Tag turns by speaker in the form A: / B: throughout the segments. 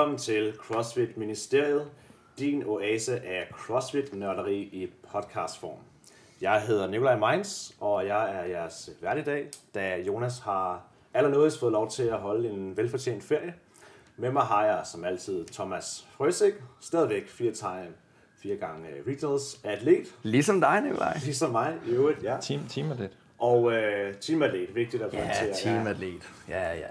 A: Velkommen til CrossFit Ministeriet, din oase af CrossFit-nørderi i podcastform. Jeg hedder Nikolaj Meins, og jeg er jeres vært i dag, da Jonas har allernådigst fået lov til at holde en velfortjent ferie. Med mig har jeg som altid Thomas Frøsik, stadigvæk fire time, fire gange regionals atlet,
B: Ligesom dig, Nikolaj.
A: ligesom mig i øvrigt, ja.
C: Team, team lidt.
A: Og øh, teamatlet, vigtigt at
B: Ja,
A: pointere.
B: teamatlet. Ja, ja.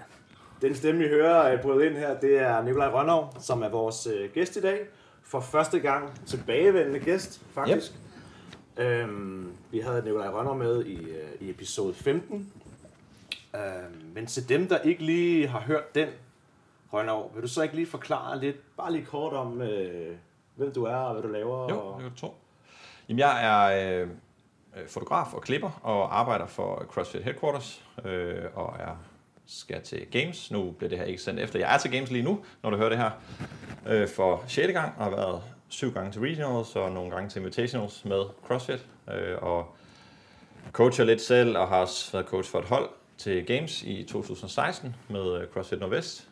A: Den stemme, I hører øh, bryde ind her, det er Nikolaj Rønnow, som er vores øh, gæst i dag. For første gang tilbagevendende gæst, faktisk. Yep. Øhm, vi havde Nikolaj Rønnow med i, øh, i episode 15. Øhm, men til dem, der ikke lige har hørt den, Rønnow, vil du så ikke lige forklare lidt, bare lige kort om, øh, hvem du er og hvad du laver?
C: Jo,
A: og...
C: det kan du tro. Jamen, jeg er øh, fotograf og klipper og arbejder for CrossFit Headquarters øh, og er skal til Games. Nu bliver det her ikke sendt efter. Jeg er til Games lige nu, når du hører det her, øh, for 6. gang, og har været syv gange til Regionals og nogle gange til Invitationals med CrossFit. Øh, og coacher lidt selv, og har også været coach for et hold til Games i 2016 med øh, CrossFit Nordvest.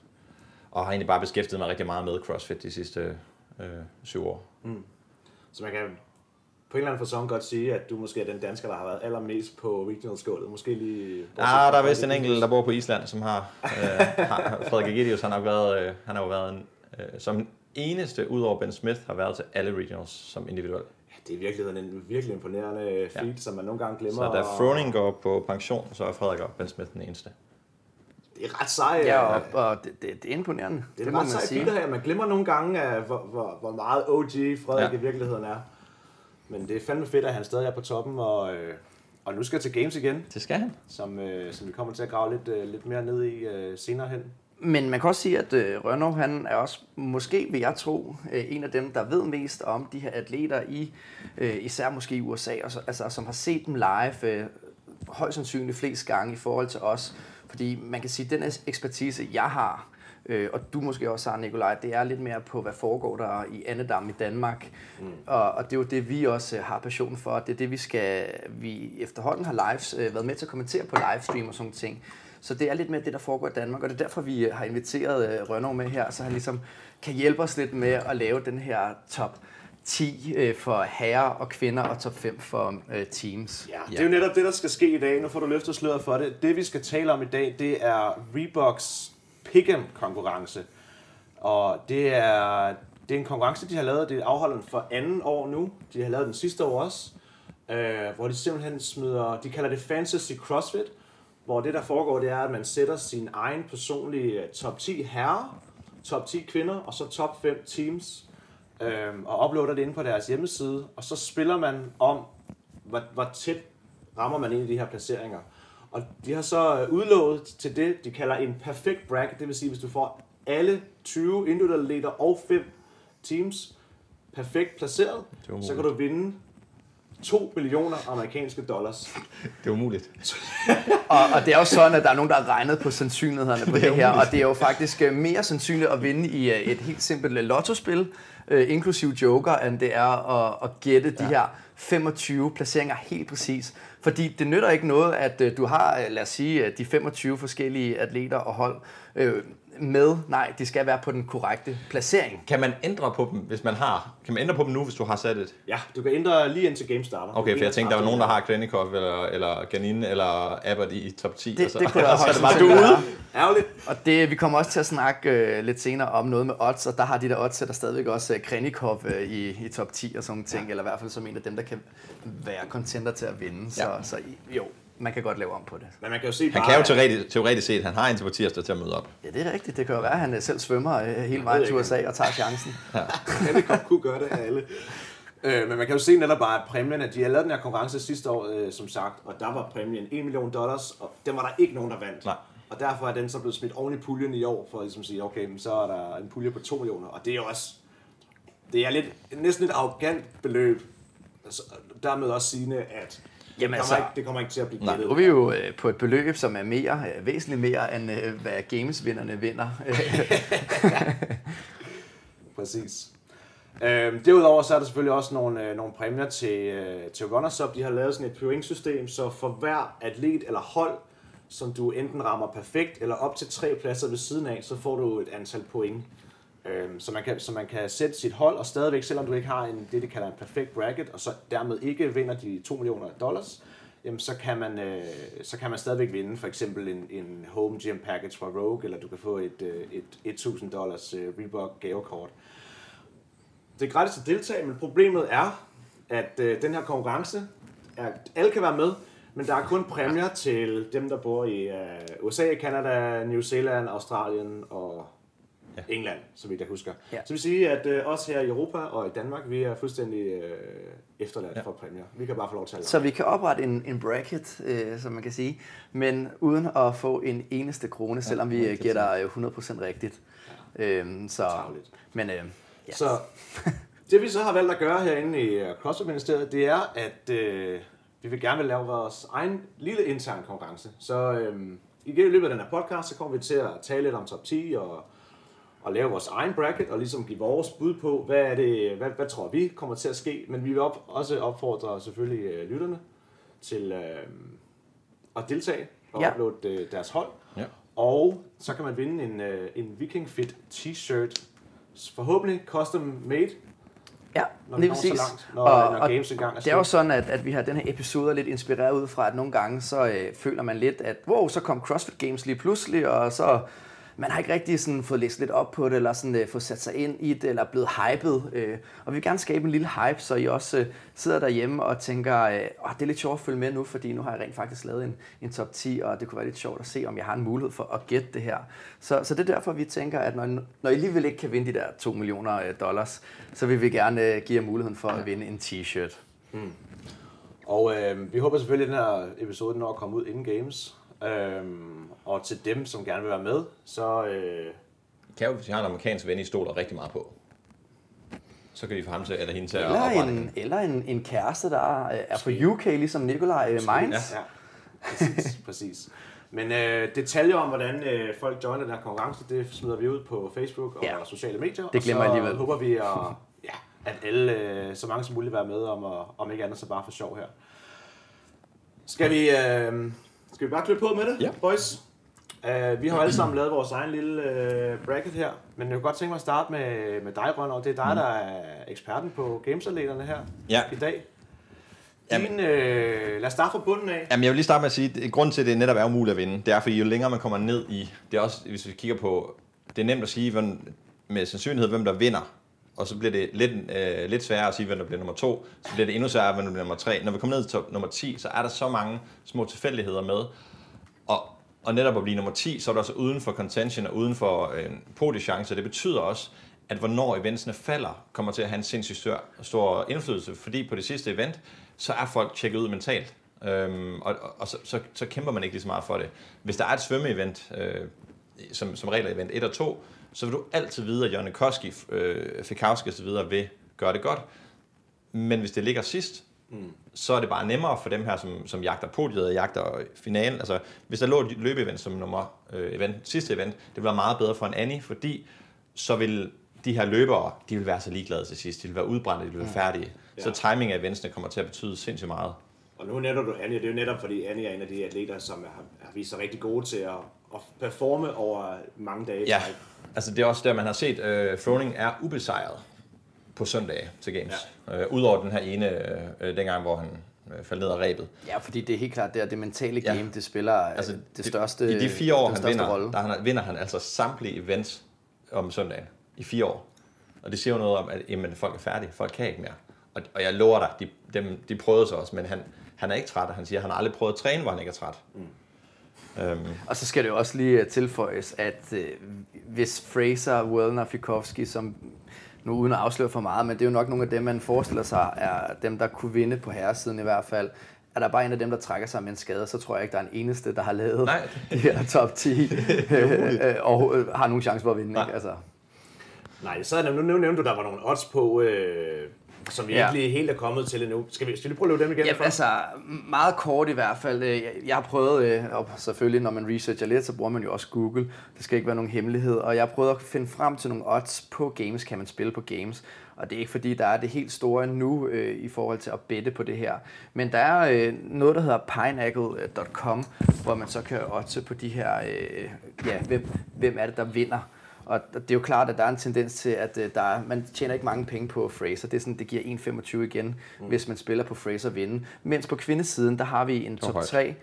C: Og har egentlig bare beskæftiget mig rigtig meget med CrossFit de sidste øh, syv år. Mm.
A: Så man kan på en eller anden fasong godt sige, at du måske er den dansker, der har været allermest på regional-skålet. Måske lige...
C: Ja, der er vist en enkelt, der bor på Island, som har, øh, har Frederik Egidius, han har, været, øh, han har jo været en, øh, som eneste, udover Ben Smith, har været til alle regionals som individuel.
A: Det er i virkeligheden en virkelig imponerende feat, ja. som man nogle gange glemmer.
C: Så da Froning går på pension, så er Frederik og Ben Smith den eneste.
A: Det er ret sej.
B: Ja,
A: øh,
B: og, og det, det, det er imponerende.
A: det er
B: må
A: ret
B: man
A: sej
B: sige.
A: her. Man glemmer nogle gange, af, hvor, hvor, hvor meget OG Frederik ja.
C: Ja.
A: i virkeligheden er. Men det er fandme fedt, at han stadig er på toppen, og, øh, og nu skal til Games igen,
C: Det skal han.
A: som, øh, som vi kommer til at grave lidt, øh, lidt mere ned i øh, senere hen.
B: Men man kan også sige, at øh, Rønnow, han er også, måske vil jeg tro, øh, en af dem, der ved mest om de her atleter i, øh, især måske i USA, og så, altså, som har set dem live øh, højst sandsynligt flest gange i forhold til os. Fordi man kan sige, at den ekspertise, jeg har, øh, og du måske også har, Nikolaj, det er lidt mere på, hvad foregår der i Annedam i Danmark. Mm. Og, og det er jo det, vi også øh, har passion for. Det er det, vi skal, vi efterhånden har lives, øh, været med til at kommentere på livestream og sådan ting. Så det er lidt mere det, der foregår i Danmark, og det er derfor, vi øh, har inviteret øh, Rønnow med her, så han ligesom kan hjælpe os lidt med at lave den her top 10 øh, for herrer og kvinder, og top 5 for øh, teams.
A: Ja, det er jo netop det, der skal ske i dag. Nu får du løftet sløret for det. Det, vi skal tale om i dag, det er Reeboks Pick'em konkurrence. Og det er, det er en konkurrence, de har lavet. Det afholder den for anden år nu. De har lavet den sidste år også. Øh, hvor de simpelthen smider, de kalder det Fantasy CrossFit. Hvor det, der foregår, det er, at man sætter sin egen personlige øh, top 10 herrer, top 10 kvinder, og så top 5 teams. øh, og uploader det inde på deres hjemmeside. Og så spiller man om, hvor, hvor tæt rammer man ind i de her placeringer. Og de har så øh, udlovet til det, de kalder en perfekt bracket, det vil sige, hvis du får alle 20 individuelle leder og 5 teams perfekt placeret,
C: er
A: så kan du vinde 2 millioner amerikanske dollars.
C: Det er umuligt.
B: Og, og det er jo sådan, at der er nogen, der har regnet på sandsynlighederne på det, det her, og det er jo faktisk øh, mere sandsynligt at vinde i øh, et helt simpelt øh, lottospil, øh, inklusiv joker, end det er at, at gætte de her 25 placeringer helt præcis. Fordi det nytter ikke noget, at øh, du har, lad os sige, de 25 forskellige atleter og hold øh, med. Nej, de skal være på den korrekte placering.
C: Kan man ændre på dem, hvis man har? Kan man ændre på dem nu, hvis du har sat et?
A: Ja, du kan ændre lige indtil game starter.
C: Okay, for jeg tænkte, der var nogen, der har Klenikov eller, eller Ganine eller Abbott i top 10.
B: Det,
C: og så,
B: det kunne der
C: og så er
B: højst
C: det bare du ude.
A: Ærgerligt.
B: Og det, vi kommer også til at snakke øh, lidt senere om noget med odds, og der har de der odds, der stadigvæk også øh, Krenikov øh, i, i top 10 og sådan ting, ja. eller i hvert fald som en af dem, der kan være contenter til at vinde. Så,
C: Ja.
B: så i- jo, man kan godt lave om på det.
A: Men man kan jo se
C: Han
A: bare,
C: kan jo teoretisk, teoretisk set, han har en til på tirsdag til at møde op.
B: Ja, det er rigtigt. Det kan jo være, at han øh, selv svømmer øh, hele vejen til. USA og tager chancen.
A: Handicap kunne gøre det af alle. Øh, men man kan jo se netop bare, at præmien, at de har lavet den her konkurrence sidste år, øh, som sagt, og der var præmien 1 million dollars, og den var der ikke nogen, der vandt.
C: Nej.
A: Og derfor er den så blevet smidt oven i puljen i år, for at ligesom sige, okay, men så er der en pulje på 2 millioner, og det er jo også, det er lidt, næsten et arrogant beløb. Altså, dermed også sigende, at
B: Jamen
A: kommer
B: altså-
A: ikke, det kommer ikke til at blive gættet.
B: Nu er vi jo øh, på et beløb, som er mere, øh, væsentligt mere, end øh, hvad Games-vinderne vinder.
A: Præcis. Øhm, derudover så er der selvfølgelig også nogle, øh, nogle præmier til, øh, til Runners Up. De har lavet sådan et pointsystem, så for hver atlet eller hold, som du enten rammer perfekt eller op til tre pladser ved siden af, så får du et antal point. Øhm, så, man kan, så man kan sætte sit hold, og stadigvæk, selvom du ikke har en, det, de kalder en perfekt bracket, og så dermed ikke vinder de 2 millioner dollars, jamen så kan man, øh, så kan man stadigvæk vinde for eksempel en, en home gym package fra Rogue, eller du kan få et, øh, et 1000 dollars øh, Reebok gavekort. Det er gratis at deltage, men problemet er, at øh, den her konkurrence, er, alle kan være med, men der er kun præmier til dem, der bor i øh, USA, Canada, New Zealand, Australien og ja. England, så vidt jeg husker. Ja. Så det vil sige, at øh, os her i Europa og i Danmark, vi er fuldstændig øh, efterladt ja. for præmier. Vi kan bare få lov til at
B: Så vi kan oprette en, en bracket, øh, som man kan sige, men uden at få en eneste krone, ja, selvom vi øh, gætter 100% rigtigt. Ja. Øhm, så, men, øh,
A: ja. så det vi så har valgt at gøre herinde i øh, CrossFit-ministeriet, det er, at øh, vi vil gerne vil lave vores egen lille intern konkurrence. Så øh, i løbet af den her podcast, så kommer vi til at tale lidt om top 10 og at lave vores egen bracket og ligesom give vores bud på, hvad, er det, hvad, hvad tror vi kommer til at ske. Men vi vil op, også opfordre selvfølgelig øh, lytterne til øh, at deltage og ja. uploade øh, deres hold. Ja. Og så kan man vinde en, øh, en Viking Fit t-shirt, forhåbentlig custom made,
B: Ja,
A: når lige præcis. Langt, når,
B: og,
A: når games engang
B: er Det er jo sådan, at, at vi har den her episode lidt inspireret ud fra, at nogle gange så øh, føler man lidt, at wow, så kom CrossFit Games lige pludselig, og så man har ikke rigtig sådan fået læst lidt op på det, eller sådan, øh, fået sat sig ind i det, eller blevet hyped. Øh, og vi vil gerne skabe en lille hype, så I også øh, sidder derhjemme og tænker, øh, det er lidt sjovt at følge med nu, fordi nu har jeg rent faktisk lavet en, en top 10, og det kunne være lidt sjovt at se, om jeg har en mulighed for at gætte det her. Så, så det er derfor, vi tænker, at når, når I alligevel ikke kan vinde de der 2 millioner øh, dollars, så vil vi gerne øh, give jer muligheden for at vinde en t-shirt. Mm.
A: Og øh, vi håber selvfølgelig, at den her episode når at komme ud inden games. Øhm, og til dem, som gerne vil være med, så... Øh...
C: Kan jo, hvis jeg har en amerikansk ven, I stoler rigtig meget på. Så kan vi få ham til, eller hende til
B: eller at en, Eller en, en kæreste, der er fra UK, ligesom Nikolaj Mainz.
A: Ja, ja. Præcis, præcis. Men øh, detaljer om, hvordan øh, folk joiner den her konkurrence, det smider vi ud på Facebook og ja. sociale medier.
B: Det glemmer
A: og
B: så alligevel.
A: håber vi, at, ja, at alle, øh, så mange som muligt, være med om, at, om ikke andet så bare for sjov her. Skal vi, øh, skal vi bare klippe på med det,
C: ja.
A: boys? Uh, vi har alle sammen lavet vores egen lille uh, bracket her, men jeg kunne godt tænke mig at starte med, med dig, Rønner. Det er dig, mm. der er eksperten på gamesatleterne her
C: ja.
A: i dag. Din, jamen, øh, lad os starte fra bunden af.
C: Jamen, jeg vil lige starte med at sige, at grunden til, at det netop er umuligt at vinde, det er, fordi jo længere man kommer ned i, det er også, hvis vi kigger på, det er nemt at sige hvem, med sandsynlighed, hvem der vinder, og så bliver det lidt, øh, lidt sværere at sige, hvem der bliver nummer to, så bliver det endnu sværere, hvem der bliver nummer tre. Når vi kommer ned til nummer 10, så er der så mange små tilfældigheder med, og, og netop at blive nummer 10, så er du også uden for contention og uden for øh, podiechance. Det betyder også, at hvornår eventsene falder, kommer til at have en sindssygt stor, stor indflydelse, fordi på det sidste event, så er folk tjekket ud mentalt. Øhm, og og, og så, så, så kæmper man ikke lige så meget for det. Hvis der er et svømmeevent, øh, som, som regel event 1 og 2, så vil du altid vide, at Jørgen Koski, øh, Fikowski osv. vil gøre det godt. Men hvis det ligger sidst, mm så er det bare nemmere for dem her, som, som jagter podiet og jagter finalen. Altså, hvis der lå et løbeevent som nummer øh, event, sidste event, det ville være meget bedre for en Annie, fordi så vil de her løbere, de vil være så ligeglade til sidst. De vil være udbrændte, de vil være mm. færdige. Ja. Så timing af eventsene kommer til at betyde sindssygt meget.
A: Og nu nævner du Annie, det er jo netop fordi Annie er en af de atleter, som har, har vist sig rigtig gode til at, at performe over mange dage.
C: Ja, altså det er også der, man har set, uh, Froning er ubesejret på søndag til Games. Ja. Uh, Udover den her ene, uh, dengang, hvor han uh, faldt ned af rebet.
B: Ja, fordi det er helt klart, det er det mentale game, ja. det spiller altså, det, det største
C: I de fire år, han vinder, rolle. der han, vinder han altså samtlige events om søndagen. I fire år. Og det siger jo noget om, at jamen, folk er færdige. Folk kan ikke mere. Og, og jeg lover dig, de, dem, de prøvede sig også, men han, han er ikke træt, og han siger, at han har aldrig prøvet at træne, hvor han ikke er træt. Mm.
B: Um. Og så skal det jo også lige tilføjes, at øh, hvis Fraser, Wellner, Fikowski, som nu uden at afsløre for meget, men det er jo nok nogle af dem, man forestiller sig, er dem, der kunne vinde på herresiden i hvert fald. Er der bare en af dem, der trækker sig med en skade, så tror jeg ikke, der er en eneste, der har lavet Nej. de her top 10 øh, og øh, har nogen chance for at vinde. Nej. Ikke? Altså.
A: Nej, så er der, nu nævnte du, der var nogle odds på, øh, som vi ja. ikke lige helt er kommet til endnu. Skal vi, skal vi prøve at løbe dem igen?
B: Ja, altså meget kort i hvert fald. Øh, jeg, jeg har prøvet, øh, og selvfølgelig når man researcher lidt, så bruger man jo også Google. Det skal ikke være nogen hemmelighed. Og jeg har prøvet at finde frem til nogle odds på games, kan man spille på games. Og det er ikke fordi, der er det helt store nu øh, i forhold til at bette på det her. Men der er øh, noget, der hedder pineapple.com, hvor man så kan oddse på de her, øh, ja, hvem, hvem er det, der vinder. Og det er jo klart, at der er en tendens til, at øh, der er, man tjener ikke mange penge på Fraser. Det, er sådan, det giver 1,25 igen, mm. hvis man spiller på Fraser vinde. Mens på kvindesiden, der har vi en top
C: højt.
B: 3,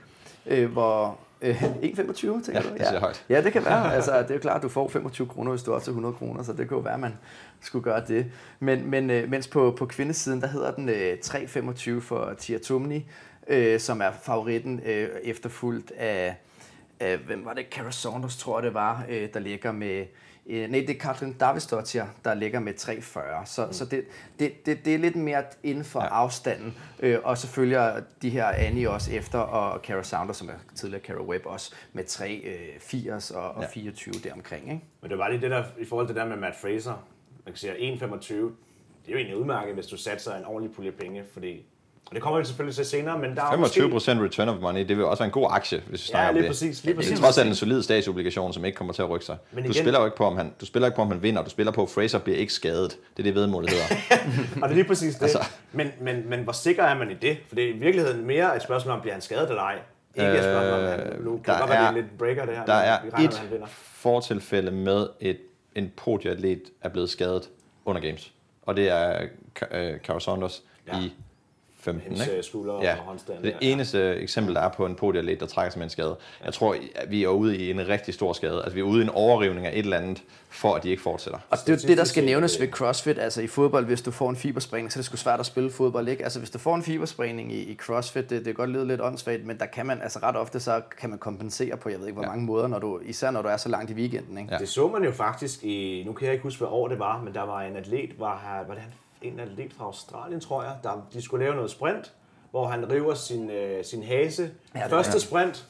B: øh, hvor... Øh, 1,25 tænker
C: Ja,
B: du?
C: det siger højt.
B: Ja, det kan være. Altså, det er jo klart, at du får 25 kroner, hvis du er til 100 kroner, så det kan jo være, at man skulle gøre det. Men, men øh, mens på, på kvindesiden, der hedder den øh, 3,25 for Tia Tumni, øh, som er favoritten øh, efterfulgt af, af, hvem var det? Cara Saunders, tror jeg det var, øh, der ligger med... Øh, nej, det er Katrin Davidsdottir, der ligger med 3,40. Så, mm. så det, det, det, det er lidt mere inden for ja. afstanden. Øh, og så følger de her Annie også efter, og Cara Saunders, som er tidligere Cara Webb også, med 3,80 og, og
C: Ja.
B: 24 deromkring. Ikke?
A: Men det var lige det der, i forhold til det der med Matt Fraser, man kan sige, at 1,25, det er jo egentlig udmærket, hvis du satser en ordentlig pulje penge, fordi, og det kommer vi selvfølgelig til senere, men der er
C: 25
A: måske...
C: return of money, det vil også være en god aktie, hvis vi snakker
A: Ja,
C: om
A: lige
C: det.
A: præcis, lige
C: Det
A: præcis.
C: er trods alt en solid statsobligation, som ikke kommer til at rykke sig.
A: Men
C: du,
A: igen-
C: spiller jo ikke på, om han, du spiller ikke på, om han vinder. Du spiller på, at Fraser bliver ikke skadet. Det er det vedmålet hedder.
A: Og det er lige præcis det.
C: Altså.
A: Men, men, men hvor sikker er man i det? For det er i virkeligheden mere et spørgsmål om, bliver han skadet eller ej? Ikke et spørgsmål om, han, nu kan
C: der
A: det godt være, det
C: er-
A: lidt breaker det her,
C: Der er
A: regner
C: et fortilfælde med, et, en podieatlet er blevet skadet under games. Og det er øh, Cara Saunders
A: Ja.
C: i 15.
A: Hendes
C: Ikke?
A: skulder
C: Ja,
A: og håndstand.
C: det
A: der.
C: eneste eksempel, der er på en podieatlet, der trækker sig med en skade. Jeg tror, at vi er ude i en rigtig stor skade. Altså, vi er ude i en overrivning af et eller andet, for at de ikke fortsætter.
B: Og det er jo det, der skal nævnes
A: øh,
B: ved CrossFit. Altså i fodbold, hvis du får en fibersprængning, så er det sgu svært at spille fodbold, ikke? Altså hvis du får en fibersprængning i, i CrossFit, det, det kan godt lyde lidt åndssvagt, men der kan man, altså ret ofte, så kan man kompensere på, jeg ved ikke hvor
C: Ja.
B: mange måder, når du, især når du er så langt i weekenden, ikke?
C: Ja.
A: Det så man jo faktisk i, nu kan jeg ikke huske, hvad år det var, men der var en atlet, var, her, var det han- en atlet fra Australien, tror jeg, der, de skulle lave noget sprint, hvor han river sin, øh, sin hase,
B: Ja,
A: første
B: ja.
A: sprint,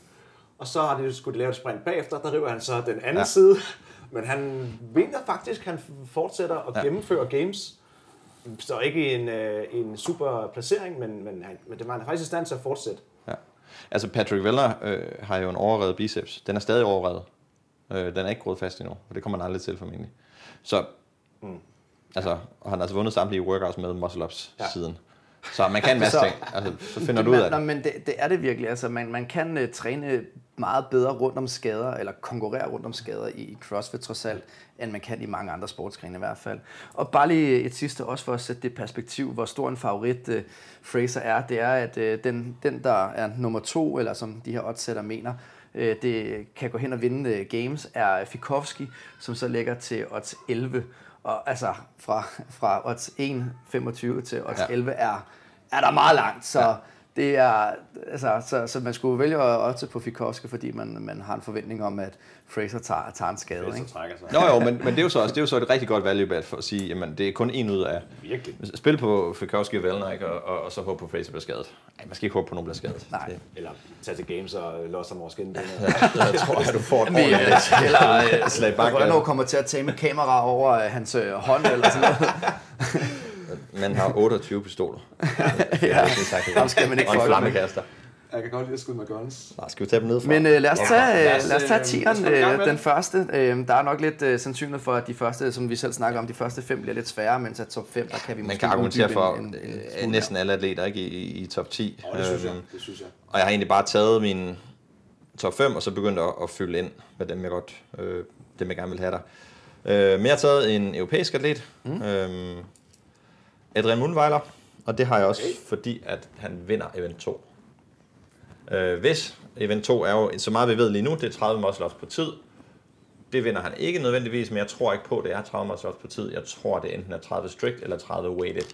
A: og så har de skulle de lave et sprint bagefter, der river han så den anden
C: Ja.
A: side, men han vinder faktisk, han fortsætter og
C: Ja.
A: gennemfører games, så ikke en, øh, en super placering, men, men, han, men det var han faktisk i stand til at fortsætte.
C: Ja. Altså Patrick Weller øh, har jo en overrevet biceps. Den er stadig overrevet. Øh, den er ikke groet fast endnu, og det kommer han aldrig til formentlig. Så, mm. Altså, og han har altså vundet samtlige workouts med muscle ups ja. Siden. Så man kan en masse ting. Altså, så finder du ud af
B: Nå,
C: det.
B: men det, det er det virkelig. Altså, man, man kan uh, træne meget bedre rundt om skader, eller konkurrere rundt om skader i, i CrossFit trods alt, end man kan i mange andre sportsgrene i hvert fald. Og bare lige et sidste også for at sætte det i perspektiv, hvor stor en favorit uh, Fraser er, det er, at uh, den, den, der er nummer to, eller som de her oddsætter mener, uh, det kan gå hen og vinde uh, games, er Fikowski, som så ligger til odds 11. Og altså fra, fra odds 1,25 til odds
C: Ja.
B: ja. 11 er, er der meget langt, så ja. Det er, altså, så, så man skulle vælge at oddse på Fikowski, fordi man, man har en forventning om, at Fraser tager, tager en skade. Ikke?
A: trækker sig.
C: Nå jo, men, men det er jo så også det er jo så et rigtig godt value bet for at sige, jamen det er kun en ud af...
A: Virkelig.
C: Spil på Fikowski og ikke? Og, og, og, så håbe på, at Fraser bliver skadet. Nej, man skal ikke håbe på, at nogen bliver skadet.
B: Nej.
C: Det,
A: Eller tage til games og låse ham over skinnen.
C: jeg tror, at du får et
B: øh, eller
C: slag bak.
B: Renault kommer til at tage med kamera over øh, hans øh, hånd eller sådan noget.
C: Man har 28 pistoler.
B: ja. Ham skal man ikke
C: Og en flammekaster.
A: Jeg kan godt lide at skyde med guns.
C: Nej, skal vi tage dem ned fra?
B: Men øh, lad os tage,
A: Lad
B: øh,
A: os,
B: lad os tage
A: øh,
B: tieren, øh, den
A: det.
B: første. Øh, der er nok lidt øh, sandsynligt for, at de første, som vi selv snakker om, de første fem bliver lidt sværere, mens at top 5, der kan vi
C: Man
B: måske
C: kan argumentere for
B: en- en- en
C: øh,
B: smule
C: næsten alle atleter ikke, i, i, i top 10.
A: Og det synes jeg.
C: Øhm,
A: Det synes jeg.
C: Og jeg har egentlig bare taget min top 5, og så begyndt at, at fylde ind med dem, jeg godt, øh, dem, jeg gerne vil have der. Øh, men jeg har taget en europæisk atlet, mm. øhm, Adrian Mundweiler, og det har jeg også,
A: Okay.
C: fordi at han vinder event 2. Øh, hvis event 2 er jo, så meget vi ved lige nu, det er 30 muscle på tid. Det vinder han ikke nødvendigvis, men jeg tror ikke på, at det er 30 muscle på tid. Jeg tror, det enten er 30 strict eller 30 weighted.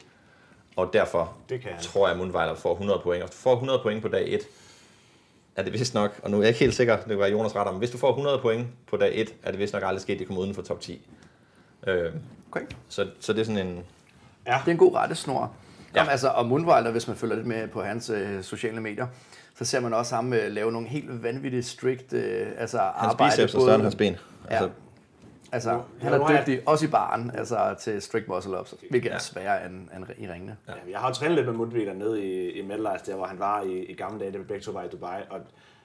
C: Og derfor
A: Det kan han.
C: tror jeg, at Mundweiler får 100 point. Og hvis du får 100 point på dag 1, er det vist nok, og nu er jeg ikke helt sikker, det kan være Jonas ret om, hvis du får 100 point på dag 1, er det vist nok aldrig sket, at de kommer uden for top 10. Øh,
B: Okay.
C: så, så det er sådan en...
A: Ja.
B: Det er en god rettesnor.
C: Ja.
B: Jamen, altså, og Mundweiler, hvis man følger lidt med på hans øh, sociale medier, så ser man også ham øh, lave nogle helt vanvittigt strict øh, altså
C: Hans
B: arbejde.
C: biceps er større end hans ben.
B: Ja.
C: Altså,
B: Altså, han er
A: jeg-
B: dygtig, også i baren, altså til strict muscle ups, hvilket
C: Ja.
B: er sværere end, end i ringene.
A: Ja. Jeg har jo trænet lidt med Mundviler nede i, i Metalize, der hvor han var i, i gamle dage, da vi begge to var i Dubai, og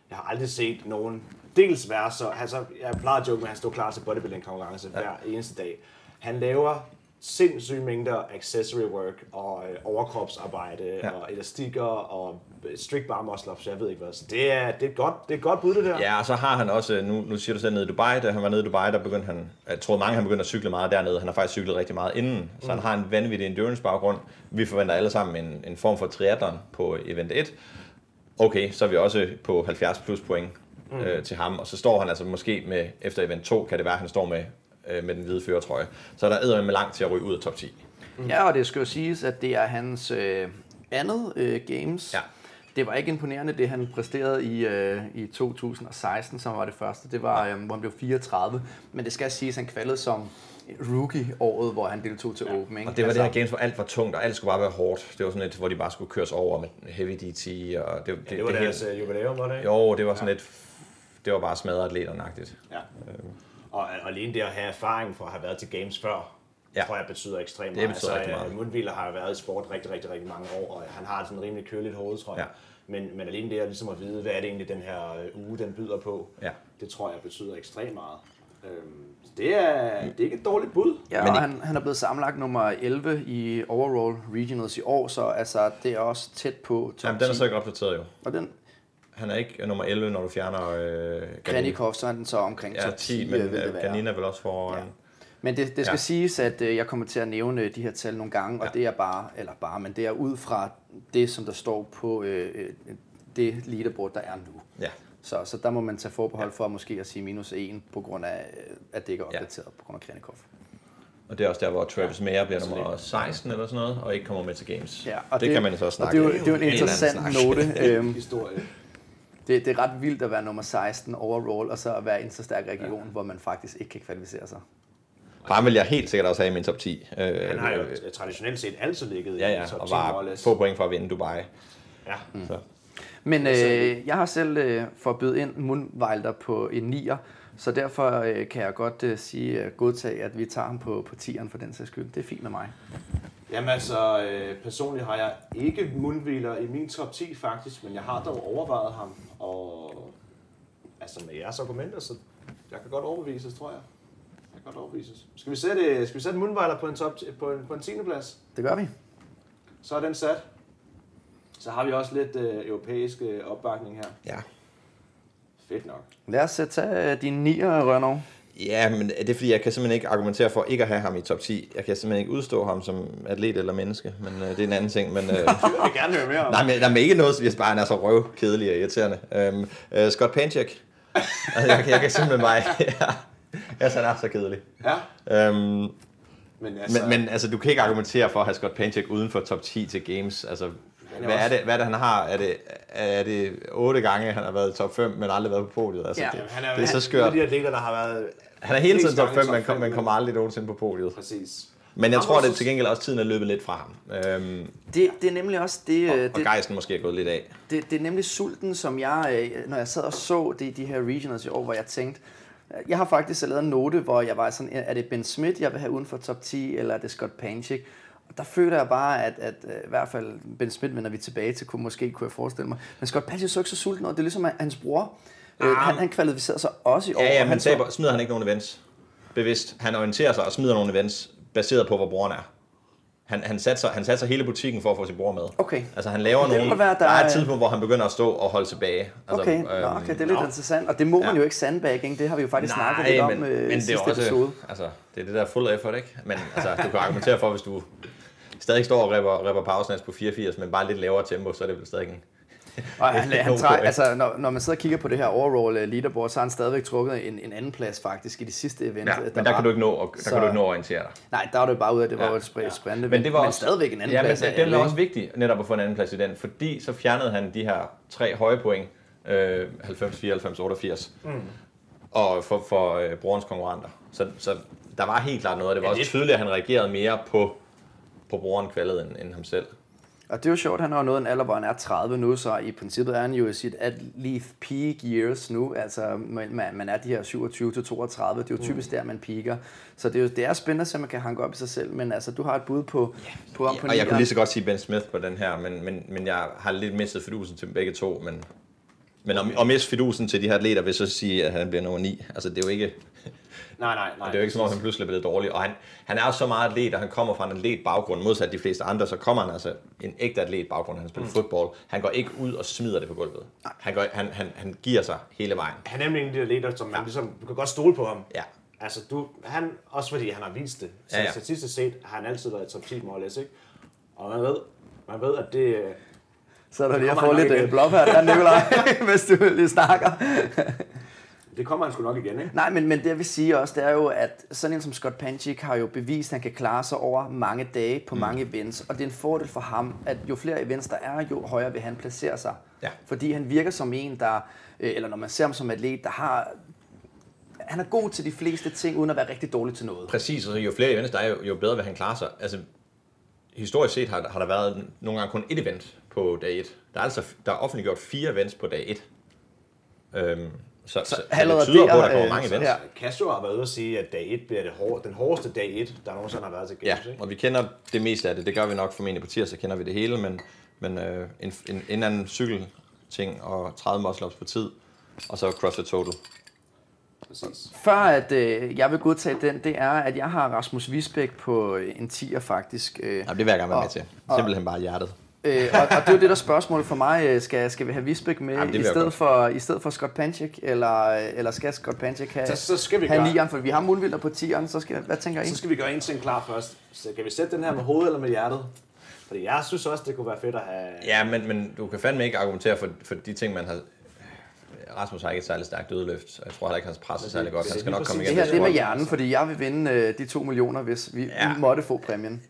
A: jeg har aldrig set nogen dels være så, altså, jeg plejer at joke med, at han stod klar til bodybuilding konkurrence ja. hver eneste dag. Han laver sindssyge mængder accessory work og øh, overkropsarbejde ja. Og elastikker og øh, strict bar muscle ups, jeg ved ikke hvad. Så det er, det er, godt, det er godt bud, det der.
C: Ja, og så har han også, nu, nu siger du selv nede i Dubai, da han var nede i Dubai, der begyndte han, jeg tror mange han begyndte at cykle meget dernede, han har faktisk cyklet rigtig meget inden, så han har en vanvittig endurance baggrund. Vi forventer alle sammen en, en form for triathlon på event 1. Okay, så er vi også på 70 plus point mm. øh, til ham, og så står han altså måske med, efter event 2, kan det være, at han står med, øh, med den hvide førertrøje. Så er der er med langt til at ryge ud af top 10.
B: Mm. Ja, og det skal jo siges, at det er hans øh, andet øh, games.
C: Ja.
B: Det var ikke imponerende, det han præsterede i, øh, i 2016, som var det første. Det var, øh, hvor han blev 34. Men det skal siges, at han kvalede som rookie-året, hvor han deltog til ja. Open. Ikke?
C: Og det var altså, det her games, hvor alt var tungt, og alt skulle bare være hårdt. Det var sådan et, hvor de bare skulle køres over med heavy DT, og det, det,
A: Ja, det var
C: det
A: deres
C: hele-
A: øh, jubilæum, var det ikke?
C: Jo, det var sådan lidt, det var bare smadret atleternagtigt.
A: Ja. Og, og alene det at have erfaring for at have været til games før, ja. Tror jeg betyder ekstremt
C: Det
A: meget.
C: betyder rigtig meget.
A: øh, Mundviler har været i sport rigtig, rigtig, rigtig mange år, og han har sådan en rimelig køligt hoved, tror jeg.
C: Ja.
A: Men, men alene det at, ligesom at vide, hvad er det egentlig, den her øh, uge, den byder på,
C: Ja.
A: det tror jeg betyder ekstremt meget. Øhm, så det, er, det er ikke et dårligt bud.
B: Ja,
C: Men
B: og han, han er blevet sammenlagt nummer 11 i overall regionals i år, så altså, det er også tæt på top
C: Jamen, den er
B: 10.
C: så ikke opdateret jo.
B: Og den
C: Han er ikke nummer 11, når du fjerner øh,
B: Kranikov, så er den så omkring
C: Ja,
B: top
C: 10,
B: 10,
C: men
B: vil det
C: øh,
B: være.
C: Ganina er vel også foran.
B: Ja. Men det, det skal ja.
C: Ja.
B: siges, at øh, jeg kommer til at nævne de her tal nogle gange, og
C: Ja.
B: det er bare, eller bare, men det er ud fra det, som der står på øh, øh, det leaderboard, der er nu.
C: Ja.
B: Så, så der må man tage forbehold for måske at sige minus 1, på grund af, at det ikke er
C: Ja.
B: opdateret på grund af Kranikov.
C: Og det er også der, hvor Travis Mayer bliver nummer 16 eller sådan noget, og ikke kommer med til games.
B: Ja, og
C: det, kan man så
B: og
C: snakke
B: det er jo, det er jo en interessant note. øhm,
A: Historie.
B: Det, det er ret vildt at være nummer 16 overall, og så at være i en så stærk region, ja. hvor man faktisk ikke kan kvalificere sig.
C: Ham vil jeg helt sikkert også have i min top 10. Øh,
A: Han har jo traditionelt set altid ligget
C: Ja,
A: i
C: ja,
A: top
C: og
A: 10 more or
C: var få point for at vinde Dubai.
A: Ja.
C: Mm. Så.
B: Men øh, jeg har selv øh, fået byde ind Mundvejlder på en 9'er, så derfor øh, kan jeg godt øh, sige øh, godtage, at vi tager ham på, på 10'eren for den sags skyld. Det er fint med mig.
A: Jamen altså, øh, personligt har jeg ikke mundviler i min top 10 faktisk, men jeg har dog overvejet ham, og altså med jeres argumenter, så jeg kan godt overbevises, tror jeg. Jeg kan godt overbevises. Skal vi sætte, skal vi sætte mundvejler på en, top, på en, på en 10. plads?
B: Det gør vi.
A: Så er den sat. Så har vi også lidt øh, europæisk øh, opbakning her.
C: Ja.
A: Fedt nok.
B: Lad os tage øh, din 9'er, Rønnow.
C: Ja, men det er fordi, jeg kan simpelthen ikke argumentere for ikke at have ham i top 10. Jeg kan simpelthen ikke udstå ham som atlet eller menneske, men øh, det er en anden ting. Men, øh,
A: Det vil jeg gerne høre mere om.
C: nej, men der er ikke noget, hvis bare han er så røvkedelig og irriterende. Øhm, øh, Scott Panchik. altså, jeg, kan- jeg kan simpelthen bare... ja, altså, han er så kedelig.
A: Ja,
C: Øhm,
A: men altså,
C: men, men altså, du kan ikke argumentere for at have Scott Panchik uden for top 10 til games. Altså,
A: er
C: hvad er, det, hvad er det, han har? Er det, er det otte gange, han har været i top 5, men aldrig været på podiet? Altså,
B: Ja.
C: det,
A: han er,
C: det er så
A: han,
C: skørt.
A: de atleter, der har været...
C: Han er hele tiden top
A: gange
C: 5, men, kom, men kommer aldrig nogensinde på podiet.
A: Præcis.
C: Men jeg tror, at til gengæld også tiden er løbet lidt fra ham. Øhm,
B: Det, det er nemlig også det,
C: og,
B: øh,
C: og
B: det,
C: gejsten måske er gået lidt af.
B: det, det er nemlig sulten, som jeg, øh, når jeg sad og så de, de her regionals i år, hvor jeg tænkte, øh, jeg har faktisk lavet en note, hvor jeg var sådan, er det Ben Smith, jeg vil have uden for top 10, eller er det Scott Panchik? Og der føler jeg bare, at, at øh, i hvert fald Ben Smith vender vi tilbage til, kunne, måske kunne jeg forestille mig. Men Scott Panchik så ikke så sulten ud. Det er ligesom at hans bror. Øh, han, han kvalificerede sig også i år.
C: Ja, ja,
B: og
C: men
B: så-
C: taber, smider han ikke nogen events. Bevidst. Han orienterer sig og smider nogle events, baseret på, hvor broren er. Han, han, satser, han satser hele butikken for at få sin bror med.
B: Okay.
C: Altså han laver
B: Det
C: nogle...
B: være,
C: der,
B: der
C: er et tidspunkt, hvor han begynder at stå og holde tilbage. Altså,
B: Okay, Nå, okay, det er lidt
C: nå.
B: interessant. Og det må man
C: Ja.
B: jo ikke sandbagging. Det har vi jo faktisk snakket
C: Nej,
B: lidt om
C: men,
B: øh,
C: men
B: i
C: det er
B: sidste
C: også,
B: episode.
C: altså, det er det der full effort, ikke? Men altså, du kan argumentere for, hvis du stadig står og ripper, ripper powersnatch på 84, men bare lidt lavere tempo, så er det vel stadig en...
B: Og han, han træk, altså, når, når man sidder og kigger på det her overall øh, leaderboard, så har han stadigvæk trukket en, en anden plads faktisk i det sidste event.
C: Ja,
B: øh,
C: men der,
B: var.
C: kan du ikke nå, at- der
B: Så-
C: kan du ikke nå at orientere dig.
B: Nej, der var det bare ud af, at det var
C: Ja,
B: et spr- sprint
C: Men det var
B: men
C: også,
B: stadigvæk en anden
C: ja,
B: plads.
C: men det, var også vigtigt netop at få en anden plads i den, fordi så fjernede han de her tre høje point, øh, 90, 94, 88, mm. og for, for øh, brorens konkurrenter. Så, så der var helt klart noget, og det var
A: Ja,
C: også
A: det-
C: tydeligt, at han reagerede mere på, på broren kvalget end, end ham selv.
B: Og det er jo sjovt, han har nået en alder, hvor han er 30 nu, så i princippet er han jo i sit athlete peak years nu. Altså, man, man er de her 27 til 32, det er jo typisk der, man peaker. Så det er, jo, det er spændende, at man kan hanke op i sig selv, men altså, du har et bud på, på ham på
C: Og jeg kunne lige så godt sige Ben Smith på den her, men, men, men jeg har lidt mistet fidusen til begge to, men Men om, om mest fidusen til de her atleter vil så sige, at han bliver nummer 9. Altså, det er jo ikke,
A: Nej, nej, nej.
C: det er jo ikke som om, han pludselig er blevet dårlig. Og han, han er så meget atlet, og han kommer fra en atlet baggrund, modsat de fleste andre, så kommer han altså en ægte atlet baggrund. Han spiller mm. fodbold. Han går ikke ud og smider det på gulvet. Han, går, han, han, han giver sig hele vejen.
A: Han er nemlig en af de der leder, som man ligesom, du kan godt stole på ham.
C: Ja.
A: Altså, du, han, også fordi han har vist det. Så
C: Ja,
A: ja,
C: ja.
A: ja. statistisk set har han altid været top 10 more or less, ikke? Og man ved, man ved, at det...
B: Så er der lige at
A: kommer
B: få
A: han
B: lidt
A: igen.
B: blåbær der, Nikolaj, hvis du lige snakker.
A: Det kommer han sgu nok igen, ikke?
B: Nej, men, men det jeg vil sige også, det er jo, at sådan en som Scott Panchik har jo bevist, at han kan klare sig over mange dage på mm. mange events. Og det er en fordel for ham, at jo flere events der er, jo højere vil han placere sig.
C: Ja.
B: Fordi han virker som en, der, øh, eller når man ser ham som atlet, der har... Han er god til de fleste ting, uden at være rigtig dårlig til noget.
C: Præcis, og jo flere events der er, jo, jo bedre vil han klare sig. Altså, historisk set har, har der været nogle gange kun et event på dag 1. Der er altså der er offentliggjort fire events på dag 1. Øhm, så, så, så
B: allerede
C: det tyder på, at der
B: der,
C: kommer mange events.
B: ja.
A: Castro har været ude at sige, at dag 1 bliver det hår, den hårdeste dag 1, der nogensinde har været til
C: Ja,
A: Games, ikke?
C: og vi kender det meste af det. Det gør vi nok formentlig på tirsdag, så kender vi det hele, men, men øh, en, en, en anden cykelting og 30 muscle på tid, og så CrossFit Total.
A: Præcis.
B: Før at øh, jeg vil godtage den, det er, at jeg har Rasmus Visbæk på øh, en 10'er faktisk. Øh,
C: Jamen, det vil jeg gerne være med
B: Og-
C: til.
B: og-
C: Simpelthen bare hjertet.
B: Øh, og, og det er jo det, der spørgsmål for mig. Øh, Skal, skal vi have Visbæk med
C: Jamen,
B: i, stedet
C: godt.
B: for, i stedet for Scott Panchik? Eller, eller skal Scott Panchik have,
A: Så- så skal vi
B: have
A: gøre-
B: 9'eren? For vi har Mulvilder på 10'eren, så skal, hvad tænker I?
A: Så skal vi gøre en ting klar først. Så kan vi sætte den her med hovedet eller med hjertet? Fordi jeg synes også, det kunne være fedt at have...
C: Ja, men, men du kan fandme ikke argumentere for, for de ting, man har... Rasmus har ikke et særligt stærkt dødeløft, og jeg tror heller ikke, hans pres er særlig godt. Han skal nok komme
A: præcis
B: Det
C: igen.
B: her det er med hjernen, fordi jeg vil vinde øh, de 2 millioner, hvis vi,
C: Ja.
B: måtte få præmien.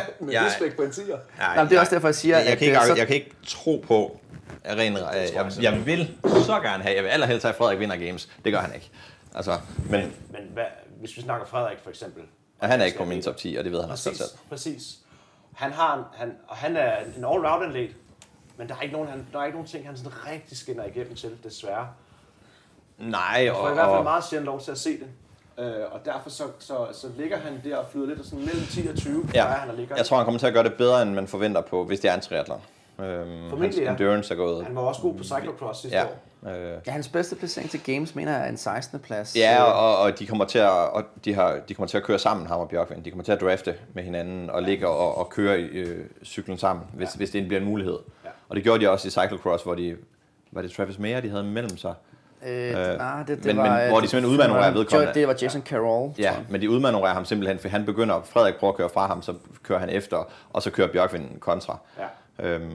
A: med
C: jeg-
A: Visbæk på en 10'er.
C: Nej,
B: Nå, men det er også derfor, jeg siger,
C: jeg, jeg,
B: at,
C: kan ikke,
B: øh, så-
C: jeg kan ikke tro på, at ren, jeg, jeg, jeg, vil så gerne have, jeg vil allerhelst have, at Frederik vinder games. Det gør han ikke. Altså, men
A: Men hvad, hvis vi snakker Frederik for eksempel.
C: ja, han er ikke på min top 10, og det ved han også
A: Præcis,
C: selv.
A: præcis. Han, har en, han, og han er en all-round atlet, men der er ikke nogen, han, der er ikke nogen ting, han sådan rigtig skinner igennem til, desværre.
C: Nej,
A: Jeg får
C: og,
A: i hvert fald
C: og,
A: meget sjældent lov til at se det. Øh, og derfor så, så, så ligger han der og flyder lidt sådan mellem 10 og 20,
C: ja,
A: ja. han og ligger.
C: jeg tror, han kommer til at gøre det bedre, end man forventer på, hvis det er en triathlon. Øhm, hans
A: Formentlig, ja.
C: endurance er gået.
A: Han var også god på cyclocross sidste
C: Ja,
A: år.
C: øh,
B: Ja, hans bedste placering til Games, mener jeg, er en 16. plads.
C: Ja, og, og de kommer til at og de har de kommer til at køre sammen ham og Bjørkvind. De kommer til at drafte med hinanden og ligge og, og køre i, øh, cyklen sammen, hvis, ja. hvis det bliver en mulighed.
A: Ja.
C: Og det gjorde de også i cyclocross, hvor de var det Travis Mayer, de havde mellem sig.
B: Øh,
C: Øh,
B: nej, det, det
C: men-
B: var,
C: men hvor de simpelthen udmanøvrerer vedkommende.
B: Det var Jason Carroll.
C: Ja, men de udmanøvrerer ham simpelthen, for han begynder, Frederik prøver at køre fra ham, så kører han efter, og så kører Bjørkvind kontra.
A: Ja.
C: Øhm,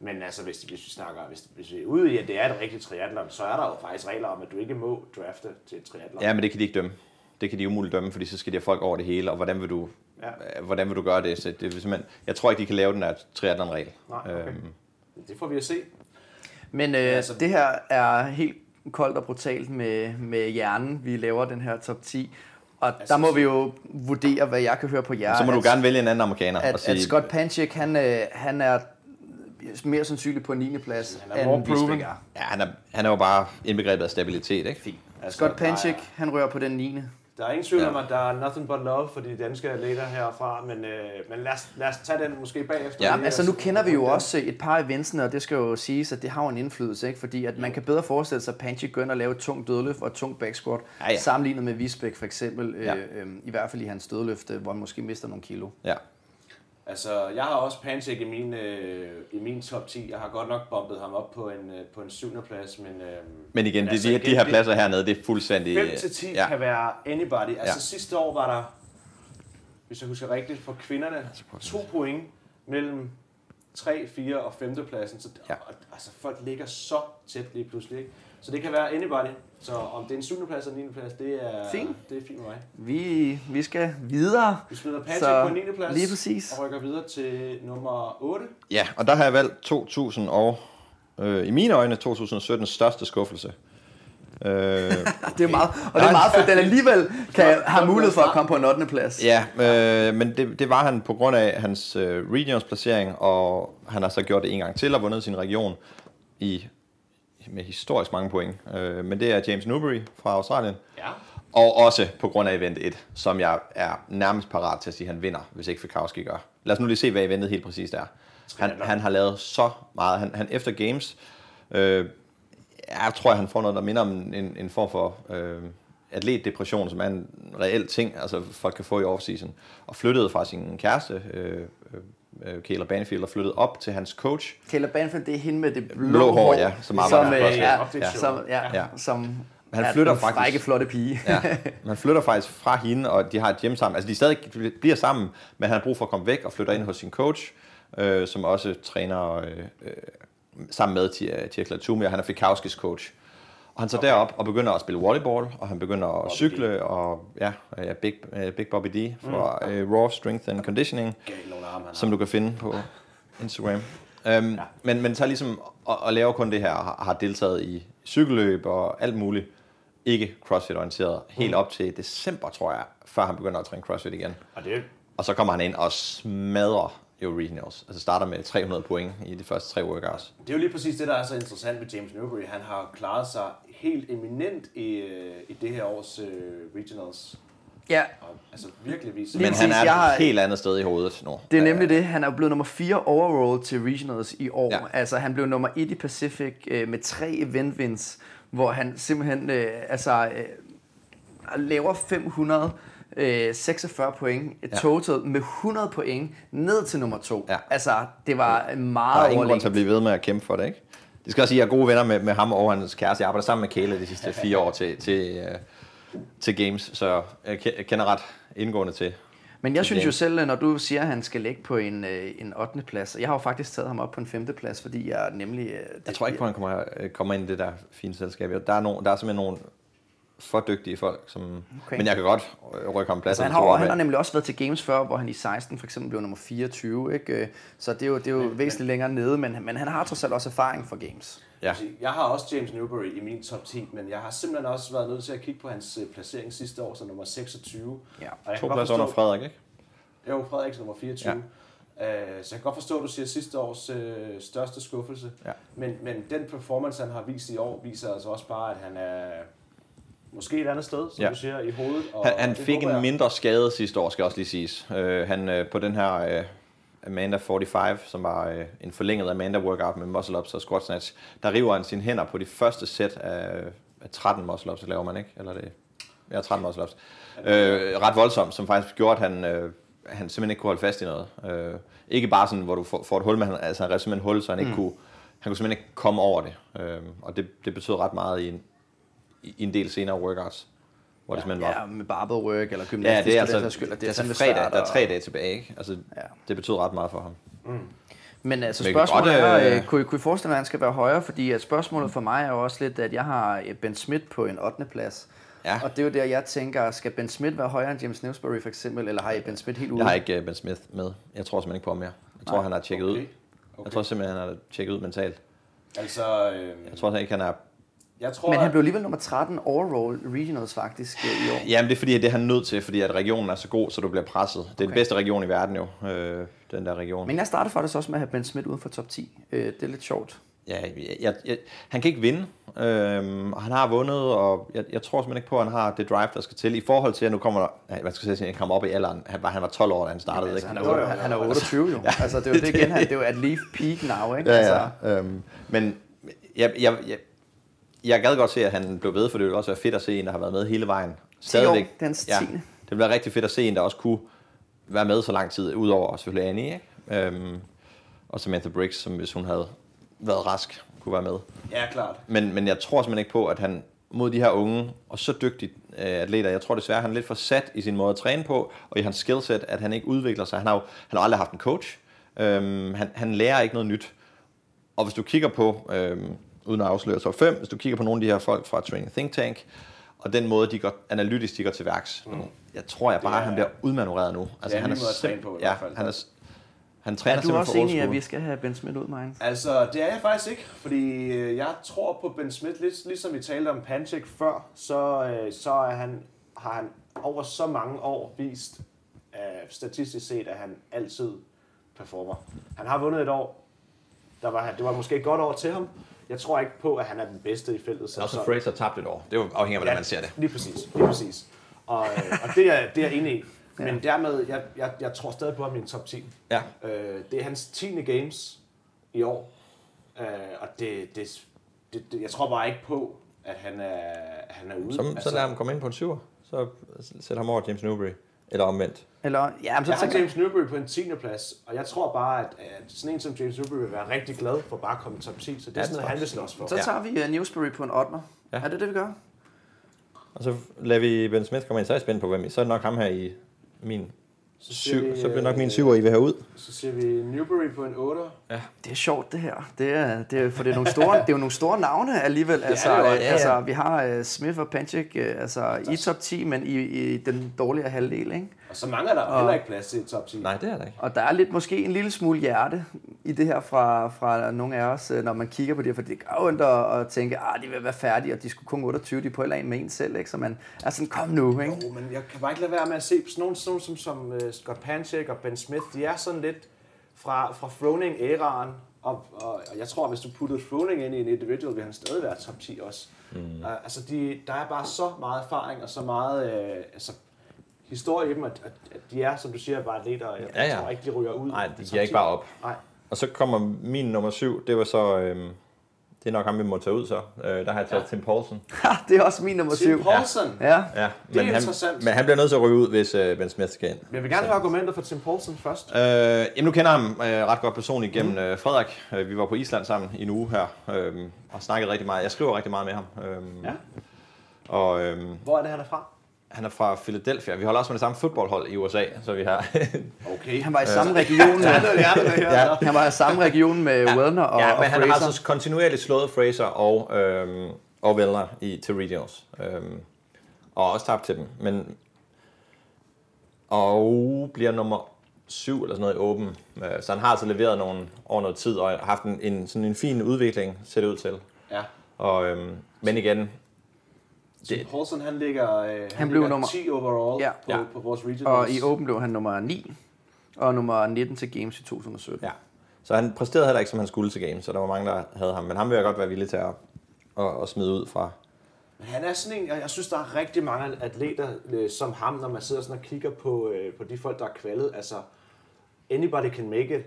A: Men altså, hvis, hvis vi snakker, hvis, hvis vi er ude i, at det er et rigtigt triathlon, så er der jo faktisk regler om, at du ikke må drafte til et triathlon.
C: ja, men det kan de ikke dømme. Det kan de umuligt dømme, fordi så skal de have folk over det hele, og hvordan vil du,
A: Ja.
C: ja. hvordan vil du gøre det? Så det er simpelthen, jeg tror ikke, de kan lave den her triathlon-regel.
A: Nej, okay.
C: Øhm,
A: Det får vi at se.
B: Men øh,
A: altså-
B: det her er helt koldt og brutalt med, med hjernen, vi laver den her top 10. Og der må vi jo vurdere, hvad jeg kan høre på jer.
C: Så må du
B: at,
C: gerne vælge en anden amerikaner
B: at,
C: og sige,
B: at Scott Panchik, han, øh, han er mere sandsynligt på 9. plads,
A: Han er more proven.
C: Ja, han, er, han er jo bare indbegrebet af stabilitet, ikke? Fint.
A: Altså,
B: Scott Panchik, han rører på den 9.
A: Der er ingen tvivl
C: Ja.
A: om, at der er nothing but love for de danske atleter herfra, men, øh, men lad, os, lad os tage den måske bagefter.
B: Ja, altså
A: at-
B: nu kender vi jo også et par af eventsene, og det skal jo siges, at det har jo en indflydelse, ikke? fordi at man kan bedre forestille sig, at Panchik går ind og lave et tungt dødløft og et tungt back squat,
C: Ja, ja.
B: sammenlignet med Visbæk for eksempel,
C: Ja.
B: øh, øh, i hvert fald i hans dødløft, øh, hvor han måske mister nogle kilo.
C: Ja.
A: Altså, jeg har også Panchik i min, øh, i min top 10. Jeg har godt nok bombet ham op på en, øh, på en syvende plads, men... Øh,
C: Men igen, de,
A: altså,
C: de, de her pladser hernede, det er fuldstændig...
A: 5 til 10
C: ja.
A: kan være anybody. Altså
C: Ja.
A: sidste år var der, hvis jeg husker rigtigt, for kvinderne, to point mellem 3, 4 og 5. pladsen. Så,
C: Ja.
A: altså folk ligger så tæt lige pludselig. Ikke? Så det kan være anybody. Så om det er en 7. plads eller 9. plads, det er
B: Fint.
A: Det er fint med mig.
B: Vi, vi skal videre.
A: Vi smider Patrick
B: Så,
A: på 9. plads
B: lige præcis.
A: og rykker videre til nummer 8.
C: ja, og der har jeg valgt 2000 og... Øh, I mine øjne 2017 største skuffelse. Øh,
B: Det er meget, og det er meget fedt, at den alligevel kan have mulighed for at komme på en 8. plads.
C: ja, øh, men det, det var han på grund af hans øh, regions placering, og han har så gjort det en gang til og vundet sin region i med historisk mange point. Øh, men det er James Newbury fra Australien.
A: Ja.
C: Og også på grund af event 1, som jeg er nærmest parat til at sige, at han vinder, hvis ikke Fikowski gør. Lad os nu lige se, hvad eventet helt præcist er. Han, han har lavet så meget. Han, han efter Games Øh, jeg tror, han får noget, der minder om en, en form for øh, atletdepression, som er en reel ting, altså folk kan få i offseason. Og flyttede fra sin kæreste, øh, øh, Kayla Banfield, og flyttede op til hans coach.
B: Kayla Banfield, det er hende med det blå,
C: Blå hår, ja, som
B: som,
C: arbejder
B: øh,
C: for os.
B: ja,
A: Ja.
B: som, ja,
C: Ja.
B: som
C: Han
B: er
C: flytter
B: den
C: faktisk-
B: frække, flotte pige.
C: Ja, man flytter faktisk fra hende, og de har et hjem sammen. Altså, de stadig bliver sammen, men han har brug for at komme væk og flytter ind hos sin coach, øh, som også træner øh, øh, sammen med Tia Latumi, og han er Fikowskis coach. Og han så okay. derop og begynder at spille volleyball, og han begynder at cykle, og ja, ja Big, uh, Big Bobby D fra mm. uh, Raw Strength and Conditioning,
A: arme,
C: som du kan finde på Instagram. Um, ja. men, men tager ligesom og, og laver kun det her, og har, har deltaget i cykelløb og alt muligt, ikke CrossFit-orienteret, helt op til december, tror jeg, før han begynder at træne CrossFit igen.
A: Og det,
C: Og så kommer han ind og smadrer jo regionals. Altså starter med 300 point i de første tre workouts.
A: det er jo lige præcis det, der er så interessant med James Newbury. Han har klaret sig helt eminent i, øh, i det her års øh, regionals.
B: ja,
A: Og, altså virkelig vist.
B: Lige
C: Men han er
B: jeg har-
C: et helt andet sted i hovedet nu.
B: det er nemlig det. Han er blevet nummer 4 overall til regionals i år.
C: Ja.
B: Altså, han blev nummer 1 i Pacific øh, med tre event wins, hvor han simpelthen øh, altså, øh, laver 500 øh, 46 point
C: Ja.
B: total med 100 point ned til nummer 2.
C: Ja.
B: Altså, det var
C: Der
B: meget
C: er ingen grund til at blive ved med at kæmpe for det, ikke? Det skal også sige, at jeg er gode venner med, med ham og hans kæreste. Jeg arbejder sammen med Kayla de sidste fire år til, til, øh, til Games, så jeg ke- jeg kender ret indgående til.
B: Men jeg synes jo selv, når du siger, at han skal ligge på en, øh, en 8. plads, og jeg har jo faktisk taget ham op på en 5. plads, fordi jeg nemlig... Øh, det,
C: Jeg tror ikke på, at han kommer, øh, kommer ind i det der fine selskab. Der er, nogen, der er simpelthen nogle for dygtige folk, som...
B: Okay.
C: Men jeg kan godt øh, rykke ham pladsen.
B: Altså, han, har, han har nemlig også været til Games før, hvor han i 16 for eksempel blev nummer 24, ikke? Øh, Så det er jo, det er jo væsentligt længere nede, men, men han har trods alt også erfaring for Games.
C: Ja.
A: Jeg har også James Newbury i min top 10, men jeg har simpelthen også været nødt til at kigge på hans øh, placering sidste år, så nummer 26.
B: Ja.
A: Og jeg
C: To pladser under Frederik, ikke?
A: Jo, Frederiksen nummer 24. Ja. Så jeg kan godt forstå, at du siger sidste års øh, største skuffelse.
C: Ja.
A: Men, men den performance, han har vist i år, viser altså også bare, at han er måske et andet sted, som
C: Ja.
A: du siger, i hovedet. Og
C: Han, han fik en
A: jeg.
C: mindre skade sidste år, skal også lige siges. Øh, han øh, på den her øh, Amanda 45, som var øh, en forlænget Amanda workout med muscle ups og squat snatch, der river han sine hænder på de første sæt af, af 13 muscle ups, laver man ikke? Eller det, ja, 13 muscle ups. Øh, ret voldsomt, som faktisk gjorde, at han, øh, han simpelthen ikke kunne holde fast i noget. Øh, ikke bare sådan, hvor du får, får et hul, men han, altså, han rev simpelthen hul, så han ikke kunne, han kunne simpelthen ikke komme over det. Øh, og det, det betød ret meget i en, i en del senere workouts, hvor det simpelthen var
B: Ja, med barbell work eller
C: Ja,
B: gymnastisk.
C: det er altså,
B: sags skyld, og
C: det er altså fredag,
B: svært
C: der er tre dage tilbage, ikke? Altså,
B: Ja.
C: det betød ret meget for ham.
B: Men altså
C: Men
B: spørgsmålet
C: godt,
B: er,
C: øh,
B: øh, kunne, I- kunne I forestille mig, at han skal være højere? Fordi at spørgsmålet for mig er jo også lidt, at jeg har øh, Ben Smith på en 8. plads.
C: Ja.
B: Og det er jo der, jeg tænker, skal Ben Smith være højere end James Newsbury for eksempel, eller har I Ben Smith helt ude?
C: Jeg har ikke uh, Ben Smith med. Jeg tror simpelthen ikke på ham mere. Jeg tror,
B: Nej.
C: han har tjekket ud.
A: Okay.
C: Jeg tror simpelthen, han har tjekket ud mentalt.
A: Altså, øh,
C: Jeg tror ikke, han er...
A: jeg tror,
B: Men han blev alligevel nummer 13 overall regionals faktisk øh, i år.
C: Jamen, det er fordi, at det er han nødt til, fordi at regionen er så god, så du bliver presset. Det er den
B: Okay.
C: bedste region i verden jo, øh, den der region.
B: Men jeg startede faktisk også med at have Ben Smith uden for top 10. Øh, det er lidt sjovt.
C: Ja, jeg, jeg, jeg, han kan ikke vinde, øhm, og han har vundet, og jeg, jeg tror simpelthen ikke på, at han har det drive, der skal til. I forhold til, at nu kommer der, hvad skal jeg sige, han kommer op i alderen. Han var, han var 12 år, da han startede.
B: Altså,
C: ikke?
B: han, er, han, han er 28 jo. Altså, det er jo det igen, han, det er jo at leave peak now, ikke?
C: Ja,
B: Altså,
C: ja. Øhm, men jeg, jeg, jeg, jeg gad godt se, at han blev ved, for det ville også være fedt at se en, der har været med hele vejen.
B: år, det er hans tiende.
C: det ville være rigtig fedt at se en, der også kunne være med så lang tid, udover selvfølgelig Annie, ikke? Øhm, og Samantha Briggs, som hvis hun havde været rask, kunne være med.
A: Ja, klart.
C: Men, men jeg tror simpelthen ikke på, at han mod de her unge og så dygtige øh, atleter, jeg tror desværre, han er lidt for sat i sin måde at træne på, og i hans skillset, at han ikke udvikler sig. Han har jo han har aldrig haft en coach. Øhm, han, han lærer ikke noget nyt. Og hvis du kigger på, øhm, uden at afsløre top 5, hvis du kigger på nogle af de her folk fra Training Think Tank, og den måde, de går, analytisk de går til værks, mm. jeg tror jeg bare,
A: er-
C: at han bliver udmanøvreret nu. Altså,
A: en
C: han
A: ny måde at træne på i
C: ja,
A: hvert fald.
C: han, er, han træner
B: er du også enig i, at vi skal have Ben Smith ud, Martin?
A: Altså, det er jeg faktisk ikke, fordi øh, jeg tror på Ben Smith, lidt ligesom vi talte om Panchik før, så, øh, så er han, har han over så mange år vist, øh, statistisk set, at han altid performer. Han har vundet et år, der var, det var måske et godt år til ham. Jeg tror ikke på, at han er den bedste i feltet.
C: Så også Fraser tabt et år. Det er jo afhængig af, hvordan man ser det.
A: Lige præcis, lige præcis. Og, øh, og det, er, det er jeg enig i. Men dermed, jeg, jeg, jeg tror stadig på ham i en top 10.
C: Ja.
A: Øh, det er hans 10. games i år. Øh, og det, det, det, det, jeg tror bare ikke på, at han er, han er ude.
C: Så, så lad ham komme ind på en syver. Så sæt ham over James Newbury. Eller omvendt.
B: Eller, ja, men så
A: Jeg har James Newbury på en 10. plads, og jeg tror bare, at, at sådan en som James Newbury vil være rigtig glad for bare at komme i top 10, så det er
C: Ja,
A: sådan noget, han vil slås for.
B: så tager vi uh, Newsbury på en 8.
C: Ja.
B: Er det det, vi gør?
C: Og så lader vi Ben Smith komme ind. Så er jeg spændt på, hvem I. Så er det nok ham her i min
A: Så siger
C: syv.
A: vi,
C: Så bliver det nok min
A: øh,
C: syver, I vil have ud.
A: Så siger vi Newbury på en 8.
B: Det er sjovt, det her. Det er, det er, for det er, nogle store, det er jo nogle store navne alligevel. Altså,
A: det
B: øh,
A: ja, ja.
B: altså, vi har uh, Smith og Panchik uh, altså, i top 10, men i, i den dårligere halvdel. Ikke?
A: Og så mangler der
B: Og-
A: heller ikke plads til top 10.
C: Nej, det er der ikke.
B: Og der er lidt måske en lille smule hjerte i det her fra, fra nogle af os, øh, når man kigger på det, for det gør ondt at, at tænke, at de vil være færdige, og de skulle kun 28, de er på en med en selv, ikke? så man er sådan, kom nu, ikke?
A: Jo, men jeg kan bare ikke lade være med at se sådan nogle, sådan nogle som, som uh, Scott Panchik og Ben Smith, de er sådan lidt fra, fra Froning-æraen, og, og, og jeg tror, at hvis du puttede Froning ind i en individual, vil han stadig være top 10 også. Mm. Uh, altså, de, der er bare så meget erfaring og så meget uh, altså, historie i dem, at, at, de er, som du siger, bare atleter. Jeg
C: Ja, ja.
A: tror ikke, de ryger ud.
C: Nej, de giver ikke
A: 10.
C: bare op.
A: Nej.
C: Og så kommer min nummer syv. Det var så... Øhm, det er nok ham, vi må tage ud så. Øh, der har jeg taget ja. Tim Paulsen.
B: Det er også min nummer
A: Tim
B: 7.
A: Paulsen. Ja.
B: Ja,
C: Ja,
A: er
C: men han,
A: interessant.
C: men han bliver nødt til at ryge ud, hvis øh, Ben Smith skal ind.
A: Men jeg vil gerne høre argumenter for Tim Paulsen først.
C: Øh, jamen, nu kender jeg ham øh, ret godt personligt gennem
A: Mm.
C: øh, Frederik. Øh, vi var på Island sammen i en uge her, øh, og snakkede rigtig meget. Jeg skriver rigtig meget med ham. Øh,
A: Ja.
C: Og øh,
A: Hvor er det, han er fra?
C: Han er fra Philadelphia. Vi holder også med det samme fodboldhold i USA, så vi har...
A: Okay.
B: han var i samme region,
A: Ja, det er det, ja.
C: Ja.
B: han var i samme region med Wellner og,
C: ja,
B: og
C: men han
B: Fraser.
C: har altså kontinuerligt slået Fraser og, øhm, og Vellner i, til regionals. Øhm, og også tabt til dem. Men, og bliver nummer syv eller sådan noget i åben. Øh, Så han har altså leveret nogle over noget tid og haft en, en, sådan en fin udvikling, ser det ud til.
A: ja.
C: Og, øhm, men igen,
A: Tim Paulsen, han ligger, øh, han
B: Han blev
A: ligger
B: nummer-
A: 10 overall
B: Ja.
A: på,
C: Ja.
A: på vores regionals.
B: Og i Open blev han nummer 9, og nummer 19 til Games i 2017.
C: ja. Så han præsterede heller ikke, som han skulle til game, så der var mange, der havde ham. Men ham vil jeg godt være villig til at, at, at smide ud fra.
A: Men han er sådan en, jeg, jeg synes, der er rigtig mange atleter øh, som ham, når man sidder sådan og kigger på, øh, på de folk, der er kvalet. Altså, anybody can make it,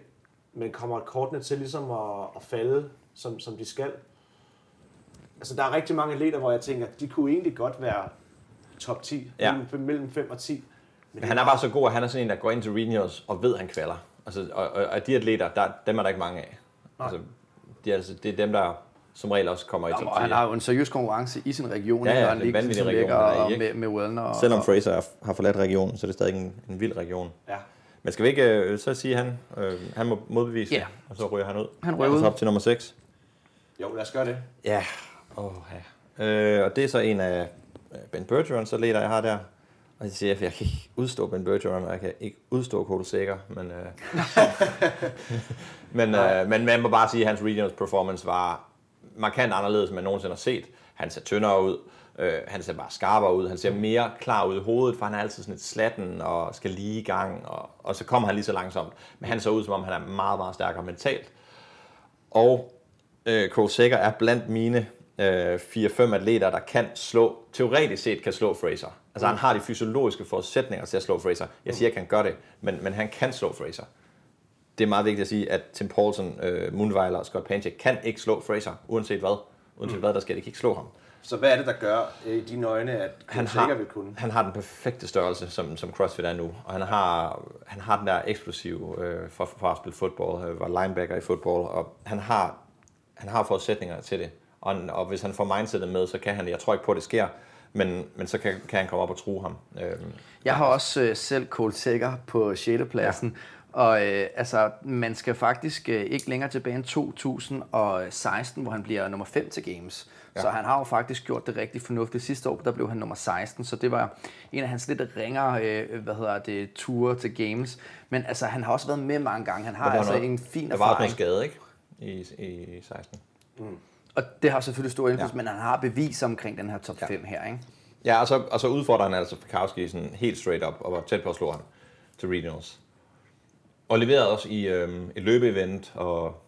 A: men kommer kortene til ligesom at, at falde, som, som de skal. Altså, der er rigtig mange atleter, hvor jeg tænker, de kunne egentlig godt være top 10,
C: Ja.
A: mellem, mellem 5 og 10.
C: Men han er bare så god, at han er sådan en, der går ind til regionals og ved, at han kvalder. Altså, og, og, og de atleter, der, dem er der ikke mange af. Altså, de er, altså, det er dem, der som regel også kommer i top 10.
B: Og han har jo en seriøs konkurrence i sin region,
C: Ja, ja,
B: når han
C: det er
B: ligger,
C: vanvittig
B: som
C: region,
B: ligger
C: er
B: og
C: ikke?
B: med, med Wellner. Og,
C: Selvom
B: og,
C: Fraser er- har forladt regionen, så er det stadig en, en vild region.
A: Ja.
C: Men skal vi ikke øh, så sige, at han, øh, han må modbevise
B: Ja.
C: det, og så ryger han ud?
B: Han ryger
C: Og så
B: ud.
C: op til nummer 6.
A: Jo, lad os gøre det.
C: Ja. Oh, ja. Øh, og det er så en af øh, Ben Bergeron, så leder jeg har der. Og jeg siger, at jeg kan ikke udstå Ben Bergeron, og jeg kan ikke udstå Cole Sager, men, øh, men, øh, men man må bare sige, at hans regionals performance var markant anderledes, end man nogensinde har set. Han ser tyndere ud, øh, han ser bare skarpere ud, han ser mere klar ud i hovedet, for han er altid sådan et slatten og skal lige i gang, og, og så kommer han lige så langsomt. Men han ser ud, som om han er meget, meget stærkere mentalt. Og øh, Cole Sager er blandt mine øh, 4-5 atleter, der kan slå, teoretisk set kan slå Fraser. Altså han har de fysiologiske forudsætninger til at slå Fraser. Jeg siger ikke, han gør det, men, men han kan slå Fraser. Det er meget vigtigt at sige, at Tim Paulson, øh, Moonweiler og Scott Panchik kan ikke slå Fraser, uanset hvad. Uanset hvad, der skal de kan ikke slå ham.
A: Så hvad er det, der gør øh, i dine øjne, at
C: Han har,
A: vil kunne?
C: han har den perfekte størrelse, som, som CrossFit er nu. Og han har, han har den der eksplosive øh, for, for at spille fodbold, øh, var linebacker i fodbold, og han har, han har forudsætninger til det. Og, og hvis han får mindsetet med, så kan han. Jeg tror ikke på, at det sker, men, men så kan, kan han komme op og true ham. Øhm,
B: Jeg har også øh, selv Cole Sager på 6. pladsen. Ja. Og øh, altså, man skal faktisk øh, ikke længere tilbage end 2016, hvor han bliver nummer 5 til Games. Ja. Så han har jo faktisk gjort det rigtig fornuftigt. Sidste år, der blev han nummer 16, så det var en af hans lidt ringere, øh, hvad hedder det, ture til Games. Men altså, han har også været med mange gange. Han har altså
C: noget-
B: en fin
C: der var også
B: erfaring.
C: noget skade, ikke? I, i 16.
B: Og det har selvfølgelig stor indflydelse,
C: Ja.
B: men han har bevis omkring den her top
C: Ja.
B: 5 her, ikke?
C: Ja, og så, og så udfordrer han altså Fikowski sådan helt straight up, og var tæt på at slå ham til regionals. Og leverede også i øhm, et løbeevent, og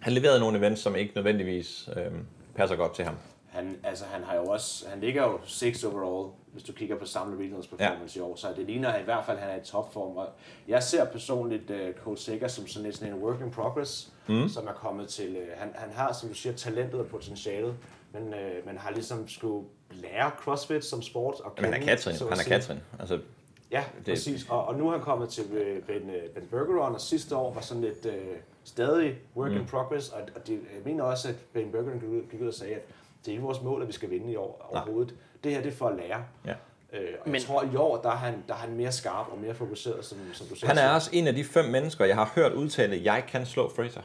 C: han leverede nogle events, som ikke nødvendigvis øhm, passer godt til ham.
A: Han, altså, han har jo også, han ligger jo 6 overall, hvis du kigger på samlet regionals performance ja. i år, så det ligner i hvert fald, at han er i topform. Og jeg ser personligt uh, Cole Sager som sådan, lidt sådan en work in progress, mm. som er kommet til, uh, han, han har, som du siger, talentet og potentialet, men uh, man har ligesom skulle lære CrossFit som sport. Og
C: Men han er Katrin, han er Katrin. Altså,
A: Ja, det... præcis. Og, og nu er han kommet til øh, Ben, øh, ben Bergeron, og sidste år var sådan lidt øh, stadig work mm. in progress, og, og det, jeg mener også, at Ben Bergeron gik ud og sagde, at det er ikke vores mål, at vi skal vinde i år overhovedet. Det her det er for at lære.
C: Ja.
A: Øh, og Men, jeg tror, at i år, der er, han, der er han mere skarp og mere fokuseret, som, som du
C: siger. Han er også en af de fem mennesker, jeg har hørt udtale, at jeg kan slå Fraser.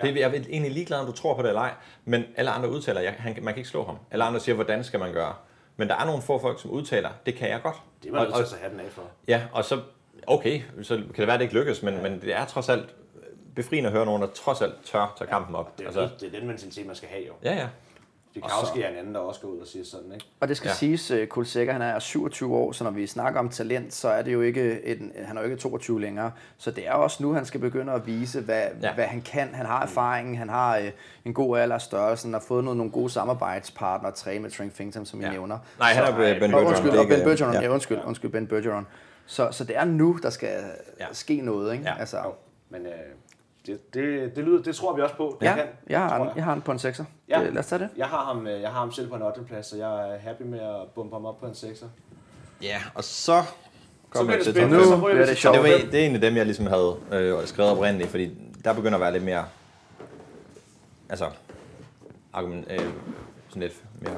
C: Det er jeg er egentlig ligeglad, om du tror på det eller ej, men alle andre udtaler, at han, man kan ikke slå ham. Alle andre siger, hvordan skal man gøre. Men der er nogle få folk, som udtaler, det kan jeg godt.
A: Det var nødt til at have den af for.
C: Ja, og så, okay, så kan det være, at det ikke lykkes, men, ja. men det er trods alt befriende at høre nogen, der trods alt tør tage kampen op.
A: Det er, altså, det er den mentalitet, man skal have jo.
C: Ja, ja.
A: Fikowski er en anden, der også går ud og siger sådan, ikke?
B: Og det skal ja. siges, uh, Kulsækker, han er 27 år, så når vi snakker om talent, så er det jo ikke, en, han er jo ikke 22 længere. Så det er også nu, han skal begynde at vise, hvad, ja. hvad han kan. Han har erfaringen, han har uh, en god alder størrelse, har fået noget, nogle gode samarbejdspartnere, træne med Trank Fington, som ja. I nævner.
C: Nej, han er Ben Bergeron.
B: Undskyld, og Ben Bergeron, ja. ja, undskyld, undskyld, Ben Bergeron. Så, så det er nu, der skal ja. ske noget, ikke?
A: Ja. Altså, men, uh det, det, det, lyder, det tror vi også på. Det
B: ja,
A: kan,
B: jeg, har, jeg. jeg har ham på en 6'er. Ja, lad os tage det.
A: Jeg har, ham, øh, jeg har ham selv på en 8. plads, så jeg er happy med at bumpe ham op på en 6'er.
C: Ja, og så
A: kommer
C: jeg
A: til Nu så
C: bliver det sjovt. Det, var, det er egentlig dem, jeg ligesom havde øh, skrevet oprindeligt, fordi der begynder at være lidt mere, altså, argument, øh, sådan lidt mere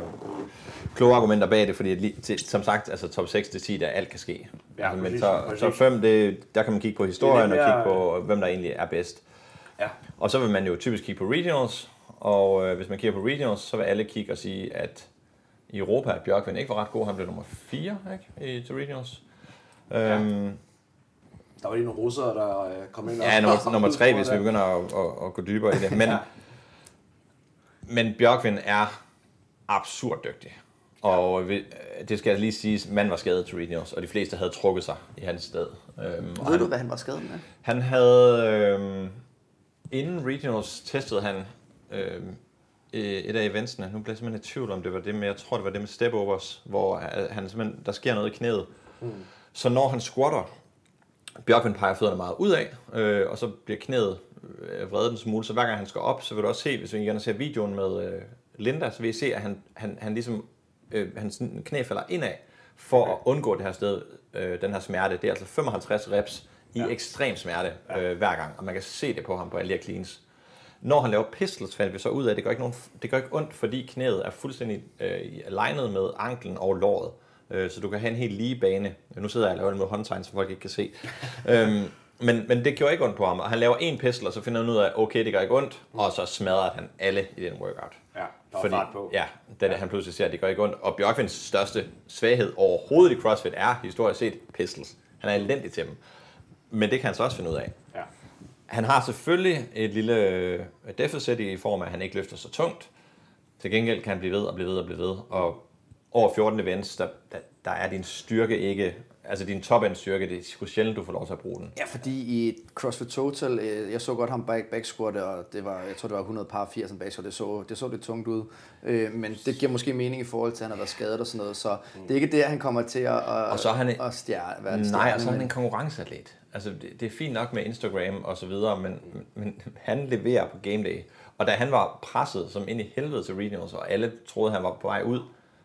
C: kloge argumenter bag det, fordi til, som sagt, altså top 6 til 10, der alt kan ske. Ja, altså, men top, top 5, det, der kan man kigge på historien mere, og kigge på, hvem der egentlig er bedst. Ja. Og så vil man jo typisk kigge på regionals, og øh, hvis man kigger på regionals, så vil alle kigge og sige, at i Europa er Bjørkvind ikke var ret god. Han blev nummer 4 ikke, i, til regionals. Ja. Øhm,
A: der var lige nogle russere, der øh, kom ind
C: og... Ja, nummer, nummer 3, hvis vi begynder at, at, at gå dybere i det. Men, ja. men Bjørkvind er absurd dygtig. Og det skal lige sige, manden var skadet til Regionals, og de fleste havde trukket sig i hans sted.
B: Øhm, Ved han, du, hvad han var skadet med?
C: Han havde... Øhm, inden Regionals testede han øh, et af eventsene. Nu bliver jeg simpelthen i tvivl om det var det med, jeg tror det var det med stepovers, hvor han simpelthen, der sker noget i knæet. Mm. Så når han squatter, Bjørkvind peger fødderne meget ud af, øh, og så bliver knæet øh, vredet en smule, så hver gang han skal op, så vil du også se, hvis vi gerne ser videoen med øh, Linda, så vil I se, at han, han, han ligesom, øh, hans knæ falder indad, for okay. at undgå det her sted, øh, den her smerte. Det er altså 55 reps i ja. ekstrem smerte øh, hver gang, og man kan se det på ham på alle de her cleans. Når han laver pistols, fandt vi så ud af, at det gør ikke, nogen, det gør ikke ondt, fordi knæet er fuldstændig øh, alignet med anklen og låret. Øh, så du kan have en helt lige bane. Nu sidder jeg og laver det med håndtegn, så folk ikke kan se. øhm, men, men det gjorde ikke ondt på ham. Og han laver en pistol, og så finder han ud af, okay, det gør ikke ondt. Og så smadrer han alle i den workout.
A: Ja, der Fordi, fart på.
C: Ja, det ja. han pludselig ser, at det gør ikke ondt. Og Bjørkvinds største svaghed overhovedet i CrossFit er historisk set pistols. Han er elendig til dem. Men det kan han så også finde ud af. Ja. Han har selvfølgelig et lille øh, deficit i form af, at han ikke løfter så tungt. Til gengæld kan han blive ved og blive ved og blive ved. Og over 14 events, der, der, der er din styrke ikke altså din top end styrke, det er sgu sjældent, du får lov til at bruge den.
B: Ja, fordi i CrossFit Total, øh, jeg så godt ham back, back squat, og det var, jeg tror det var 100 par 80 back så det så, det så lidt tungt ud. Øh, men det giver måske mening i forhold til, at han har været skadet og sådan noget, så det er ikke der, han kommer til at, og så er han, at stjerne,
C: være. Nej, og så er han en konkurrenceatlet. Altså, det, det, er fint nok med Instagram og så videre, men, men han leverer på game day. Og da han var presset som ind i helvede til regionals, og alle troede, han var på vej ud,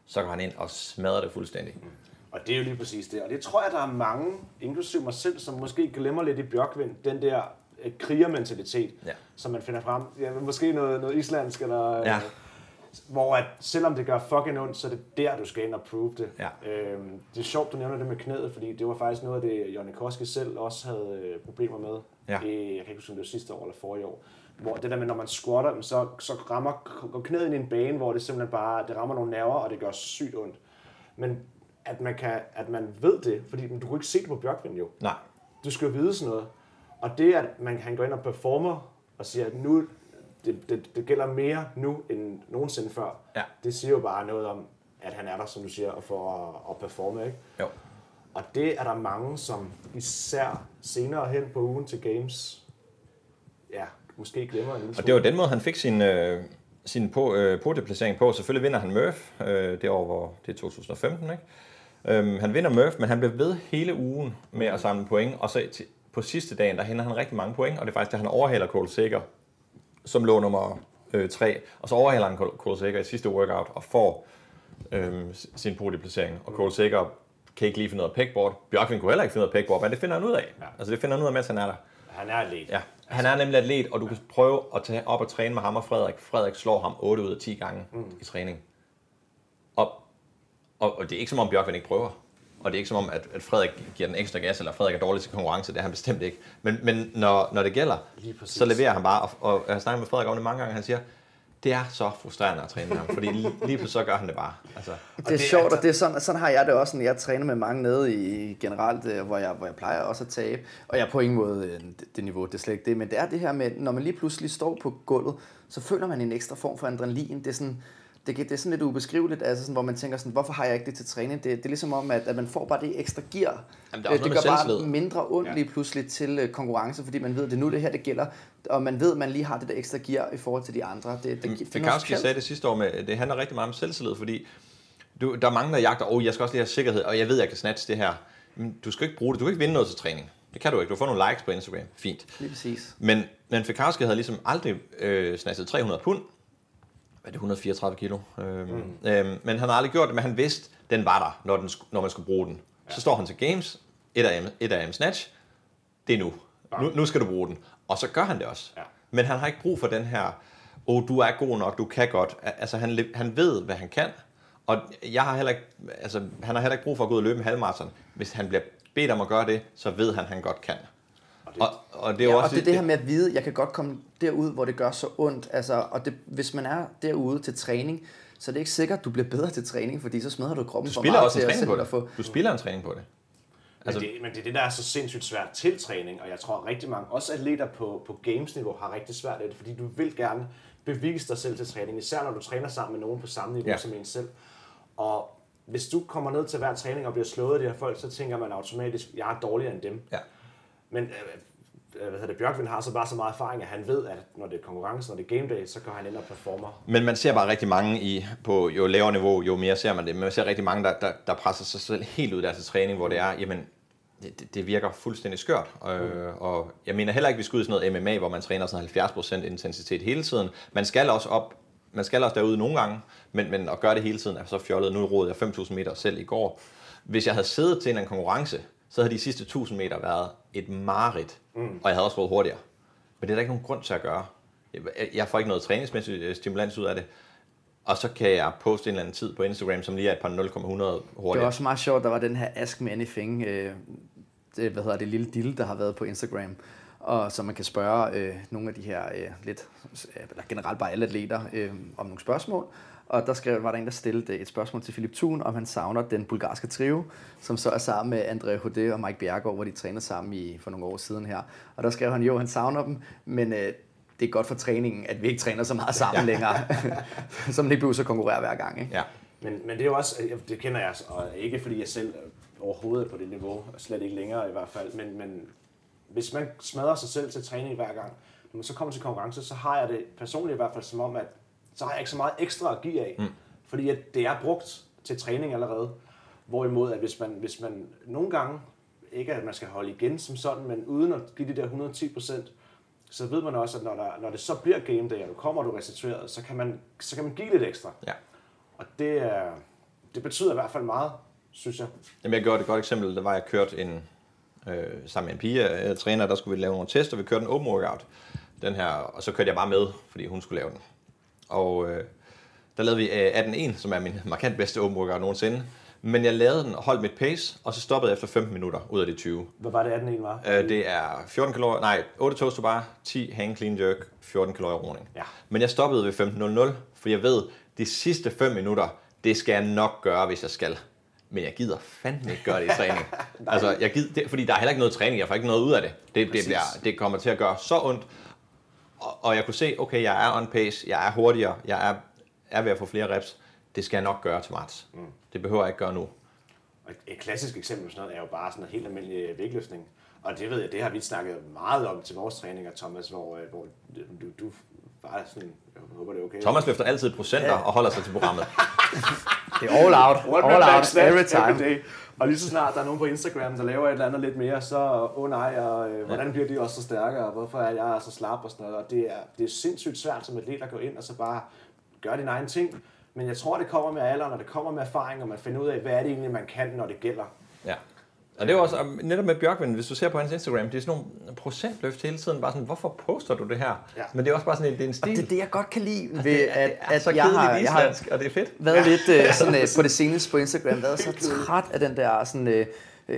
C: så går han ind og smadrer det fuldstændig. Mm.
A: Og det er jo lige præcis det. Og det tror jeg, der er mange, inklusive mig selv, som måske glemmer lidt i Bjørkvind, den der øh, krigermentalitet, ja. som man finder frem. Ja, måske noget, noget islandsk, eller, ja. Hvor at, selvom det gør fucking ondt, så er det der, du skal ind og prove det. Ja. Øhm, det er sjovt, du nævner det med knæet, fordi det var faktisk noget af det, Jonny Koski selv også havde øh, problemer med. Ja. I, jeg kan ikke huske, om det var sidste år eller forrige år. Hvor det der med, når man squatter, så, så rammer, går knæet ind i en bane, hvor det simpelthen bare, det rammer nogle nerver, og det gør sygt ondt. Men at man, kan, at man ved det, fordi du kunne ikke se det på Bjørkvind jo.
C: Nej.
A: Du skal jo vide sådan noget. Og det, at man kan gå ind og performer og sige, at nu, det, det, det gælder mere nu end nogensinde før, ja. det siger jo bare noget om, at han er der, som du siger, og for at, at performe, ikke?
C: Jo.
A: Og det er der mange, som især senere hen på ugen til Games, ja, måske glemmer en
C: Og det var den måde, han fik sin, øh, sin på, øh, podieplacering på. Selvfølgelig vinder han Murph, øh, det år, hvor det er 2015, ikke? Øhm, han vinder Murph, men han bliver ved hele ugen med at samle point, og så til, på sidste dagen, der henter han rigtig mange point, og det er faktisk, at han overhaler Cole Sager, som lå nummer øh, 3, og så overhaler han Cole Sager i sidste workout, og får øh, sin podieplacering, og Cole Sager kan ikke lige finde ud af pegboard. Bjørkvind kunne heller ikke finde ud af pegboard, men det finder han ud af. Ja. Altså det finder han ud af, mens han er der.
A: Han er atlet.
C: Ja, han er nemlig atlet, og du kan prøve at tage op og træne med ham og Frederik. Frederik slår ham 8 ud af 10 gange mm. i træning. Og, og, og det er ikke som om Bjørkvind ikke prøver. Og det er ikke som om, at, at Frederik giver den ekstra gas, eller Frederik er dårlig til konkurrence. Det er han bestemt ikke. Men, men når, når det gælder, så leverer han bare. Og, og jeg har snakket med Frederik om det mange gange, han siger, det er så frustrerende at træne med ham, fordi lige pludselig så gør han det bare. Altså.
B: Det er det, sjovt, og det er sådan, sådan har jeg det også, når jeg træner med mange nede i generelt, øh, hvor jeg, hvor jeg plejer også at tabe. Og jeg er på ingen måde øh, det, det niveau, det er slet ikke det, men det er det her med, når man lige pludselig står på gulvet, så føler man en ekstra form for adrenalin. Det er sådan, det, det er sådan lidt ubeskriveligt, altså sådan, hvor man tænker sådan, hvorfor har jeg ikke det til træning? Det, det er ligesom om, at, at man får bare det ekstra gear.
C: Jamen, det,
B: det gør bare mindre ondt ja. lige pludselig til uh, konkurrence, fordi man ved, at det er nu det her, det gælder. Og man ved, at man lige har det der ekstra gear i forhold til de andre. Det, det, det,
C: Fikowski sagde det sidste år, med, det handler rigtig meget om selvtillid, fordi du, der er mange, der jagter, åh, oh, jeg skal også lige have sikkerhed, og jeg ved, jeg kan snatche det her. Men du skal ikke bruge det, du kan ikke vinde noget til træning. Det kan du ikke. Du får nogle likes på Instagram. Fint.
B: Lige præcis.
C: Men, men Fikowski havde ligesom aldrig øh, snatchet 300 pund, hvad er det, 134 kilo. Øhm, mm. øhm, men han har aldrig gjort det, men han vidste, den var der, når, den, når man skulle bruge den. Ja. Så står han til games, et af, et af snatch, det er nu. nu. Nu skal du bruge den. Og så gør han det også. Ja. Men han har ikke brug for den her, åh, oh, du er god nok, du kan godt. Altså, han, han ved, hvad han kan. Og jeg har heller ikke, altså, han har heller ikke brug for at gå ud og løbe en halvmarathon. Hvis han bliver bedt om at gøre det, så ved han, at han godt kan.
B: Og, og, og det er ja, også og det er det her med at vide, jeg kan godt komme derud, hvor det gør så ondt. Altså, og det, hvis man er derude til træning, så er det ikke sikkert, at du bliver bedre til træning, fordi så smadrer du kroppen
C: du for meget også en træning på det. Få... Du spiller en træning på det.
A: Altså, men, det, men det er det, der er så sindssygt svært til træning, og jeg tror at rigtig mange, også atleter på, på games-niveau, har rigtig svært af det, fordi du vil gerne bevise dig selv til træning, især når du træner sammen med nogen på samme niveau ja. som en selv. Og hvis du kommer ned til hver træning og bliver slået af de her folk, så tænker man automatisk, jeg er dårligere end dem. Ja. Men øh, hvad hedder det, Bjørkvind har så bare så meget erfaring, at han ved, at når det er konkurrence, når det er game day, så går han ind og performer.
C: Men man ser bare rigtig mange i, på jo lavere niveau, jo mere ser man det, men man ser rigtig mange, der, der, der presser sig selv helt ud af deres træning, hvor det er, jamen, det, det virker fuldstændig skørt. Øh, mm. Og jeg mener heller ikke, at vi skal ud i sådan noget MMA, hvor man træner sådan 70% intensitet hele tiden. Man skal også op, man skal også derude nogle gange, men, men at gøre det hele tiden er så fjollet. Nu rådede jeg 5.000 meter selv i går. Hvis jeg havde siddet til en konkurrence, så havde de sidste 1000 meter været et mareridt, mm. og jeg havde også gået hurtigere. Men det er der ikke nogen grund til at gøre. Jeg får ikke noget træningsmæssigt øh, stimulans ud af det. Og så kan jeg poste en eller anden tid på Instagram, som lige er et par 0,100 hurtigere.
B: Det var også meget sjovt, der var den her Ask Me Anything, øh, det, hvad hedder det, lille dille, der har været på Instagram. Og så man kan spørge øh, nogle af de her øh, lidt, eller generelt bare alle atleter, øh, om nogle spørgsmål. Og der skrev, var der en, der stillede et spørgsmål til Philip Thun, om han savner den bulgarske trio, som så er sammen med André Hode og Mike Bjergård, hvor de træner sammen i, for nogle år siden her. Og der skrev han, jo, han savner dem, men øh, det er godt for træningen, at vi ikke træner så meget sammen ja. længere, som ikke behøver så konkurrere hver gang. Ikke?
A: Ja. Men, men det er jo også, det kender jeg, og ikke fordi jeg selv overhovedet på det niveau, slet ikke længere i hvert fald, men, men hvis man smadrer sig selv til træning hver gang, når man så kommer til konkurrence, så har jeg det personligt i hvert fald som om, at så har jeg ikke så meget ekstra at give af. Mm. Fordi at det er brugt til træning allerede. Hvorimod, at hvis man, hvis man nogle gange, ikke at man skal holde igen som sådan, men uden at give de der 110 procent, så ved man også, at når, der, når det så bliver game day, og du kommer, og du er restitueret, så kan man, så kan man give lidt ekstra. Ja. Og det, er, det betyder i hvert fald meget, synes jeg.
C: Jamen, jeg gjorde et godt eksempel. Der var, jeg kørt en, øh, sammen med en pige, jeg træner, der skulle vi lave nogle tester, vi kørte en open workout. Den her, og så kørte jeg bare med, fordi hun skulle lave den. Og øh, der lavede vi øh, 18.1, som er min markant bedste open workout nogensinde. Men jeg lavede den, holdt mit pace, og så stoppede jeg efter 15 minutter ud af de 20.
A: Hvad var det 18 var?
C: Øh, det er 14 kalorier, nej, 8 toast to bar, 10 hang clean jerk, 14 kalorier roning. Ja. Men jeg stoppede ved 15.00, for jeg ved, de sidste 5 minutter, det skal jeg nok gøre, hvis jeg skal. Men jeg gider fandme ikke gøre det i træning. altså, jeg gider, det, fordi der er heller ikke noget træning, jeg får ikke noget ud af det. Det, det, bliver, det kommer til at gøre så ondt, og, og jeg kunne se, okay, jeg er on pace, jeg er hurtigere, jeg er, er ved at få flere reps. Det skal jeg nok gøre til marts. Mm. Det behøver jeg ikke gøre nu.
A: Et, et klassisk eksempel sådan noget er jo bare sådan en helt almindelig øh, vægtløftning. Og det ved jeg, det har vi snakket meget om til vores træninger, Thomas, hvor, øh, hvor du, du bare sådan, jeg håber det er okay.
C: Thomas løfter altid procenter og holder sig til programmet.
B: Det er all out.
A: One
B: all
A: man
B: out every
A: every
B: time.
A: day. Og lige så snart der er nogen på Instagram, der laver et eller andet lidt mere, så åh oh nej, og øh, hvordan bliver de også så stærkere, og hvorfor er jeg så slap og sådan noget. Og det er, det er sindssygt svært som atlet at gå ind og så bare gøre din egen ting. Men jeg tror, det kommer med alderen, og det kommer med erfaring, og man finder ud af, hvad er det egentlig, man kan, når det gælder.
C: Ja. Og det er også, netop med Bjørkvind, hvis du ser på hans Instagram, det er sådan nogle procentløft hele tiden, bare sådan, hvorfor poster du det her?
A: Ja.
C: Men det er også bare sådan, en- det er en stil.
B: Det er det, jeg godt kan lide ved,
C: det,
B: at,
C: er
B: at
C: så
B: jeg, har, jeg har
C: og det er fedt.
B: været lidt øh, sådan, øh, på det seneste på Instagram, været så træt af den der sådan, øh, øh,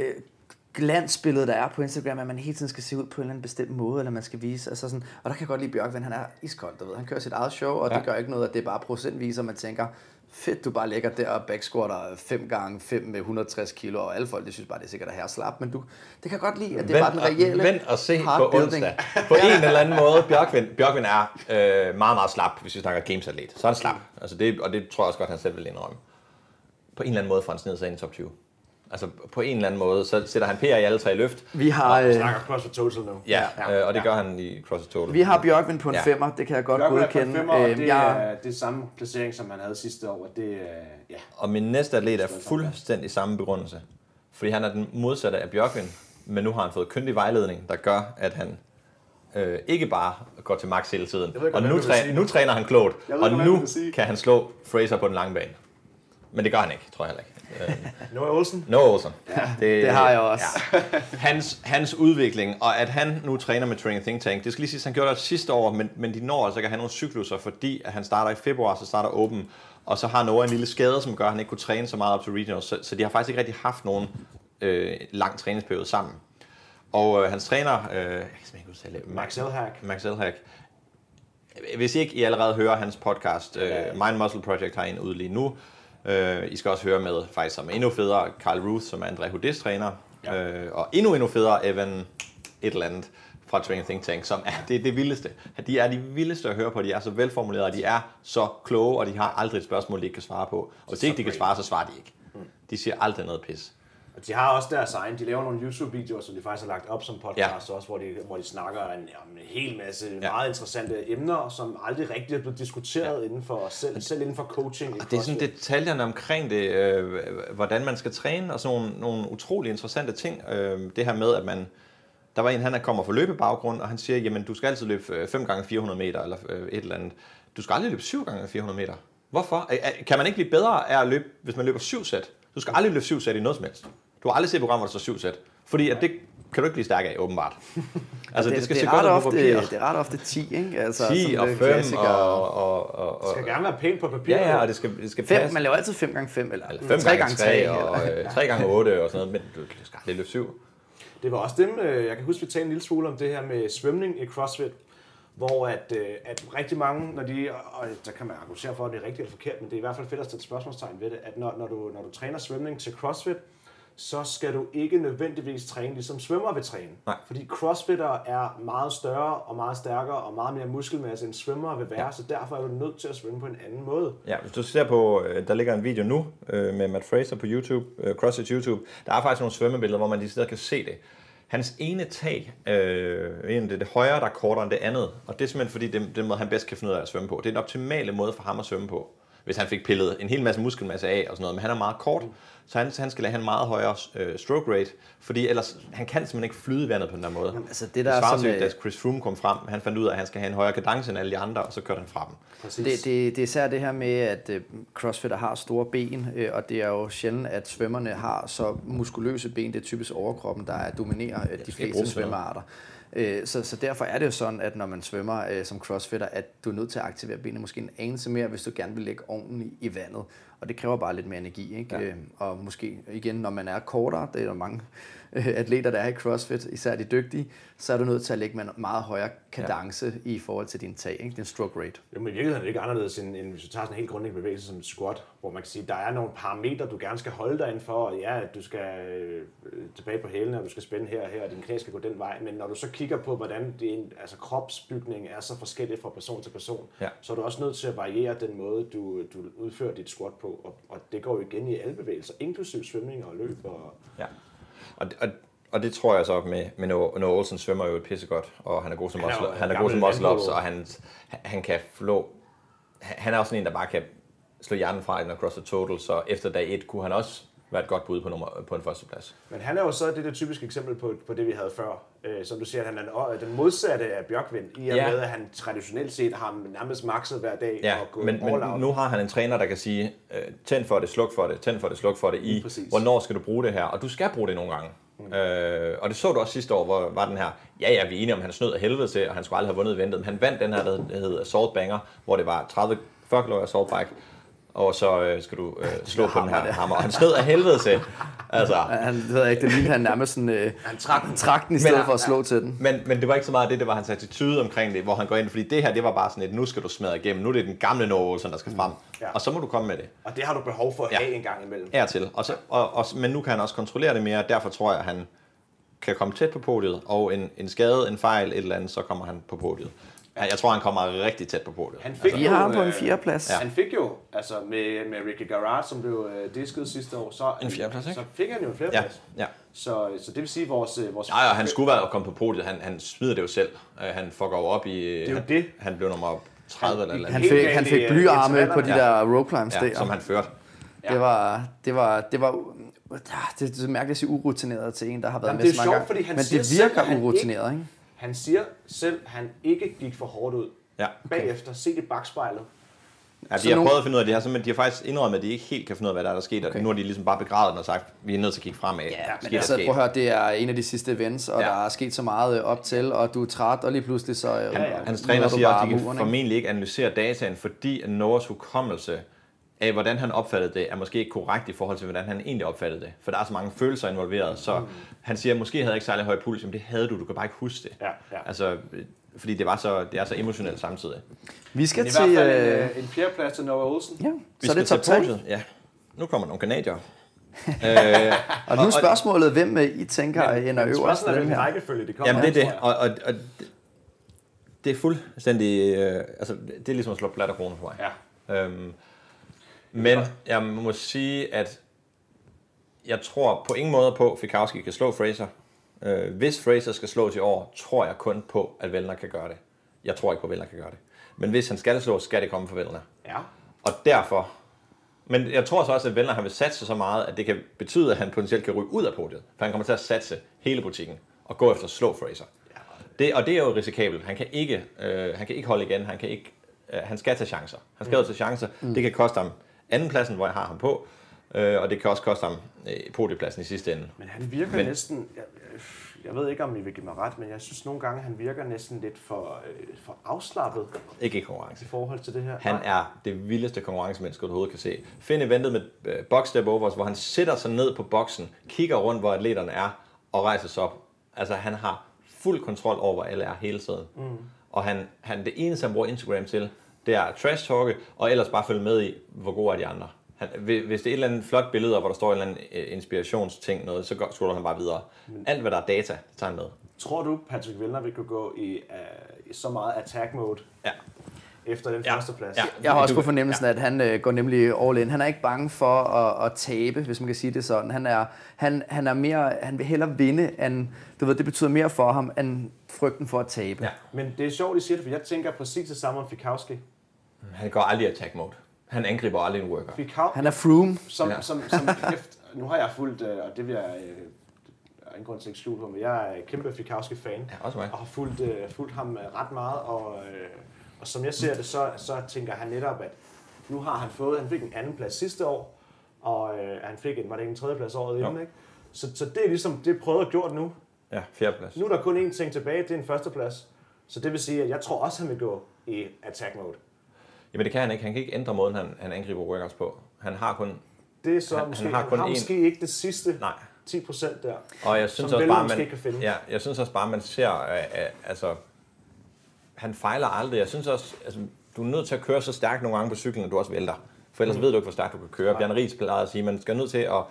B: glansbillede, der er på Instagram, at man hele tiden skal se ud på en eller anden bestemt måde, eller man skal vise. Altså sådan, og der kan jeg godt lide Bjørkvind, han er iskold, du ved. Han kører sit eget show, og ja.
C: Ja.
B: det gør ikke noget, at det er bare procentvis, og man tænker, fedt, du bare ligger der og backsquatter 5 gange 5 med 160 kilo, og alle folk, det synes bare, det er sikkert er her slap, men du, det kan godt lide, at det er bare den reelle
C: Vent og se på onsdag. På en eller anden måde. Bjørkvind, Bjørkvind er øh, meget, meget slap, hvis vi snakker gamesatlet. Så er han slap. Altså det, og det tror jeg også godt, han selv vil indrømme. På en eller anden måde får han snedet sig ind i top 20. Altså på en eller anden måde, så sætter han PR i alle tre løft.
B: Vi har,
A: Vi
B: øh,
A: snakker CrossFit Total nu.
C: Ja,
A: Ja.
C: øh, og det gør han i CrossFit Total.
B: vi har Bjørkvind på en
C: Ja.
B: femmer, det kan jeg godt
A: Bjørkman er på en
B: godkende.
A: femmer, og
B: Øh,
A: det,
B: jeg,
A: er, det er samme placering, som han havde sidste år, og det er, ja,
C: Og min næste atlet er fuldstændig samme begrundelse. Fordi han er den modsatte af Bjørkvind, men nu har han fået kyndig vejledning, der gør, at han øh, ikke bare går til max hele tiden.
A: Godt,
C: Og nu, træ, nu træner han klogt, og nu kan han slå Fraser på den lange bane. Men det gør han ikke, tror jeg heller ikke. Øh,
A: Noah Olsen.
C: No Olsen. Ja,
B: det har jeg også.
C: Ja. Hans, hans udvikling, og at han nu træner med Training Think Tank, det skal lige sige, at han gjorde det sidste år, men, men de når altså ikke at have nogle cykluser, fordi at han starter i februar, så starter Open, og så har Noah en lille skade, som gør, at han ikke kunne træne så meget op til Regionals, så, så de har faktisk ikke rigtig haft nogen øh, lang træningsperiode sammen. Og øh, hans træner, øh, jeg kan ikke udtale det,
A: Max Elhack.
C: Max Elhack. Hvis ikke I allerede hører hans podcast, øh, Mind Muscle Project har en ude lige nu. Øh, I skal også høre med, faktisk som endnu federe, Carl Ruth, som er André Hudis træner.
A: Ja.
C: Øh, og endnu endnu federe, Evan et eller andet fra Training Think Tank, som er det, er det vildeste. De er de vildeste at høre på, de er så velformulerede, de er så kloge, og de har aldrig et spørgsmål, de ikke kan svare på. Og hvis ikke de kan svare, så svarer de ikke. De siger aldrig noget pis.
A: Og de har også deres egen, de laver nogle YouTube-videoer, som de faktisk har lagt op som podcast ja. også, hvor de, hvor de snakker en, om en hel masse ja. Meget interessante emner, som aldrig rigtig er blevet diskuteret ja. inden for selv, selv inden for coaching.
C: Og det er sådan detaljerne omkring det, øh, hvordan man skal træne, og sådan nogle, nogle utrolig interessante ting. Øh, det her med, at man... Der var en, han der kommer fra løbebaggrund, og han siger, jamen du skal altid løbe 5 gange 400 meter, eller øh, et eller andet. Du skal aldrig løbe 7 gange 400 meter. Hvorfor? Kan man ikke blive bedre af at løbe, hvis man løber 7 sæt? Du skal aldrig løbe 7 sæt i noget som helst. Du har aldrig set et program, hvor der står 7 sæt. Fordi at det kan du ikke blive stærk af, åbenbart. altså, det, det skal
B: det,
C: se godt ud på papir.
B: det er ret ofte 10, ikke? Altså,
C: 10
B: sådan
C: og
B: den
C: 5
B: klassiker.
C: og, og, og,
A: Det
C: og,
A: skal gerne være pænt på papir.
C: Ja, ja, og det skal, det skal
B: Fem,
C: passe.
B: man laver altid 5 gange 5 eller,
C: Eller 5
B: 3
C: gange 3
B: 3
C: og
B: eller,
C: øh, 3 gange 8 og sådan noget, men du skal aldrig løbe 7.
A: Det var også dem, øh, jeg kan huske, vi talte en lille smule om det her med svømning i CrossFit, hvor at, øh, at rigtig mange, når de, og der kan man argumentere for, at det er rigtigt eller forkert, men det er i hvert fald fedt at stille spørgsmålstegn ved det, at når, når, du, når du træner svømning til CrossFit, så skal du ikke nødvendigvis træne ligesom svømmer vil træne.
C: Nej.
A: Fordi crossfitter er meget større og meget stærkere og meget mere muskelmasse end svømmer vil være, ja. så derfor er du nødt til at svømme på en anden måde.
C: Ja, hvis du ser på, øh, der ligger en video nu øh, med Matt Fraser på YouTube, øh, CrossFit YouTube. Der er faktisk nogle svømmebilleder, hvor man lige steder kan se det. Hans ene tag, øh, det er det højre, der er kortere end det andet. Og det er simpelthen fordi, det er den måde, han bedst kan finde ud af at svømme på. Det er den optimale måde for ham at svømme på. Hvis han fik pillet en hel masse muskelmasse af og sådan noget, men han er meget kort, så han, han skal have en meget højere øh, stroke rate, fordi ellers, han kan simpelthen ikke flyde vandet på den der måde.
B: altså, det
C: det
B: der er
C: svarer til,
B: øh,
C: Chris Froome kom frem, han fandt ud af, at han skal have en højere kadence end alle de andre, og så kørte han fra dem.
A: Præcis.
B: Det, det, det er især det her med, at øh, crossfitter har store ben, øh, og det er jo sjældent, at svømmerne har så muskuløse ben. Det er typisk overkroppen, der er dominerer øh, de fleste svømmearter. Øh, Så, så derfor er det jo sådan, at når man svømmer øh, som crossfitter, at du er nødt til at aktivere benene måske en anelse mere, hvis du gerne vil lægge ovnen i, i vandet. Og det kræver bare lidt mere energi. Ikke? Ja. Og måske igen, når man er kortere, det er der mange øh, atleter, der er i CrossFit, især de dygtige, så er du nødt til at lægge med en meget højere kadence ja. i forhold til din tag, ikke? din stroke rate.
A: Jo, men i virkeligheden er det ikke anderledes, end, end hvis du tager sådan en helt grundlæggende bevægelse som et squat, hvor man kan sige, der er nogle parametre, du gerne skal holde dig indenfor, og ja, du skal øh, tilbage på hælene, og du skal spænde her og her, og din knæ skal gå den vej, men når du så kigger på, hvordan din altså kropsbygning er så forskellig fra person til person,
C: Ja.
A: så er du også nødt til at variere den måde, du, du udfører dit squat på, og, og det går jo igen i alle bevægelser, inklusiv svømning og løb. Og,
C: Ja. Og, og, og det tror jeg så med, med Noah, Noah Olsen svømmer jo et pissegodt, og han er god som muscle, han er god som muscle ups, og han, han kan flå. Han er også sådan en, der bare kan slå hjernen fra den CrossFit Total, så efter dag 1 kunne han også være et godt bud på, nummer, på en førsteplads.
A: Men han er jo så det der typiske eksempel på, på det, vi havde før. Øh, som du siger, at han er den, modsatte af Bjørkvind, i og
C: Ja.
A: med, at han traditionelt set har nærmest makset hver dag
C: Ja,
A: og gået
C: men, men
A: out.
C: nu har han en træner, der kan sige, øh, tænd for det, sluk for det, tænd for det, sluk for det, i
A: præcis.
C: hvornår skal du bruge det her, og du skal bruge det nogle gange. Mm. Øh, og det så du også sidste år, hvor var den her, ja ja, vi er enige om, han snød af helvede til, og han skulle aldrig have vundet eventet, men han vandt den her, der hed Assault Banger, hvor det var 30 40 kilo assault bike, og så øh, skal du øh, slå på den her hammer. Og han snød af helvede til. Altså,
B: Han ved ikke, det lignede han nærmest sådan, øh,
A: Han trak den.
B: trak den i stedet for at slå til den.
C: Men, men det var ikke så meget det, det var hans attitude omkring det, hvor han går ind, fordi det her, det var bare sådan et, nu skal du smadre igennem, nu er det den gamle Noah Olsen, der skal frem,
A: Ja.
C: og så må du komme med det.
A: Og det har du behov for at
C: Ja.
A: have en gang imellem.
C: Og til. Og så, og, og, men nu kan han også kontrollere det mere, derfor tror jeg, at han kan komme tæt på podiet, og en, en skade, en fejl, et eller andet, så kommer han på podiet. Ja, Jeg tror, han kommer rigtig tæt på podiet.
A: Han fik
B: Vi
A: jo,
B: har ham på en
A: øh,
B: fjerdeplads.
A: Han fik jo, altså med, med Ricky Garrard, som blev øh, disket sidste år, så,
C: En fjerdeplads, ikke?
A: så fik han jo en
C: Ja,
A: fjerdeplads.
C: ja.
A: Så, så det vil sige, at vores... øh, vores
C: Ja, ja, han skulle være at komme på podiet. Han, han smider det jo selv. Øh, Han fucker jo op i... Det
A: er jo
C: han,
A: det.
C: Han blev nummer 30 eller eller
B: Han fik, han fik
A: øh,
B: blyarme på de
C: Ja.
B: der rope climbs
C: Ja,
B: der.
C: som han førte.
B: Det var, det var, det var, ja, det, det er mærkeligt at sige urutineret til en, der har været
A: Jamen,
B: med
A: det er
B: så mange
A: sjovt,
B: gange.
A: fordi han
B: Men
A: siger
B: det
A: selv,
B: virker
A: han
B: urutineret, ikke?
A: Han siger selv, at han ikke gik for hårdt ud.
C: Ja.
A: Bagefter, se det bagspejlet.
C: Ja, de
B: Så
C: har
B: nogle-
C: prøvet at finde ud af det her, så, men de har faktisk indrømmet, at de ikke helt kan finde ud af, hvad der er, der skete.
B: Okay.
C: Okay. Nu har de ligesom bare begravet den og sagt, vi er nødt til at kigge fremad.
B: Ja, men altså, prøv at høre, det er en af de sidste events, og
C: Ja.
B: der er sket så meget øh, op til, og du er træt, og lige pludselig så... øh,
A: ja.
C: Hans
B: møder
C: træner
B: du
C: siger
B: bare
C: også, at de kan
B: muren, ikke?
C: formentlig ikke analysere dataen, fordi at Noahs hukommelse af, hvordan han opfattede det, er måske ikke korrekt i forhold til, hvordan han egentlig opfattede det. For der er så mange følelser involveret, så
B: Mm.
C: han siger, at måske havde jeg ikke særlig høj puls, men det havde du, du kan bare ikke huske det.
A: Ja, ja.
C: Altså, øh, fordi det, var så, det er så emotionelt samtidig.
B: Vi skal
A: Men i
B: til...
A: hvert fald en,
B: øh,
A: øh, en fjerdeplads til Noah Olsen.
B: Ja,
C: Vi
B: så er det top
C: til
B: 3.
C: podiet. Ja. Nu kommer nogle kanadier.
B: Og nu er spørgsmålet, hvem øh, I tænker
A: Men-
B: ender øverst
A: spørgsmålet er, hvilken rækkefølge det kommer
C: Jamen det er det, og, og, og det- er fuldstændig, øh, altså det er ligesom at slå plat og krone for mig.
A: Ja.
C: Øhm, men jeg må sige, at jeg tror på ingen måde på, at Fikowski kan slå Fraser. Øh, hvis Fraser skal slås i år, tror jeg kun på, at Vellner kan gøre det. Jeg tror ikke på, at Vellner kan gøre det. Men hvis han skal slås, skal det komme fra Vellner.
A: Ja.
C: Og derfor... Men jeg tror så også, at Vellner han vil satse så meget, at det kan betyde, at han potentielt kan ryge ud af podiet. For han kommer til at satse hele butikken og gå efter at slå Fraser. Det, og det er jo risikabelt. Han kan ikke, øh, han kan ikke holde igen. Han, kan ikke, øh, han skal tage chancer. Han skal jo tage chancer. Mm. Det kan koste ham andenpladsen, hvor jeg har ham på. Øh, og det kan også koste ham øh, podiepladsen i sidste ende.
A: Men han virker men... Næsten... Jeg, jeg ved ikke, om I vil give mig ret, men jeg synes nogle gange, han virker næsten lidt for, øh, for afslappet
C: Ikke i konkurrence.
A: i forhold til det her.
C: Han er det vildeste konkurrencemenneske, du overhovedet kan se. Find eventet med øh, box step overs, hvor han sætter sig ned på boksen, kigger rundt, hvor atleterne er, og rejser sig op. Altså, han har fuld kontrol over, hvor alle er hele tiden. Mm. Og han, han, det eneste, han bruger Instagram til, det er trash talke, og ellers bare følge med i, hvor gode er de andre. Han, hvis det er et eller andet flot billede, hvor der står en eller anden øh, inspirationsting, noget, så går- scroller han bare videre. Alt, hvad der er data, det tager han med.
A: Tror du, Patrick Vellner vil kunne gå i, uh, i så meget attack mode
C: Ja.
A: efter den
C: Ja.
A: første plads?
C: Ja.
B: Jeg har også på fornemmelsen, at han øh, går nemlig all in. Han er ikke bange for at, at tabe, hvis man kan sige det sådan. Han er, han, han er mere, han vil hellere vinde, end, du ved, det betyder mere for ham, end frygten for at tabe.
C: Ja.
A: Men det er sjovt, I siger det, for jeg tænker præcis det samme om Fikowski.
C: Han går aldrig i attack mode. Han angriber aldrig en worker.
A: Fikav,
B: Han er Froome.
A: som,
C: Ja.
A: som, som kæft, nu har jeg fulgt, øh, og det vil jeg, øh, ingen grund til at ikke skjule på, men jeg er kæmpe Fikowski-fan.
C: Ja, også mig.
A: og har fulgt, øh, fulgt ham øh, ret meget, og, øh, og som jeg ser det, så, så tænker han netop, at nu har han fået, han fik en anden plads sidste år, og øh, han fik en, var det ikke en tredje plads året
C: Jo.
A: inden, ikke? Så, så det er ligesom, det er prøvet og gjort nu.
C: Ja, fjerdeplads.
A: Nu er der kun én ting tilbage, det er en førsteplads. Så det vil sige, at jeg tror også, han vil gå i attack mode.
C: Jamen det kan han ikke. Han kan ikke ændre måden, han, han angriber workouts på. Han har kun...
A: Det er så
C: Han- han
A: måske,
C: har
A: han har,
C: kun
A: har
C: én-
A: måske ikke det sidste
C: Nej.
A: 10 procent der.
C: Og jeg synes
A: Som
C: også bare, man,
A: kan finde.
C: Ja, jeg synes også bare, man ser, øh, øh, altså, han fejler aldrig. Jeg synes også, altså, du er nødt til at køre så stærkt nogle gange på cyklen, at du også vælter. For ellers mm. ved du ikke, hvor stærkt du kan køre.
A: Nej.
C: Bjarne Ries plejede at sige, at man skal nødt til at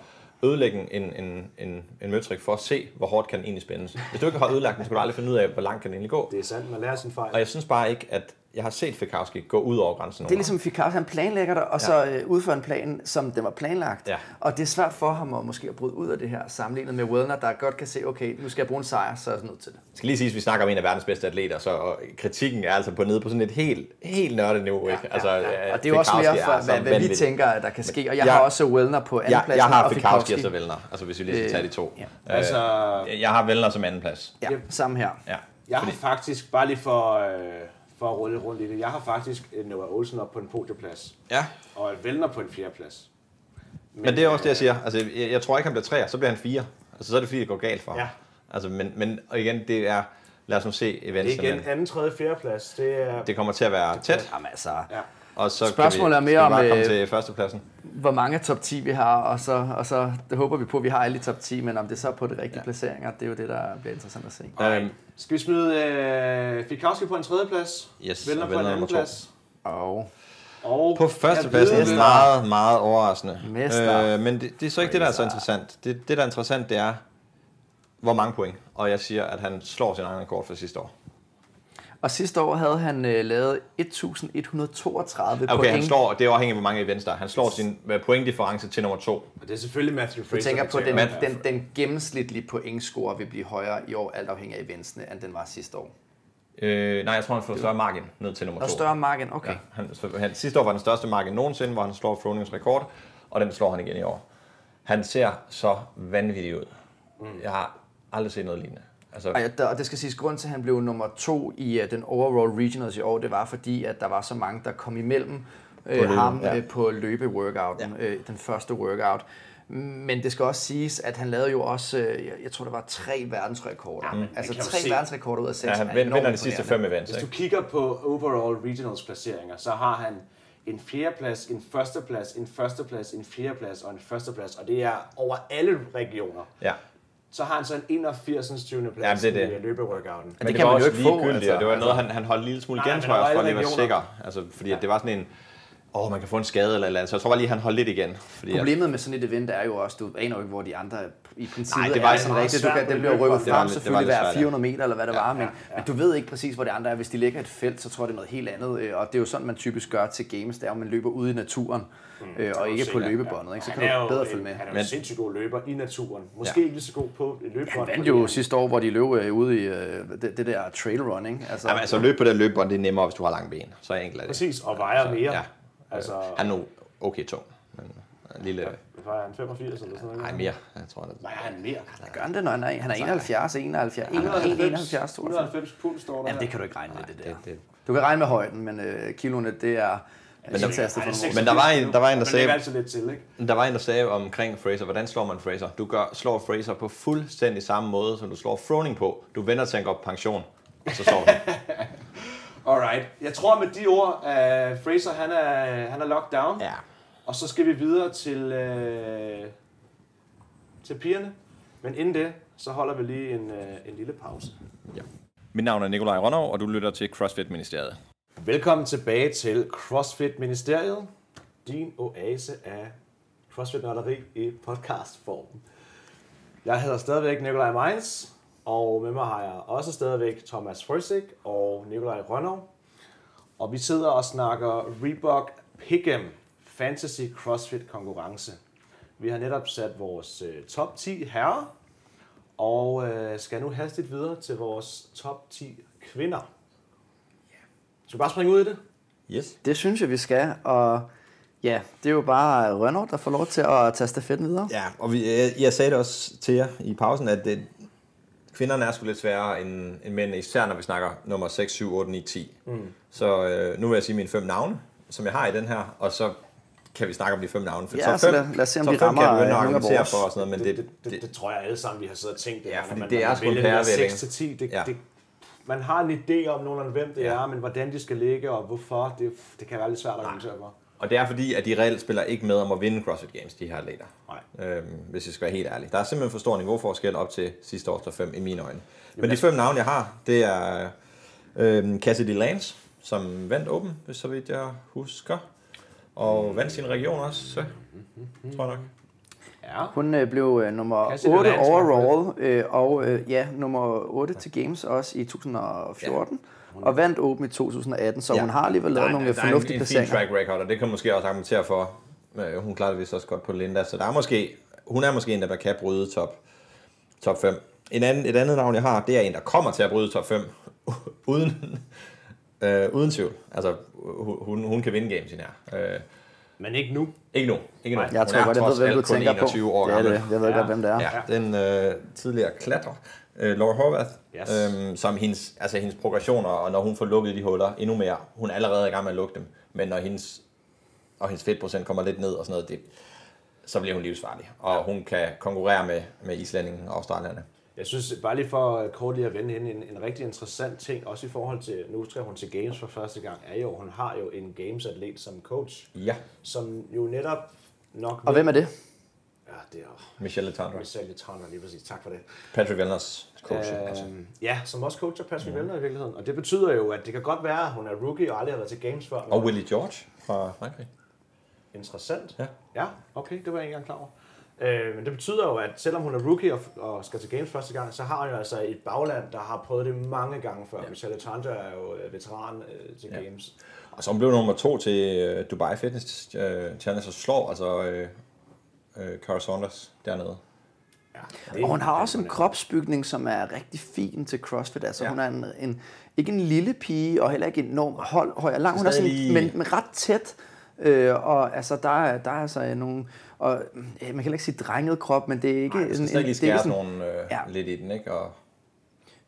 C: ødelægge en, en, en, en møtrik for at se, hvor hårdt kan den egentlig spændes. Hvis du ikke har ødelagt den, så kan du aldrig finde ud af, hvor langt kan den egentlig gå.
A: Det er sandt, man lærer sin fejl.
C: Og jeg synes bare ikke, at jeg har set Fikowski gå ud over grænsen.
B: Det er ligesom Fikar, han planlægger det, og så øh, udfører en plan, som den var planlagt.
C: Ja.
B: Og det er svært for ham at måske at bryde ud af det her, sammenlignet med Wellner, der godt kan se, okay, nu skal jeg bruge en sejr, så er jeg nødt til det.
C: Jeg skal lige sige, at vi snakker om en af verdens bedste atleter, så og kritikken er altså på nede på sådan et helt, helt nørdet niveau. Ikke? Altså, ja,
B: Og det er jo også mere for, hvad, hvad vi tænker, at der kan ske. Og jeg
C: Jeg-
B: har også Wellner på anden
C: Jeg,
B: plads.
C: jeg har Fikowski og så Vellner, altså hvis vi lige skal tage de to.
B: Øh,
C: Øh,
A: Altså,
C: jeg har Vellner som anden plads.
B: Ja, samme her.
C: Ja.
A: jeg har faktisk, bare lige for, øh, for at rulle rundt i det, jeg har faktisk øh, Noah Olsen op på en podieplads,
C: ja.
A: og Vellner på en fjerdeplads.
C: Men det er også det, jeg siger. Altså, jeg, jeg tror ikke, han bliver træer, så bliver han fire. Altså, så er det fordi, det går galt for ham.
A: Ja.
C: Altså, men, men og igen, det er, lad os nu se
A: Det
C: events.
A: er igen anden, tredje, fjerdeplads. Det er...
C: Det kommer til at være tæt,
B: Jamen altså,
A: Ja.
C: Og så
B: Spørgsmålet
C: kan vi,
B: er mere om,
C: komme
B: øh,
C: til førstepladsen.
B: hvor mange top 10 vi har, og så, og så det håber vi på, at vi har alle i top 10, men om det så er på de rigtige ja. placeringer, det er jo det, der bliver interessant at se.
C: Øhm,
A: Skal vi smide øh, Fikowski på en tredje plads?
C: Yes,
A: Vellner
C: og
A: på en anden plads.
B: Og
A: Og
C: På førstepladsen er
A: ved-
C: meget, meget overraskende.
B: Mester.
C: Øh, men det, det er så ikke det, der er så interessant. Det, det, der er interessant, det er, hvor mange point. Og jeg siger, at han slår sin egen rekord for sidste år.
B: Og sidste år havde han øh, lavet 1132
C: Okay, han
B: point.
C: slår, det er afhængigt af, hvor mange events der er. Han slår sin øh, pointdifference til nummer to.
A: Og det er selvfølgelig Matthew
B: Du
A: Fraser.
B: tænker
A: vi
B: på, den, den, den gennemsnitlige pointscore vil blive højere i år, alt afhængig af eventsene, end den var sidste år.
C: Øh, nej, jeg tror, han får større margin ned til nummer
B: Og
C: to.
B: større margin, okay.
C: Ja, han, så han, sidste år var den største margin nogensinde, hvor han slår Fronings rekord, og den slår han igen i år. Han ser så vanvittig ud. Mm. Jeg har aldrig set noget lignende. Altså,
B: Og, ja, der, og det skal siges, grund til, at han blev nummer to i uh, den overall regionals i år, det var fordi, at der var så mange, der kom imellem øh,
C: løbe,
B: ham
C: ja.
B: øh, på løbe-workouten, ja. øh, den første workout. Men det skal også siges, at han lavede jo også, øh, jeg, tror, der var tre verdensrekorder. Ja, altså tre
A: se.
B: verdensrekorder ud af seks.
C: ja, han
B: er
C: vinder de sidste fem events.
A: Hvis du kigger på overall regionals placeringer, så har han en fjerdeplads, en førsteplads, en førsteplads, en fjerdeplads og en førsteplads. Og det er over alle regioner.
C: Ja.
A: Så har han så en 81. 20. plads
C: Ja, det er det.
A: i løbeworkouten.
C: Men
B: det
C: det,
B: kan
C: var
B: man jo
C: også
B: ikke få, altså.
C: det var noget, han, han holdt en lille smule igen, tror jeg, for at være sikker. Altså, fordi at det var sådan en, åh, man kan få en skade eller eller andet. Så jeg tror bare lige, han holdt lidt igen. Fordi
B: Problemet med sådan et event er jo også, du aner jo ikke, hvor de andre i princippet
C: Nej, det var
B: er sådan rigtigt. Du
A: svært
B: kan, den bliver rykket.
C: Det
B: frem
C: lidt- det var
B: selvfølgelig hver
C: svært, ja.
B: 400 meter, eller hvad det var, men,
A: ja, ja.
B: men du ved ikke præcis, hvor de andre er. Hvis de ligger et felt, så tror jeg, det er noget helt andet. øh, Og det er jo sådan, man typisk gør til games, det er jo, at man løber ude i naturen, øh, og ikke på løbebåndet. Ikke? Så
A: Han
B: kan
A: er
B: du
A: jo
B: bedre følge med.
A: Han er jo
C: Men-
A: sindssygt god løber i naturen. Måske
C: Ja.
A: ikke lige så god på løbebånd.
B: Han vandt jo sidste år, hvor de løb øh, ude i det, det der trail running. Altså,
C: Jamen, altså, løb på det løbebånd, det er nemmere, hvis du har lange ben. Så enkelt er det.
A: Præcis, og vejer mere.
C: Ja.
A: Altså,
C: Han er nu okay tung, men en lille...
A: vejer han 85 eller sådan noget?
C: Nej, mere, jeg tror. Det.
A: Nej, han er mere.
B: gør han det, når han er, han er 71, 71, 71, tror jeg.
A: 190 pund står der
B: Jamen, det kan du ikke regne med, det der.
C: Det, det.
B: Du kan regne med højden, men øh, kiloene, det er men
C: der-
B: for
A: er.
C: Men der var en- der var en, der sagde-
A: lidt til, ikke?
C: Der var en, der sagde omkring Fraser, hvordan slår man Fraser? Du gør, slår Fraser på fuldstændig samme måde, som du slår Froning på. Du venter til, at han går på pension, og så slår du.
A: Alright. Jeg tror med de ord, at Fraser han er, han er locked down.
C: ja.
A: Og så skal vi videre til, øh, til pigerne. Men inden det, så holder vi lige en, øh, en lille pause.
C: Mit navn er Nikolaj Rønnow, og du lytter til CrossFit Ministeriet.
A: Velkommen tilbage til CrossFit Ministeriet. Din oase af CrossFit-nørderi i podcastform. Jeg hedder stadigvæk Nikolaj Meins, og med mig har jeg også stadigvæk Thomas Frøsik og Nikolaj Rønnow. Og vi sidder og snakker Reebok Pick'em Fantasy CrossFit konkurrence. Vi har netop sat vores øh, top 10 herrer, og øh, skal nu hastigt videre til vores top 10 kvinder. Skal vi bare springe ud i det?
C: Yes.
B: Det synes jeg, vi skal, og ja, det er jo bare Renault, der får lov til at tage stafetten videre.
C: Ja, og vi, jeg, jeg sagde det også til jer i pausen, at det, kvinderne er sgu lidt sværere end, end mændene, især når vi snakker nummer 6, 7, 8, 9, 10. Mm. Så øh, nu vil jeg sige mine fem navne, som jeg har i den her, og så kan vi snakke om de fem navne. For
B: Ja,
C: top
B: så
C: fem,
B: lad- lad os se, om
C: top
B: vi rammer,
C: kan du begynde
B: øh,
C: at
B: nogle af
C: argumentere
B: vores.
C: for og sådan noget, men
A: det,
C: det,
A: det, det, det, tror jeg alle sammen, vi har siddet og tænkt.
C: Ja,
A: når
C: fordi
A: man,
C: det er sgu en
A: vælger den der
C: pærevælling.
A: 6 til 10. Det,
C: Ja.
A: det, man har en idé om nogenlunde, hvem det
C: Ja.
A: er, men hvordan de skal ligge og hvorfor, det, det kan være lidt svært at argumentere for.
C: Og det er fordi, at de reelt spiller ikke med om at vinde CrossFit Games, de her atleter.
A: Nej.
C: Øhm, hvis jeg skal være helt ærlig. Der er simpelthen for stor niveauforskel op til sidste års top 5 i mine øjne. Men de fem navne, jeg har, det er øhm, Cassidy Lance, som vandt Open, hvis så vidt jeg husker. Og vandt sin region også, så, tror jeg nok.
A: Ja.
B: Hun øh, blev øh, nummer
A: Cassidy
B: 8
A: Lance,
B: overall, øh, og øh, ja, nummer 8 til Games også i 2014. og vandt Open i 2018, så
C: Ja.
B: hun har alligevel lavet
C: Der er-
B: nogle
C: der er
B: fornuftige
C: en, en fin
B: placeringer.
C: track record, og det kan måske også argumentere for. Øh, Hun klarede det vist også godt på Linda, så der er måske, hun er måske en, der kan bryde top, top 5. En anden, et andet navn, jeg har, det er en, der kommer til at bryde top 5, uden, øh, uden tvivl. Altså, hun, hun kan vinde games i her. Øh,
A: Men ikke nu.
C: ikke nu. Ikke nu.
B: Jeg
C: Hun
B: tror godt, jeg ved, hvem du tænker på.
C: 21 år
B: Det er
C: gammel.
B: det. Jeg ved
A: Ja.
B: godt, hvem det er.
C: Ja, den øh, tidligere klatrer, øh, Laura Horvath,
A: Yes.
C: øhm, som hendes, altså hendes progressioner, og når hun får lukket de huller endnu mere, hun er allerede i gang med at lukke dem, men når hendes, og hendes fedtprocent kommer lidt ned og sådan noget, det, så bliver hun livsfarlig, og hun kan konkurrere med, med islændingen og australierne.
A: Jeg synes, bare lige for øh, kort lige at vende hende, en, en rigtig interessant ting, også i forhold til, nu skal hun til Games for første gang, er jo, hun har jo en Games-atlet som coach,
C: Ja,
A: som jo netop nok...
B: Og hvem er det?
A: Ja, det er
C: Michelle Letandra.
A: Michelle Letandra, lige præcis. Tak for det.
C: Patrick Vellners coach. Øh, altså.
A: Ja, som også coacher Patrick Vellner i virkeligheden. Og det betyder jo, at det kan godt være, at hun er rookie og aldrig har været til Games før.
C: Og Willie George fra Frankrig.
A: Interessant.
C: Ja.
A: Ja, okay, det var jeg ikke engang klar over. Øh, men det betyder jo, at selvom hun er rookie og, og skal til Games første gang, så har hun jo altså et bagland, der har prøvet det mange gange før. Ja. Michelle Tandra er jo øh, veteran øh, til
C: Ja.
A: Games.
C: Og så hun blev nummer to til øh, Dubai Fitness øh, Challenge og slår altså øh, øh, Cara Saunders dernede.
A: Ja,
B: Og hun har også en kropsbygning, som er rigtig fin til CrossFit. Altså,
C: Ja.
B: ja. hun er en, en, ikke en lille pige, og heller ikke enormt hold, høj og lang. Hun er sådan,
C: lige-
B: men, men ret tæt. Øh, og altså, der er, der er altså nogle... Og, øh, man kan heller ikke sige drenget krop, men det er ikke...
C: Nej,
B: en- det er ikke sådan-
C: nogle øh, ja.
B: Ja.
C: lidt i den, ikke? Og,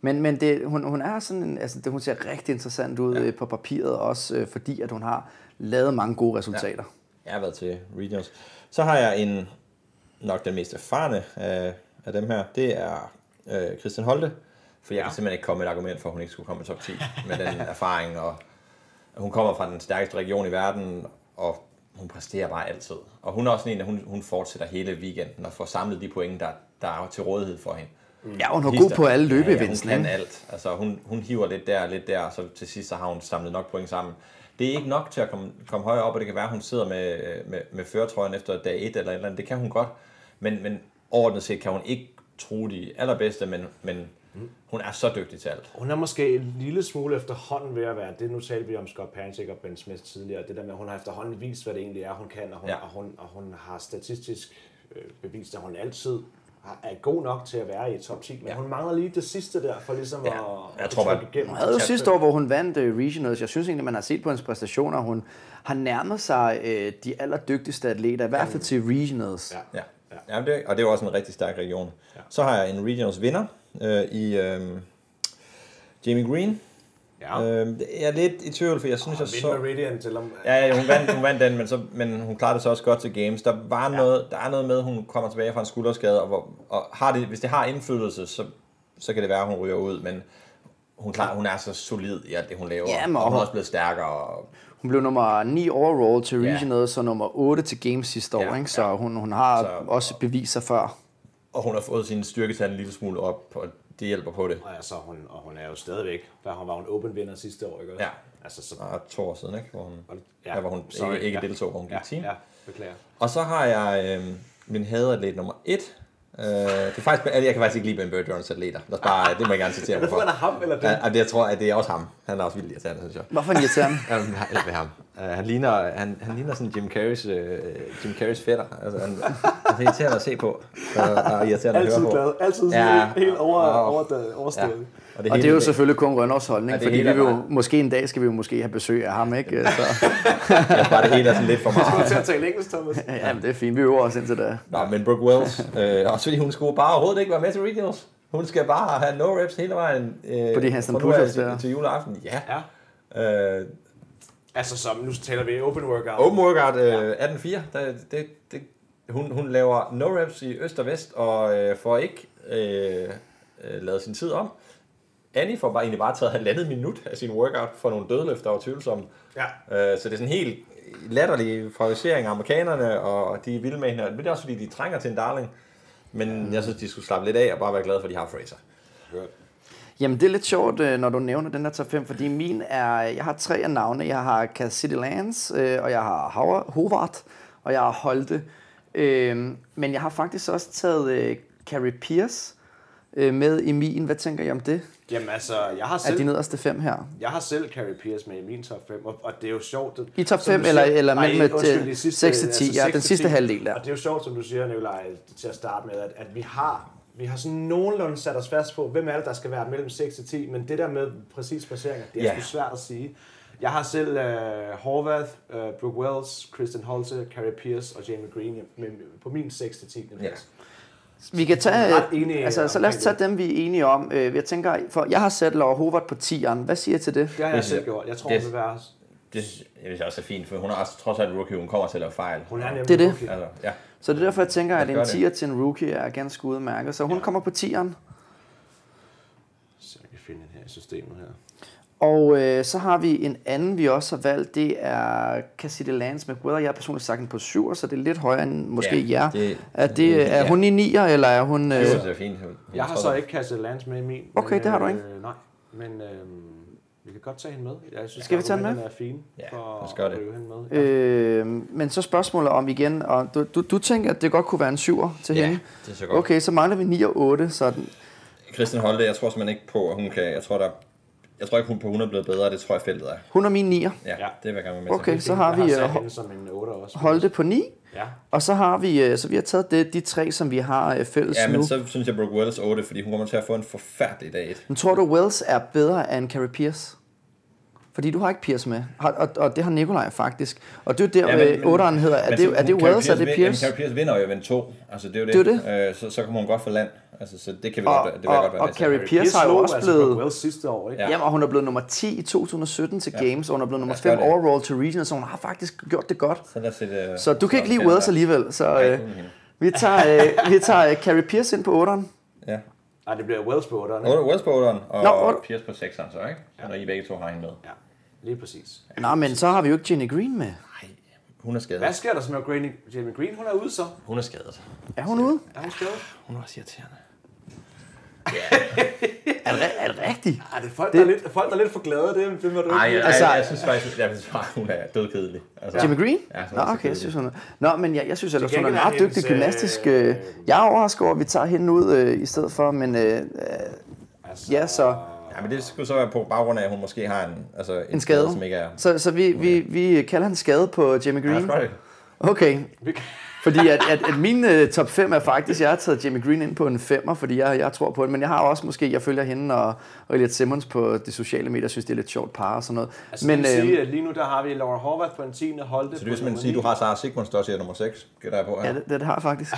B: Men, men det, hun, hun er sådan en, altså det, hun ser rigtig interessant ud ja. på papiret også, øh, fordi at hun har lavet mange gode resultater.
C: Jeg har været til Regionals. Så har jeg en, nok den mest erfarne af, af dem her. Det er øh, Christian Holte. For jeg ja. kan simpelthen ikke komme med et argument for, at hun ikke skulle komme i top 10 med den erfaring. Og hun kommer fra den stærkeste region i verden, og hun præsterer bare altid. Og hun er også en, der hun, hun fortsætter hele weekenden og får samlet de point, der, der er til rådighed for hende.
B: Ja, hun er god på alle
C: Ja, ja, hun kan alt. Altså, hun, hun hiver lidt der, lidt der, og så til sidst så har hun samlet nok point sammen. Det er ikke nok til at komme, komme højere op, og det kan være, at hun sidder med, med, med føretrøjen efter dag 1 eller et eller andet. Det kan hun godt, men, men overordnet set kan hun ikke tro de allerbedste, men, men hun er så dygtig til alt.
A: Hun er måske en lille smule efterhånden ved at være, det nu talte vi om Scott Pancic og Ben Smith tidligere, det der med, at hun har efterhånden vist, hvad det egentlig er, hun kan, og hun,
C: Ja.
A: og hun, og hun har statistisk øh, bevist, at hun altid er god nok til at være i top 10, men
C: Ja.
A: hun mangler lige det sidste der, for ligesom
C: Ja.
A: at,
C: Jeg
A: at
C: tror,
A: igennem.
B: Hun havde jo sidste år, hvor hun vandt uh, Regionals. Jeg synes egentlig, man har set på hendes præstationer, hun har nærmet sig uh, de allerdygtigste atleter, i hvert fald til Regionals.
A: Ja.
C: Ja, ja. ja det, og det er jo også en rigtig stærk region.
A: Ja.
C: Så har jeg en Regionals vinder øh, i øh, Jamie Green.
A: Ja.
C: Øh, jeg er lidt i tvivl, for jeg synes, jeg
A: Vind
C: så...
A: Meridian, selvom...
C: Ja, ja, hun vandt, hun vandt den, men, så, men hun klarede det så også godt til Games. Der, var ja. noget, der er noget med, at hun kommer tilbage fra en skulderskade, og, hvor, og har det, hvis det har indflydelse, så, så kan det være, at hun ryger ud, men hun, klar, hun er så solid i alt det, hun laver.
B: Jamen,
C: og
B: og
C: hun er også blevet stærkere. Og,
B: Hun blev nummer 9 overall til
C: Ja.
B: Regionals, og nummer 8 til Games sidste år,
C: Ja,
B: ikke? så
C: ja.
B: hun, hun har
C: Så-
B: også bevis sig før.
C: og hun har fået sin styrketal en lille smule op, og det hjælper på det.
A: Og, altså, hun, og hun er jo stadigvæk, der hun var hun open vinder sidste år, ikke også?
C: Ja.
A: Altså, så,
C: Og to år siden, ikke? Hvor hun, ja, der, hvor hun
A: sorry,
C: ikke, ikke
A: ja.
C: deltog, hvor hun gik
A: ja,
C: team.
A: ja, beklager.
C: Og så har jeg øh, min haderatlet nummer 1. Øh, det er faktisk, jeg kan faktisk ikke lide Ben Bergerons atleter. Lad os bare, det må jeg gerne citere
A: Er det
C: mig
A: for,
C: for.
A: er ham, eller det?
C: Ja, det, jeg tror, at det er også ham. Han er også vildt irriterende, synes jeg.
B: Hvorfor en irriterende?
C: Jamen, eller med ham. Uh, han, ligner, han, han ligner sådan Jim Carreys, uh, Jim Carreys fætter. Altså, han, han er irriterende at se på. Og, og irriterende at
A: Altid
C: høre på.
A: glad, altid
C: Ja.
A: ja. helt over,
C: Og-
A: over,
C: Ja.
A: overstået.
C: Og
B: Og det er jo selvfølgelig kun Rønners holdning,
C: Ja, det
B: fordi vi vil jo, måske en dag skal vi jo måske have besøg af ham, ikke? Så,
C: Ja, bare det hele er sådan lidt for
A: Du
C: meget.
A: til at tale engelsk, Thomas.
B: ja, men det er fint, vi øver os indtil da.
C: Nå, men Brooke Wells, øh, også fordi hun skulle bare overhovedet ikke være med til regionals. Hun skal bare have no reps hele vejen. Øh, fra nu af
B: push-ups der.
C: til juleaften. Ja.
A: Ja.
C: Øh,
A: Altså, som nu taler vi open workout.
C: Open workout øh, 18.4, der, det, det, hun, hun laver no reps i øst og vest, og øh, får ikke øh, øh, lavet sin tid om. Annie får bare, egentlig bare taget halvandet minut af sin workout for nogle dødløfter, var tvivlsomme.
A: Ja.
C: Øh, så det er sådan helt latterlig favorisering af amerikanerne, og de er vilde med hende. Men det er også fordi, de trænger til en darling. Men jeg synes, de skulle slappe lidt af og bare være glade for, at de har Fraser.
B: Jamen, det er lidt sjovt, øh, når du nævner den her top 5, fordi min er, jeg har tre af navne. Jeg har Cassidy Lance, øh, og jeg har Howard, og jeg har Holte. Øh, men jeg har faktisk også taget øh, Carrie Pierce, med i min. Hvad tænker I om det?
A: Jamen altså, jeg har selv,
B: de nederste fem her.
A: jeg har selv Carrie Pierce med i min top 5, og, og det er jo sjovt. Det,
B: I top
A: som
B: fem
A: du
B: eller-
A: siger-
B: eller
A: Nej,
B: mellem et,
A: undskyld,
B: øh,
A: de sidste-
B: 6 til 10, ja,
A: 6
B: den sidste
A: 10.
B: halvdel der.
A: Og det er jo sjovt, som du siger, Nikolaj, til at starte med, at, at vi har vi har sådan nogenlunde sat os fast på, hvem er det, der skal være mellem 6 til 10, men det der med præcis placeringer, det er yeah. sgu svært at sige. Jeg har selv uh, Horvath, uh, Brooke Wells, Kristen Holte, Carrie Pierce og Jamie Green med, på min 6 til 10.
C: Ja.
B: Vi kan tage,
A: enige
B: altså, så lad os tage dem, vi er enige om. Øh, Jeg tænker, for jeg har sat Laura Hobart på 10'eren. Hvad siger I til det?
A: Det har jeg selv gjort. Jeg tror,
C: det-
A: hun vil være...
C: Det synes jeg også er fint, for hun er også trods alt rookie, hun kommer til at lave fejl.
A: Hun er nemlig
B: Det er det.
A: rookie.
C: Altså, ja.
B: Så det er derfor, jeg tænker, at en
C: os gøre
B: 10'er til en rookie er ganske udmærket. Så hun kommer på 10'eren.
A: Så jeg kan finde den her i systemet her.
B: Og øh, så har vi en anden, vi også har valgt. Det er Cassidy Lance McWeather. Jeg har personligt sagt den på 7, så det er lidt højere end måske
C: Ja,
B: jer.
C: det-
B: er, det, er
C: ja.
B: hun i 9'er, eller er hun...
C: Det
B: Øh,
C: synes jeg er fint.
A: Jeg har så ikke Cassie Lance med i min.
B: Okay,
A: men,
B: det har du ikke.
A: Øh, nej, men øh, vi kan godt tage hende med. Jeg synes,
B: Skal vi tage hende med?
A: er fine
C: Ja,
A: for
C: lad os gøre
A: at
C: det.
A: rive hende med. Ja.
B: øh, men så spørgsmålet om igen, og du, du, du tænker, at det godt kunne være en 7'er til
C: Ja,
B: hende?
C: det er så godt.
B: Okay, så mangler vi 9 og 8, så den,
C: Christian Holte, jeg tror simpelthen ikke på, at hun kan... Jeg tror, der, jeg tror ikke, hun på 100 er blevet bedre. Det tror jeg, feltet er.
B: hun er min 9'er.
C: Ja, det vil jeg gerne være med
B: Okay, så har
A: jeg
B: vi
A: har
B: øh,
A: hende som en 8 også.
B: Holte på 9.
A: Ja.
B: Og så har vi, øh, så vi har taget det, de tre, som vi har øh, fælles
C: Ja,
B: nu.
C: men så synes jeg, Brooke Wells 8, fordi hun kommer til at få en forfærdelig dag.
B: Men tror du, Wells er bedre end Carrie Pierce? Fordi du har ikke Pierce med, Har- og, og det har Nikolaj faktisk. Og det er jo der,
C: Ja, men-
B: 8'eren hedder. Er
C: Men
B: det,
C: så-
B: er det Wells, er det Pierce?
C: Jamen, Carrie Pierce vinder jo event 2. Altså, det er jo
B: Det
C: det.
B: er
C: Øh, så, så kan hun godt få land. Altså, så det kan vi
B: Og,
C: godt, det vil
B: og,
C: godt være
B: og
C: til.
B: Carrie Pierce har jo også
A: altså
B: blevet...
A: Brooke Wells sidste år, ikke?
C: Ja.
A: Ja.
B: Jamen, og hun er blevet nummer 10 i 2017 til
C: Ja.
B: Games, og hun er blevet nummer
C: Lad os gøre
B: 5
C: det.
B: overall til Regional, så hun har faktisk gjort det godt.
C: Så, lad os sætte, øh,
B: Så du kan ikke lide Wells alligevel, så øh, vi tager, øh, vi tager øh, Carrie Pierce ind på 8'eren.
C: Ja.
A: Nej, det bliver Wells på 8'eren.
C: Otte- Wells på 8'eren, og
B: Nå.
C: Pierce på 6'eren så, ikke? Så når I begge to har hende med.
A: Ja, lige præcis.
B: Nå, men så har vi jo ikke Jenny Green med.
C: Nej, hun er skadet.
A: Hvad sker der så med Jamie Green? Hun er ude så.
C: Hun er skadet.
B: Er hun ude?
A: Er hun skadet?
C: Hun er også irriterende.
B: Er det, er det rigtigt?
A: Ej, det er folk, det... Der, er lidt, folk, der er lidt for glade. Det, det må du
C: Nej,
A: ikke.
C: jeg,
B: Altså-
C: jeg, jeg, synes faktisk, jeg synes bare, hun er dødkedelig. Altså,
B: Jimmy Green?
C: Ja,
B: Nå,
C: så
B: okay, jeg synes, hun er... Nå, men jeg, jeg synes ellers, hun er meget dygtig
A: hendes,
B: gymnastisk...
A: øh,
B: Øh, jeg er overrasket over, at vi tager hende ud øh, i stedet for, men øh, øh,
A: Altså,
B: ja, så...
C: Ja, men det skulle så være på baggrund af, at hun måske har en, altså, en,
B: En skade.
C: som ikke er...
B: Så, så vi, vi, vi kalder en skade på Jamie
C: Ja,
B: Green?
C: det.
B: Okay, fordi at, at, at min uh, top 5 er faktisk, jeg har taget Jamie Green ind på en 5'er, fordi jeg, jeg tror på det, men jeg har også måske, jeg følger hende og, og Elliot Simmons på de sociale medier, synes det er lidt sjovt par og sådan noget.
A: Altså,
B: men
A: men, sige,
B: øh,
A: at lige nu der har vi Laura Horvath på en 10. Holte
C: Så det vil simpelthen sige, at du har Sara Sigmunds også i nummer 6, gætter jeg på her.
B: ja, det, det har jeg faktisk.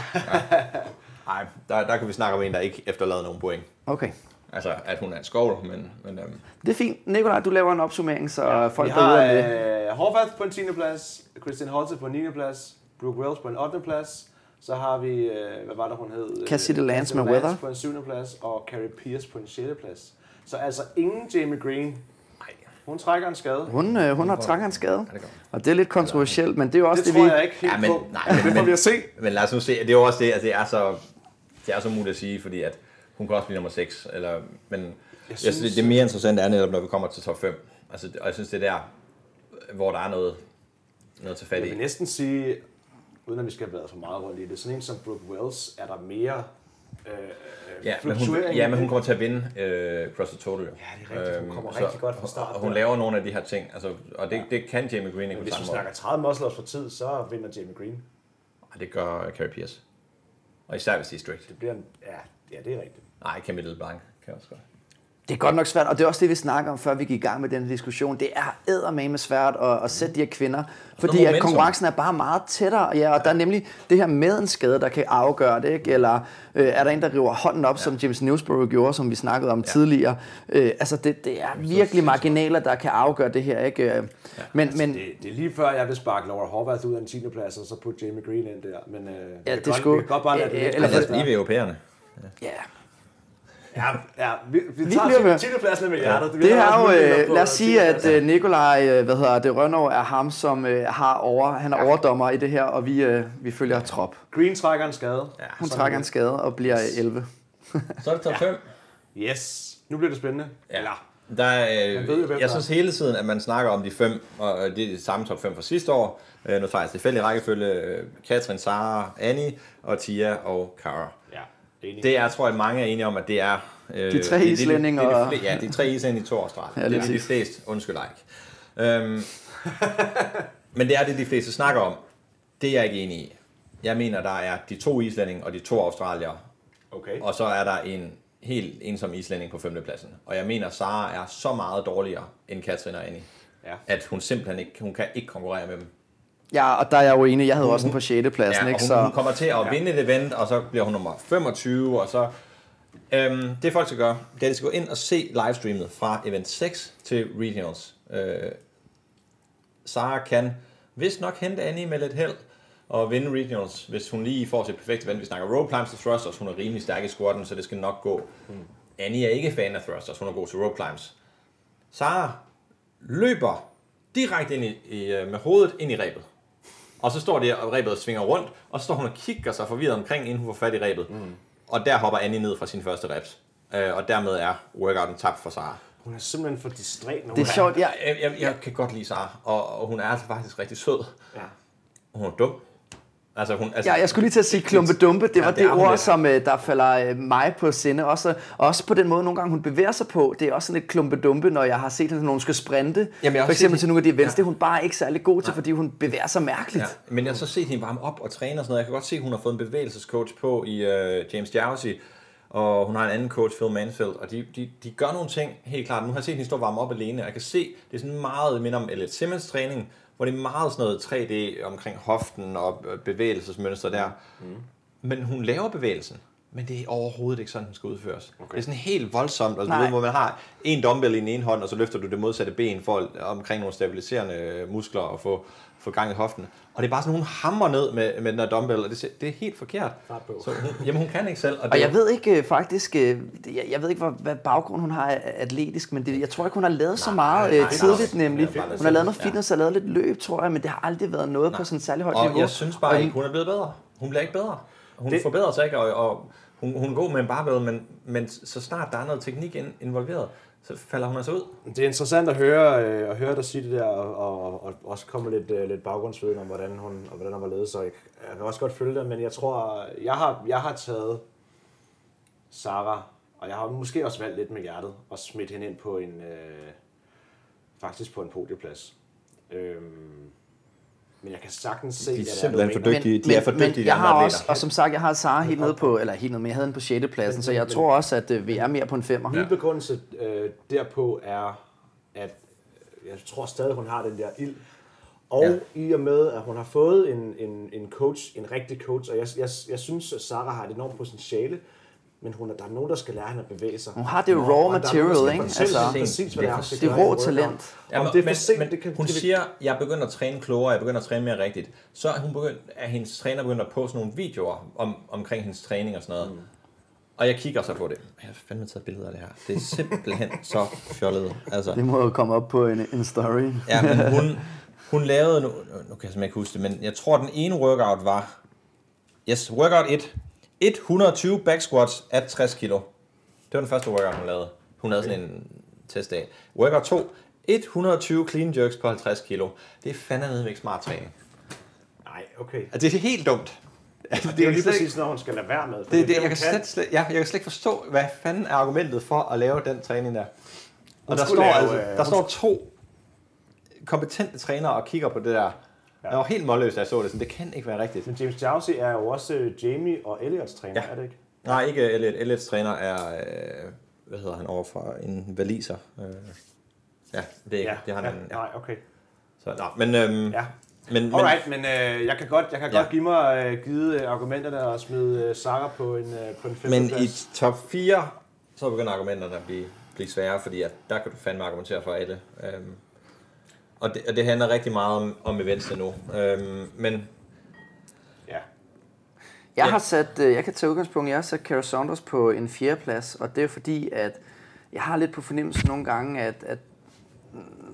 C: Nej, der, der kan vi snakke om en, der ikke efterlader nogen point.
B: Okay.
C: Altså, at hun er en skovl, men, men øhm,
B: Det er fint. Nikolaj, du laver en opsummering, så ja, folk
A: vi
B: derude
A: har
B: er med.
A: øh, Horvath på en 10. plads, Christian Holte på en 9. plads, Brooke Wells på en 8. plads, så har vi, øh, hvad var det hun hed?
B: Cassidy
A: Øh,
B: Lance
A: Cassidy
B: med Weather.
A: på en 7. plads, og Carrie Pierce på en 6. plads. Så altså ingen Jamie Green.
C: nej.
A: Hun trækker en skade.
B: Hun, øh, hun har trækket en skade,
C: Ja, det
B: og det er lidt kontroversielt, men det er jo også
A: Det
B: det,
A: tror
B: vi...
A: jeg ikke helt
C: Ja, men,
A: på.
C: nej, men,
A: det får vi at se.
C: men lad os nu se, det er jo også det, altså det er så, det er så muligt at sige, fordi at hun kan også blive nummer 6, eller, men jeg jeg synes, det, det mere interessante er netop, når vi kommer til top 5. Altså, og jeg synes, det er der, hvor der er noget, noget til fat
A: Jeg
C: i.
A: vil næsten sige, uden at vi skal have været for meget rundt i det, sådan en som Brooke Wells, er der mere øh,
C: Ja, men hun, ja, men hun kommer til at vinde øh, Cross the Total.
A: Ja, det er rigtigt. Hun kommer
C: så-
A: rigtig godt fra start
C: Og hun
A: der.
C: laver nogle af de her ting, altså, og det, det kan Jamie Green ikke
A: Men
C: på
A: hvis vi snakker 30 muscle for tid, så vinder Jamie Green.
C: Og det gør Carrie Pierce. Og især hvis de er strict.
A: Det bliver en, ja, ja, det er rigtigt.
C: Nej, Camille Blanc kan også godt.
B: Det er godt nok svært, og det er også det, vi snakker om, før vi gik i gang med den diskussion. Det er eddermame svært at, at sætte de her kvinder, fordi at konkurrencen er bare meget tættere. Ja, og der er nemlig det her med en skade, der kan afgøre det, ikke? eller øh, er der en, der river hånden op, ja. som James Newsborough gjorde, som vi snakkede om ja. tidligere. Øh, altså, det, det er virkelig marginaler, der kan afgøre det her. Ikke? Øh, Men, men
A: Det, det er lige før, jeg vil sparke Laura Horvath ud af en 10. plads, og så putte Jamie Green ind der. Men øh,
B: Ja, det
A: kan godt,
B: skulle-
A: godt bare lade det ligge.
B: eller-
C: Lad os blive ved europæerne.
B: Ja,
A: Ja, ja, vi, vi,
B: Vi
A: tager
B: bliver ved.
A: 10. pladsen med hjertet.
B: Det
A: har
B: er jo, øh, lad os
A: 10.
B: sige, at øh, Nikolaj, øh, hvad hedder det, Rønnow er ham, som øh, har over, han er overdommer i det her, og vi, øh, vi følger trop.
A: Green trækker en skade.
C: Ja.
B: Hun trækker
A: er
B: en skade og bliver 11.
C: Så er det top 5.
A: Yes, nu bliver det spændende.
C: Ja.
A: Eller,
C: Der er,
A: ved
C: øh,
A: hvem
C: jeg
A: der
C: synes hele tiden, at man snakker om de fem, og øh, det er det samme top 5 fra sidste år. Øh, Nu tager jeg tilfældig rækkefølge. øh, Katrin, Sara, Annie, og Tia og Cara.
A: Enig.
C: Det er, tror jeg, mange er enige om, at det er... Øh,
B: De tre
C: det- det-
B: islændinge
C: det, det,
B: og-
C: det, Ja, de tre islændinge i to Australien.
B: Ja,
C: Ja, det er
B: lige
C: de fleste. Undskyld, ikke. Øhm, men det er det, de fleste snakker om. Det er jeg ikke enig i. Jeg mener, der er de to islændinge og de to australier,
A: Okay.
C: og så er der en helt ensom islænding på femtepladsen. Og jeg mener, Sara er så meget dårligere end Katrin og Annie,
A: Ja.
C: at hun simpelthen ikke, hun kan ikke konkurrere med dem.
B: Ja, og der er jeg jo enig. Jeg havde også en på 6. pladsen,
C: Ja,
B: ikke?
C: og hun,
B: Så
C: hun kommer til at ja. vinde et event, og så bliver hun nummer 25, og så... Øhm, det folk skal gøre, det er, at de skal gå ind og se livestreamet fra event 6 til regionals. Øh, Sara kan vist nok hente Annie med lidt held og vinde regionals, hvis hun lige får sit perfekte event. Vi snakker rope climbs til thrusters, hun er rimelig stærk i squatten, så det skal nok gå. Mm. Annie er ikke fan af thrusters, hun er god til rope climbs. Sara løber direkte ind i, i, øh, med hovedet ind i rebet. Og så står det, og rebet svinger rundt, og så står hun og kigger sig forvirret omkring, inden hun får fat i rebet. Mm. Og der hopper Annie ned fra sin første reps. Øh, og dermed er workouten tabt for Sara.
A: Hun er simpelthen for distræt nu.
B: det er sjovt. Jeg,
C: Jeg, jeg, jeg kan godt lide Sara, og, og hun er altså faktisk rigtig sød.
A: Ja.
C: Hun er dum. Altså, hun, altså,
B: Ja, jeg skulle lige til at sige klumpedumpe. Det var
C: Ja, det
B: det, ord,
C: lidt.
B: som øh, der falder øh, mig på sinde. Også, også på den måde, nogle gange hun bevæger sig på. Det er også sådan lidt klumpedumpe, når jeg har set hende, når hun skal sprinte.
C: Jamen,
B: For eksempel til nogle af de events.
C: Ja.
B: Det er hun bare ikke særlig god til, fordi hun bevæger sig mærkeligt.
C: Ja, men jeg har så set hende varme op og træne og sådan noget. Jeg kan godt se, at hun har fået en bevægelsescoach på i uh, James Jowsey, og hun har en anden coach, Phil Mansfield, og de, de, de gør nogle ting helt klart. Nu har jeg set hende stå varme op alene, og jeg kan se, det er sådan meget minder om Elliot Simmons træning, hvor det er meget sådan noget 3D omkring hoften og øh, bevægelsesmønster der. Mm. Men hun laver bevægelsen, men det er overhovedet ikke sådan, den skal udføres. Okay. Det er sådan helt voldsomt, altså, du ved, hvor man har en dumbbell i den ene hånd, og så løfter du det modsatte ben for at- omkring nogle stabiliserende muskler og få, få gang i hoften. Og det er bare sådan, hun hammer ned med, med den her dumbbell, og det, det er helt forkert. Så hun, jamen, hun kan ikke selv. det,
B: Og jeg ved ikke øh, faktisk, øh, jeg, jeg ved ikke, hvad, hvad baggrund hun har atletisk, men det, jeg tror ikke, hun har lavet så meget
C: nej,
B: øh,
C: nej,
B: tidligt
C: nej.
B: nemlig.
C: Ja,
B: Hun har lavet noget
C: ja.
B: fitness og lavet lidt løb, tror jeg, men det har aldrig været noget på sådan et særligt højt
C: og
B: niveau.
C: jeg synes bare
B: Og-
C: ikke, hun er blevet bedre. Hun bliver ikke bedre. Hun
A: Det-
C: forbedrer sig ikke, og, og hun, hun er god med en barbell, men, men så snart der er noget teknik in, involveret, så falder hun altså ud.
A: Det er interessant at høre, øh, at høre dig sige det der, og, og, og også komme lidt, øh, lidt baggrundsviden om, hvordan hun, og hvordan hun var ledet, så jeg, jeg kan også godt følge det, men jeg tror, jeg har, jeg har taget Sara, og jeg har måske også valgt lidt med hjertet, og smidt hende ind på en, øh, faktisk på en podieplads. Øhm, men jeg kan sagtens se,
C: De er simpelthen for dygtige. De er for dygtige, de
B: jeg har
C: atleter.
B: også, og som sagt, jeg har Sara helt nede på, eller helt nede med, jeg havde den på 6. pladsen, så jeg tror også, at øh, vi er mere på en femmer.
A: Min begrundelse øh, derpå er, at jeg tror stadig, hun har den der ild. Og
C: Ja.
A: i og med, at hun har fået en, en, en coach, en rigtig coach, og jeg, jeg, jeg synes, at Sarah har et enormt potentiale, men hun er, der er nogen, der skal lære hende at bevæge sig.
B: Hun har det jo
A: Og
B: raw
A: der er
B: material, ikke? Altså,
A: præcis, hvad
C: det er
A: det
B: det rå talent.
A: Om
C: men-
A: det er for
C: men,
A: sent,
C: men
A: det kan,
C: hun
A: det,
C: siger, jeg begynder at træne klogere, jeg begynder at træne mere rigtigt. Så er, hun begyndt, er hendes træner begyndt at poste nogle videoer om, omkring hendes træning og sådan noget. Mm. Og jeg kigger så på det. Jeg har fandme taget billeder af det her. Det er simpelthen så fjollet. Altså,
B: Det må jo komme op på en, en story.
C: ja, men hun, hun lavede, nu, nu kan jeg simpelthen ikke huske det, men jeg tror, den ene workout var, yes, workout 1, 120 back squats at 60 kilo. Det var den første workout, hun lavede. Hun havde sådan en testdag. Workout 2, 120 clean jerks på 50 kilo. Det er fandme ikke smart træning.
A: nej, okay.
C: Altså, det er helt dumt. Altså,
A: Det er jo lige præcis, når hun skal lade være med.
C: Det, det,
A: hun
C: jeg, kan slet, slet, ja, jeg kan slet ikke forstå, hvad fanden er argumentet for at lave den træning der. Og der står,
A: lave,
C: altså,
A: øh,
C: der står to kompetente trænere og kigger på det der. Ja. Jeg var helt målløs, da jeg så det. Sådan, det kan ikke være rigtigt.
A: Men James Jowsey er jo også øh, Jamie og Elliots træner,
C: Ja.
A: er det ikke?
C: Nej, ikke Elliot. Elliots træner er, øh, hvad hedder han, overfra en valiser. Øh, ja, det er ikke, det har han. Ja.
A: Nej, okay.
C: Så, nå, men, øhm,
A: Ja.
C: men, men,
A: Alright, men øh, jeg kan godt, jeg kan
C: Ja.
A: ja. godt give mig øh, givet øh, argumenterne og smide øh, Sara på en, øh, på en
C: men i
A: femteplads.
C: top 4, så begynder argumenterne at blive, blive svære, fordi at der kan du fandme argumentere for alle. Øhm, og, det, og det handler rigtig meget om, om events nu. Øhm, men
A: Ja.
B: Jeg
C: Ja.
B: har sat, øh, jeg kan tage udgangspunkt, jeg har sat Kara Saunders på en fjerde plads, og det er fordi, at jeg har lidt på fornemmelse nogle gange, at, at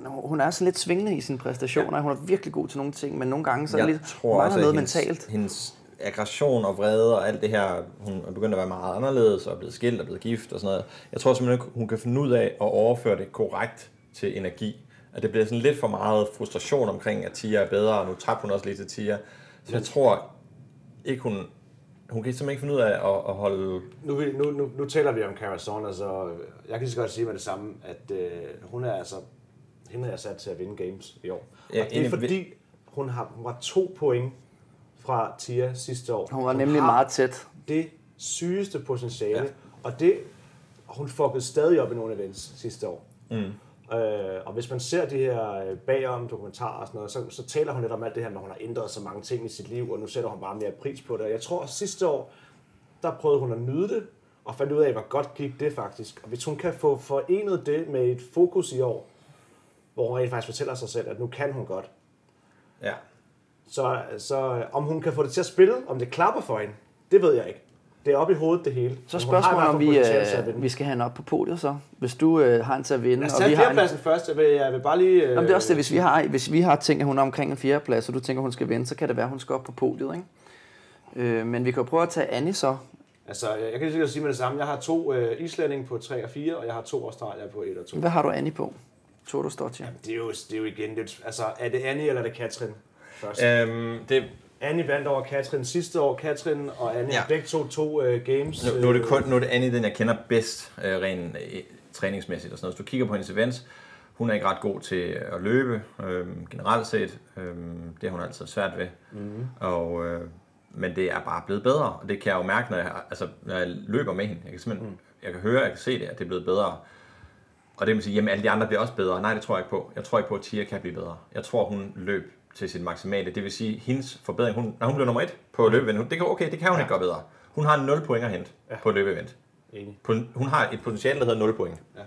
B: hun er sådan lidt svingende i sine præstationer. Hun er virkelig god til nogle ting, men nogle gange så er det lidt
C: tror
B: meget
C: også,
B: noget
C: hendes,
B: mentalt.
C: hendes aggression og vrede og alt det her, hun er begyndt at være meget anderledes og er blevet skilt og blevet gift og sådan noget. Jeg tror simpelthen, hun kan finde ud af at overføre det korrekt til energi. At det bliver sådan lidt for meget frustration omkring, at Tia er bedre, og nu tabte hun også lidt til Tia. Så jeg tror ikke, hun hun kan simpelthen ikke finde ud af at, at holde...
A: Nu, vi- nu, nu, nu taler vi om Cara Saunders, og jeg kan lige så godt sige med det samme, at øh, hun er altså, hende jeg sat til at vinde games i år.
C: Ja,
A: og det er fordi, hun, har, hun var to point fra Tia sidste år.
B: Hun var nemlig
A: har
B: meget tæt.
A: det sygeste potentiale,
C: ja.
A: og det, hun fuckede stadig op i nogle events sidste år. Mm. Øh, og hvis man ser de her øh, bagom dokumentarer og sådan noget, så, så taler hun lidt om alt det her med, at hun har ændret så mange ting i sit liv, og nu sætter hun bare mere pris på det. Og jeg tror, at sidste år, der prøvede hun at nyde det, og fandt ud af, hvor godt gik det faktisk. Og hvis hun kan få forenet det med et fokus i år, hvor hun rent faktisk fortæller sig selv, at nu kan hun godt,
C: Ja.
A: så, så om hun kan få det til at spille, om det klapper for hende, det ved jeg ikke. Det er oppe i hovedet, det hele.
B: Så spørgsmålet om vi, øh, vi skal have hende op på podiet så. Hvis du øh, har en til at vinde,
A: Lad os
B: og vi har en,
A: først. Jeg vil, jeg vil bare lige... Øh,
B: Jamen, det er også det, hvis vi har, hvis vi har tænkt, at hun er omkring en fjerdeplads, og du tænker, at hun skal vinde, så kan det være, at hun skal op på podiet, ikke? Øh, men vi kan jo prøve at tage Annie så.
A: Altså, jeg kan lige sige med det samme. Jeg har to øh, islændinge på 3 og 4, og jeg har to australier på 1 og 2.
B: Hvad har du Annie på? Tour Stotje.
A: Det er jo, det er jo igen lidt... Altså, er det Annie eller er det Katrin først?
C: Øhm, det,
A: Annie vandt over Katrin sidste år. Katrin og Annie
C: Ja.
A: begge to to øh, games.
C: nu, nu, er det kun, nu er det Annie, den jeg kender bedst, øh, rent øh, træningsmæssigt og sådan noget. Hvis du kigger på hendes events, hun er ikke ret god til at løbe, øh, generelt set. Øh, det har hun altid svært ved. Mm. Og, øh, men det er bare blevet bedre, og det kan jeg jo mærke, når jeg, altså, når jeg løber med hende. Jeg kan simpelthen, mm. jeg kan høre, jeg kan se det, at det er blevet bedre. Og det vil sige, jamen alle de andre bliver også bedre. Nej, det tror jeg ikke på. Jeg tror ikke på, at Tia kan blive bedre. Jeg tror, hun løb til sit maksimale. Det vil sige, hendes forbedring, hun, når hun blev nummer et på løbeevent, det kan, okay, det kan hun ja. ikke gøre bedre. Hun har 0 point at hente ja. på løbeevent. Hun har et potentiale, der hedder 0 point.
A: Ja.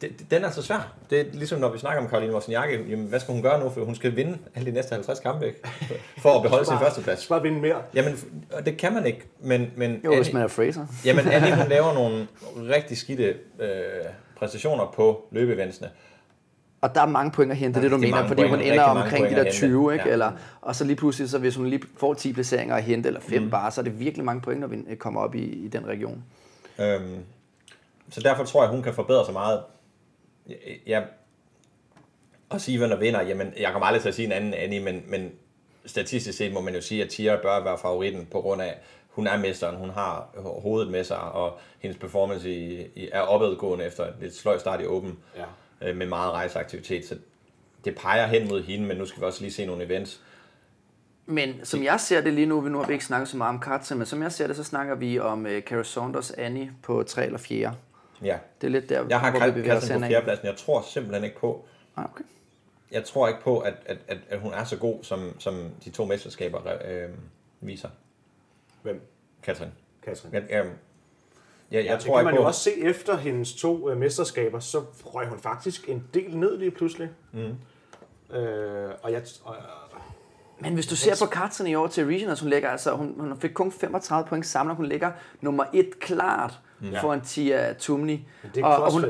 C: Det, den er så svær. Det er ligesom når vi snakker om Karoline Wozniacki, jamen hvad skal hun gøre nu, for hun skal vinde alle de næste 50 kampe, ikke? For at beholde sin førsteplads.
A: Bare vinde mere.
C: Jamen, det kan man ikke, men, men
B: Jo, hvis man er Fraser.
C: Jamen, Annie, hun laver nogle rigtig skidte øh, præstationer på løbeeventsene.
B: Og der er mange point at hente, det er det du mener, fordi
C: point,
B: hun ender omkring de der
C: hente.
B: 20, ikke?
C: Ja.
B: Eller, og så lige pludselig, så hvis hun lige får 10 placeringer at hente, eller 5 mm. bare, så er det virkelig mange point, når vi kommer op i, i den region.
C: Øhm, så derfor tror jeg, hun kan forbedre sig meget. Jeg, jeg, og sige, der vinder, jamen, jeg kommer aldrig til at sige en anden Annie, men, men statistisk set må man jo sige, at Tia bør være favoritten på grund af, hun er mesteren, hun har hovedet med sig, og hendes performance i, i, er opadgående efter et lidt sløj start i åben,
A: Ja.
C: Øh, med meget rejseaktivitet. Så det peger hen mod hende, men nu skal vi også lige se nogle events.
B: Men som jeg ser det lige nu, nu har vi ikke snakket så meget om Katze, men som jeg ser det, så snakker vi om uh, Cara Saunders Annie på 3 eller 4.
C: Ja.
B: Det er lidt der,
C: Jeg har
B: hvor vi bevæger os
C: på fjerdepladsen. Jeg tror simpelthen ikke på,
B: Ah, okay.
C: jeg tror ikke på, at, at, at, at hun er så god, som, som de to mesterskaber øh, viser.
A: Hvem?
C: Katrin.
A: Katrin.
C: Jeg, jeg, jeg, jeg
A: det
C: tror
A: kan
C: ikke
A: man
C: på...
A: jo også se efter hendes to øh, mesterskaber, så røg hun faktisk en del ned lige pludselig. Mm. Øh, og jeg, og,
B: Men hvis du ser på Katrin i år til Regionals, hun ligger altså, hun, hun fik kun 35 point samlet, hun ligger nummer et klart
A: Ja.
B: foran Tia Tumni.
A: det er
B: og, og hun,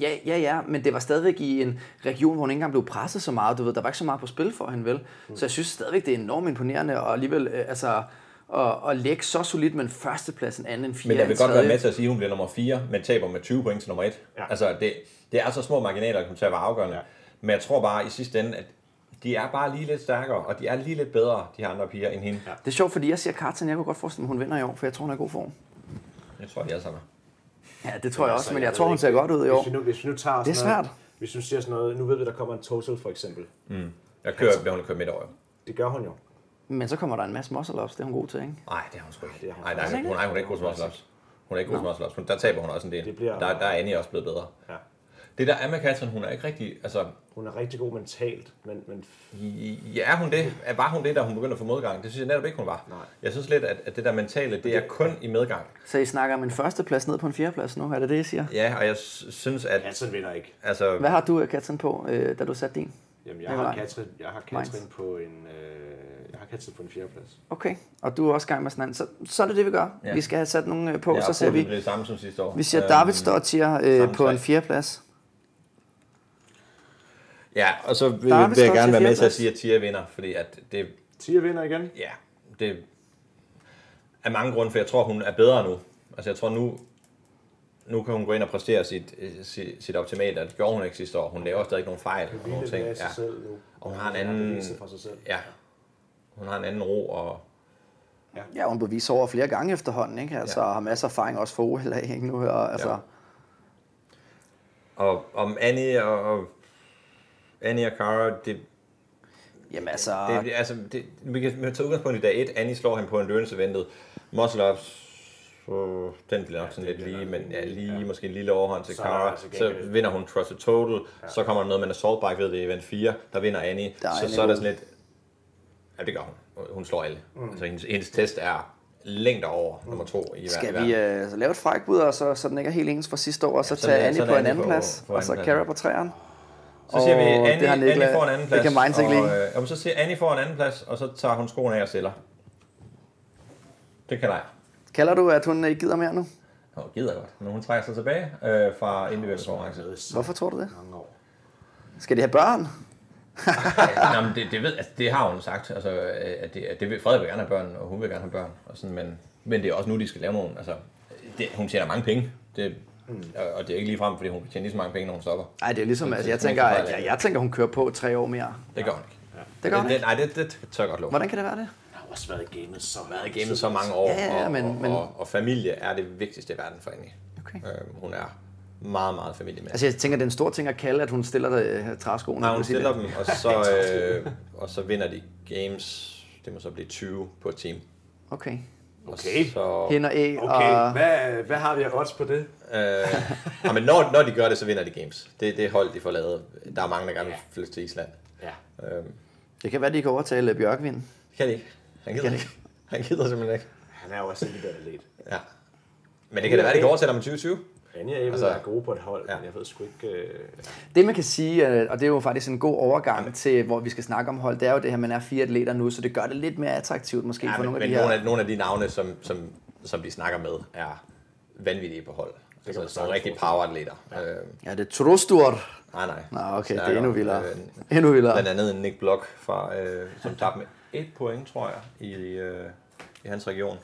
B: ja, ja, ja, men det var stadigvæk i en region, hvor hun ikke engang blev presset så meget. Du ved, der var ikke så meget på spil for hende, vel? Mm. Så jeg synes stadigvæk, det er enormt imponerende, og alligevel, øh, altså, at, at lægge så solidt med en førsteplads, en anden, en fjerde,
C: Men jeg vil godt være med til at sige, at hun bliver nummer 4, men taber med 20 point til nummer 1.
A: Ja.
C: Altså, det, det er så små marginaler, der kommer til at være afgørende.
A: Ja.
C: Men jeg tror bare i sidste ende, at de er bare lige lidt stærkere, og de er lige lidt bedre, de her andre piger, end hende. Ja.
B: Det er sjovt, fordi jeg siger Katrin, jeg kunne godt forestille mig, hun vinder i år, for jeg tror, hun er i god form.
C: Jeg tror, de er sammen.
B: Ja, det tror jeg også, men jeg,
A: ved
B: tror, hun
A: ikke,
B: ser godt ud i år.
A: Hvis vi nu, hvis vi nu tager
B: Det er
A: sådan noget,
B: svært.
A: Hvis vi ser sådan noget, nu ved vi, der kommer en total for eksempel.
C: Jeg kører, bliver hun kørt midt over.
A: Det gør hun jo.
B: Men så kommer der en masse muscle ups, det er hun god til, ikke?
C: Nej, det har hun sgu ikke.
A: Det har hun
C: Nej, nej, hun, er, hun er ikke god til muscle ups. Hun er ikke god til muscle ups, men der taber hun også en del.
A: Det bliver-
C: Der, der er Annie også blevet bedre.
A: Ja.
C: Det der er med Katrin, hun er ikke rigtig, altså,
A: Hun er rigtig god mentalt, men, men
C: ja, er hun det? Var hun det, da hun begyndte at få modgang? Det synes jeg netop ikke, hun var.
A: Nej.
C: Jeg synes lidt, at, at det der mentale, det er kun i medgang.
B: Så I snakker om en førsteplads ned på en fjerdeplads nu, er det det, I siger?
C: Ja, og jeg synes, at
A: Katrin vinder ikke.
C: altså,
B: Hvad har du, Katrin, på, øh, da du satte din?
A: Jamen, jeg har Katrin, jeg har Katrin på en, øh, jeg Katrin på en fjerdeplads.
B: Okay, og du er også i gang med sådan en. Så, så er det det, vi gør.
C: Ja.
B: Vi skal have sat nogle øh, på,
C: jeg
B: så ser vi...
C: det samme som sidste år.
B: Vi siger
C: Øhm,
B: David Stottier øh,
C: samme
B: på en fjerdeplads.
C: Ja, og så vil, vil
B: David
C: jeg
B: står
C: gerne være med til at sige, at Tia vinder, fordi at det,
A: Tia vinder igen.
C: ja, det er mange grunde, for jeg tror, hun er bedre nu. Altså jeg tror nu, nu kan hun gå ind og præstere sit, øh, sit, sit optimale, og det gjorde hun ikke sidste år. Hun laver stadig nogle fejl. Og nogle ting.
A: af sig
C: Ja.
A: selv nu.
C: Og hun har en
A: Hun
C: anden-
A: beviset for sig selv.
C: ja, hun har en anden ro, og
B: Ja, hun beviser over flere gange efterhånden, ikke? Altså,
C: Ja.
B: ja. har masser af erfaring også for OL af, ikke? Nu, og, altså,
C: Ja.
B: ja.
C: Og om Annie og, og Annie og Cara, det,
B: jamen altså,
C: det, altså det, vi kan tage udgangspunkt i dag 1. Annie slår hende på en eventet. Muscle ups, så den bliver nok sådan lidt lige, men ja, lige måske en lille overhånd til
A: Så
C: Cara.
A: altså
C: Så vinder hun Trusted Total. Så kommer der noget med en assault bike ved det i event 4. Der vinder Annie.
B: Der er
C: så,
B: Annie
C: så er der sådan lidt... Ja, det gør hun. Hun slår alle. Altså hendes, hendes test er længder over nummer to i hver-
B: skal
C: hver-
B: vi øh, så lave et frækbud, og så, så den ikke er helt ens fra sidste år, og så
C: så
B: tage Annie på en anden plads, og så
C: plads.
B: på træerne.
C: Så siger vi, Annie,
B: det har Nicolai-
C: Annie får en anden plads.
B: det kan Mainz ikke
C: og,
B: lide.
C: øh, jamen, så siger Annie får en anden plads, og så tager hun skoene af og stiller. Det kan jeg.
B: Kalder du, at hun ikke gider mere nu?
C: Hun gider godt, men hun trækker sig tilbage øh, fra individuel konkurrence.
B: Hvorfor tror du det? Skal de have børn?
C: Nå, men det, det, ved, altså, det har hun sagt, altså, øh, at det, at det vil, Frederik vil gerne have børn, og hun vil gerne have børn. Og sådan, men, men det er også nu, de skal lave nogen. Altså, det, hun tjener mange penge, det, og, og det er ikke lige frem, fordi hun kan tjene lige så mange penge, når hun stopper.
B: Nej, det er ligesom,
C: Så-
B: altså,
C: så
B: jeg tænker, at jeg, jeg tænker, hun kører på tre år mere.
C: Det gør hun ikke.
B: Det gør hun
C: det,
B: ikke.
C: Nej, det, det tør jeg godt love.
B: Hvordan kan det være det?
A: Jeg har også været i gamet så
C: været i gamet så mange år,
B: Ja, ja,
C: og,
B: men-
C: og,
B: men-
C: og, og familie er det vigtigste i verden for hende.
B: Okay.
C: Øhm, hun er meget, meget familiemæssig.
B: Altså, jeg tænker, det er en stor ting at kalde, at hun stiller øh, træskoene.
C: Nej, hun stiller
B: det?
C: dem, og så, øh, og så vinder de games. Det må så blive 20 på et team.
B: Okay.
C: Og
A: Okay.
C: Så,
B: Hen og æg,
A: Okay,
B: og...
A: hvad, hvad har vi af odds på det?
C: øh, ja, men når, når de gør det, så vinder de games. Det, det hold, de får lavet. Der er mange, der gerne vil flytte til Island.
A: Ja.
C: Øhm,
B: Det kan være, de kan overtale Bjørkvind.
C: det kan de ikke. Han gider ikke. Han gider simpelthen ikke.
A: Han er jo også en atlet.
C: Ja. Men det kan da være, det kan overtælle om 2020.
A: Anja og
C: Altså-
A: være gode på et hold,
C: Ja.
A: men jeg ved sgu ikke... Øh...
B: Det man kan sige, øh, og det er jo faktisk en god overgang til, hvor vi skal snakke om hold, det er jo det her, man er fire atleter nu, så det gør det lidt mere attraktivt måske
C: Ja,
B: for
C: men,
B: nogle
C: men
B: af de her...
C: nogle, af, nogle af de navne, som, som, som de snakker med, er vanvittige på hold.
A: man
C: Altså rigtige
A: forestille
C: poweratleter. Ja. Øh,
B: Ja, det er Trostur.
C: nej, nej.
B: Nå, okay, det er endnu vildere.
C: Øh,
B: Endnu vildere.
C: Blandt andet en Nick Block, fra, øh, som tabte med et point, tror jeg, i, øh, i hans region.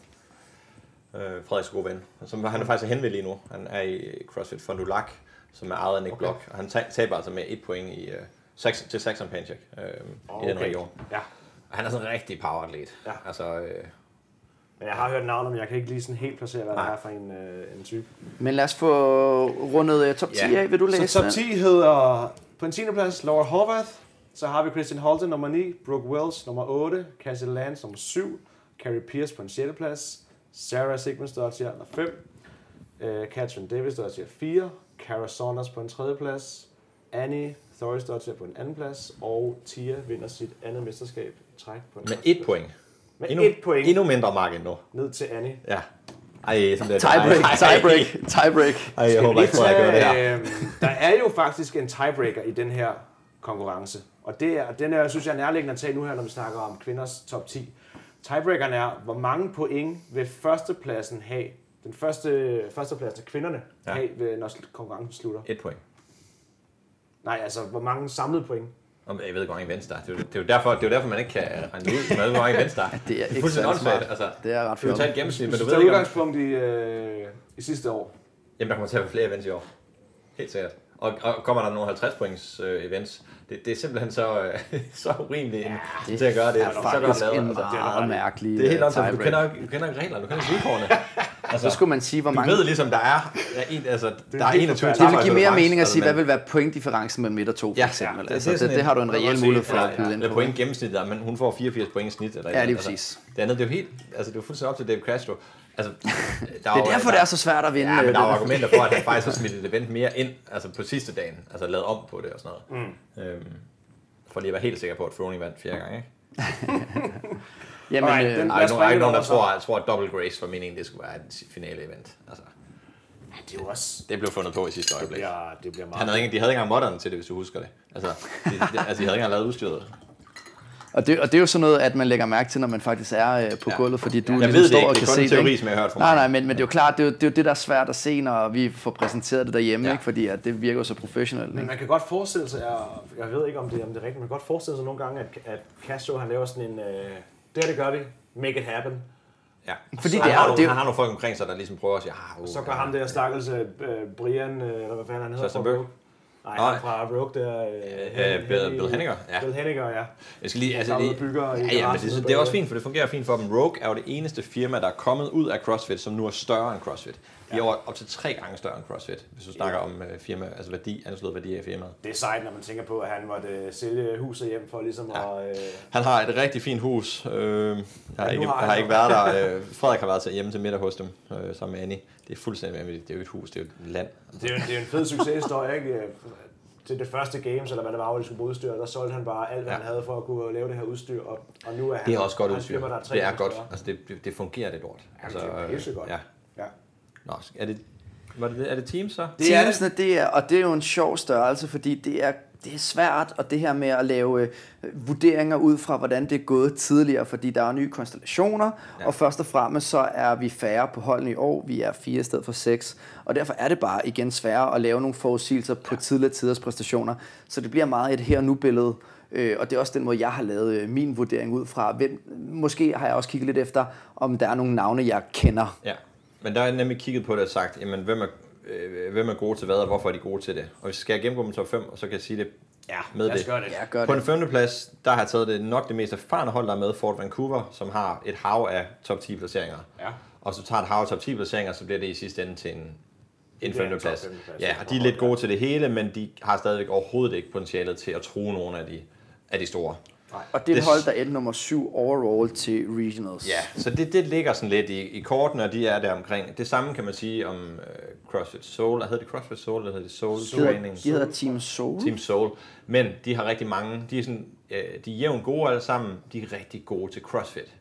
C: Øh, Frederiks gode ven. Som, han er faktisk henvendt lige nu. Han er i CrossFit Fond du Lac, som er ejet af Nick okay. Block. Og han ta- taber altså med et point i, øh, seks, til Saxon Panchak øh, i den region.
A: Ja.
C: Og han er sådan en rigtig poweratlet.
A: Ja.
C: Altså, øh,
A: Men jeg har hørt navnet, men jeg kan ikke lige sådan helt placere, hvad
C: Nej.
A: det er for en, øh, en type.
B: Men lad os få rundet øh, top 10
C: Ja.
B: af. Vil du læse
A: Så top
B: den?
A: 10 hedder på en 10. plads Laura Horvath. Så har vi Christian Holden nummer 9, Brooke Wells nummer 8, Cassie Lance nummer 7, Carrie Pierce på en 6. plads, Sarah Sigmundsdottir nummer 5, uh, Catherine Davis Dottir 4, Cara Saunders på en 3. plads, Annie Thoris Dottir på en 2. plads, og Tia vinder sit andet mesterskab i træk på en
C: med et point.
A: Med
C: Endnu,
A: et point
C: Endnu mindre mark end nu.
A: ned til Annie.
C: Ja. Ej, sådan der.
B: Tiebreak, tiebreak, tiebreak.
C: Ej, jeg håber ikke at jeg gør det her.
A: Øhm, der er jo faktisk en tiebreaker i den her konkurrence. Og det er, den er, synes jeg, er nærliggende at tage nu her, når vi snakker om kvinders top 10. Tiebreakeren er, hvor mange point vil førstepladsen have, den første, førsteplads til kvinderne,
C: Ja.
A: have, ved, når konkurrencen slutter.
C: Et point.
A: Nej, altså, hvor mange samlede point.
C: Om, jeg ved ikke, hvor mange er. Det er, jo- det er jo derfor, det er jo derfor, man ikke kan regne ud med, hvor mange er.
B: Det er ikke
C: åndssvagt.
B: smart.
C: Altså,
B: Det er ret
C: du
B: fjollet.
C: tage et gennemsnit, men du
A: du
C: ved
A: tager
C: ikke, om...
A: udgangspunkt i, øh, i sidste år.
C: Jamen, der kommer til at være flere events i år. Helt sikkert. Og, og kommer der nogle 50 points øh, events, det, det er simpelthen så, øh, så urimeligt ja, til at gøre det.
B: er
C: så
B: faktisk
C: godt lavet.
B: en
C: Altså,
B: meget mærkelig
C: det er helt
B: øh,
C: åndssvagt, du kender, ikke- du kender ikke reglerne, du kender ikke vilkårene. Altså,
B: Så skulle man sige, hvor
C: du
B: mange...
C: ved ligesom, der er, der er, en, altså, der er
A: helt
C: 21
A: forfærdeligt.
B: Det vil give mere mening at sige,
C: altså,
B: hvad vil være pointdifferencen mellem midt og to, for
C: Ja,
B: eksempel.
C: ja,
B: altså,
C: det er
B: det, det,
C: en-
B: har du en reel mulighed for
A: ja,
B: at byde ind på.
C: point gennemsnit, der, men hun får 84 point i snit. Eller
B: Ja, lige
C: andet.
B: præcis.
C: Altså, det andet, det er jo helt, altså det er fuldstændig op til Dave Castro. Altså, der
B: Det er derfor, det er så svært at vinde.
C: Ja, men
B: øh,
C: der er
B: den.
C: argumenter for, at han faktisk har smidt et event mere ind, altså på sidste dagen, altså lavet om på det og sådan noget. Mm. Øhm, for lige at være helt sikker på, at Froning vandt fjerde gang, ikke?
B: Jamen,
A: Alright,
B: øh,
A: den-
C: Der er ikke nogen, der, er ikke
A: springe
C: nogen, der tror, jeg tror, at Double Grace var meningen, det skulle være et finale event. Altså,
A: Det er jo også...
C: det blev fundet på i sidste
A: Det
C: øjeblik.
A: bliver, det bliver meget...
C: Han havde ikke, de havde ikke engang modderne til det, hvis du husker det. Altså, de, de, altså, de havde ikke engang lavet udstyret.
B: Og, det, og det er jo sådan noget, at man lægger mærke til, når man faktisk er øh, på
C: Ja.
B: gulvet, fordi du
C: Jeg
B: ligesom
C: ved det
B: står
C: ikke,
B: og
C: det er
B: kan
C: kun
B: se
C: en
B: det.
C: teori,
B: ikke?
C: som jeg har hørt fra
B: Nej, nej, men, men det er jo klart, det er jo, det er jo det, der er svært at se, når vi får præsenteret det derhjemme,
C: Ja.
B: ikke? fordi at det virker jo så professionelt.
A: Men man kan godt forestille sig, og jeg ved ikke, om det, om det er rigtigt, men man kan godt forestille sig nogle gange, at, at Castro han laver sådan en, øh, det her det gør vi, make it happen.
C: Ja.
B: Fordi
C: så
B: det
C: han,
B: er
C: har
B: det er jo-
C: han har nogle folk omkring sig, der ligesom prøver at sige, ah, uh,
A: Så går ham der stakkels øh, Brian, øh, eller hvad fanden han hedder, Nej, er fra Rogue der.
C: Øh, Bill- Bill Henniger, ja.
A: Bill Henniger, ja.
C: Jeg skal lige, altså, det,
A: bygger
C: ja, ja, men det, det er også
A: bagved.
C: fint, for det fungerer fint for dem. Rogue er jo det eneste firma, der er kommet ud af CrossFit, som nu er større end CrossFit. De er op til tre gange større end CrossFit, hvis du snakker om uh, firma, altså værdi, anslået værdi af firmaet.
A: Det er sejt, når man tænker på, at han måtte øh, sælge huset hjem for ligesom ja. at... Øh,
C: Han har et rigtig fint hus. Øh, jeg, har ikke,
A: har
C: jeg har ikke været der. Øh, Frederik har været til hjemme til middag hos dem, øh, sammen med Annie. Det er fuldstændig vanvittigt. Det er jo et hus, det er jo et land.
A: det, er, jo- det er jo en fed succeshistorie, ikke? Øh, Til det første games, eller hvad det var, hvor de skulle bruge udstyr, der solgte han bare alt, hvad
C: Ja.
A: han havde for at kunne lave det her udstyr, og, og nu er han...
C: Det er også godt udstyr.
A: firma, der er
C: Det er godt. Altså, det, det, det fungerer det lort. Altså,
A: det er pissegodt.
C: Ja.
A: Ja.
C: Nå, er det, var det, er det Teams så?
A: Det er det.
B: Teamsene, det er, og det er jo en sjov størrelse, fordi det er, det er svært, og det her med at lave øh, vurderinger ud fra, hvordan det er gået tidligere, fordi der er nye konstellationer,
C: Ja.
B: ja. og først og fremmest så er vi færre på holdene i år, vi er fire i stedet for seks, og derfor er det bare igen sværere at lave nogle forudsigelser på tidligere tiders præstationer, så det bliver meget et her og nu billede, Øh, og det er også den måde, jeg har lavet øh, min vurdering ud fra. Hvem, måske har jeg også kigget lidt efter, om der er nogle navne, jeg kender.
C: Ja, men der er nemlig kigget på det og sagt, jamen, hvem er, øh, hvem er gode til hvad, og hvorfor er de gode til det? Og hvis skal jeg gennemgå dem top 5, og så kan jeg sige det
A: Ja,
C: med det.
A: gøre det.
B: Ja, gør
C: På
B: det.
C: den femte plads, der har jeg taget det nok det mest erfarne hold, der er med, Fort Vancouver, som har et hav af top 10 placeringer.
A: Ja.
C: Og så tager et hav af top 10 placeringer, så bliver det i sidste ende til en, en
A: en
C: femte
A: femteplads.
C: Ja, og de er lidt gode til det hele, men de har stadigvæk overhovedet ikke potentialet til at true nogle af de, af de store.
B: Og det er et hold, der endte nummer syv overall til regionals.
C: Ja, så det, det ligger sådan lidt i, i kortene, og de er der omkring. Det samme kan man sige om uh, CrossFit Soul. Hvad hedder det CrossFit Soul, eller hedder det Soul
B: hedder,
C: Training?
B: de hedder Team Soul.
C: Team Soul. Men de har rigtig mange. De er, sådan, øh, de er jævnt gode alle sammen. De er rigtig gode til CrossFit.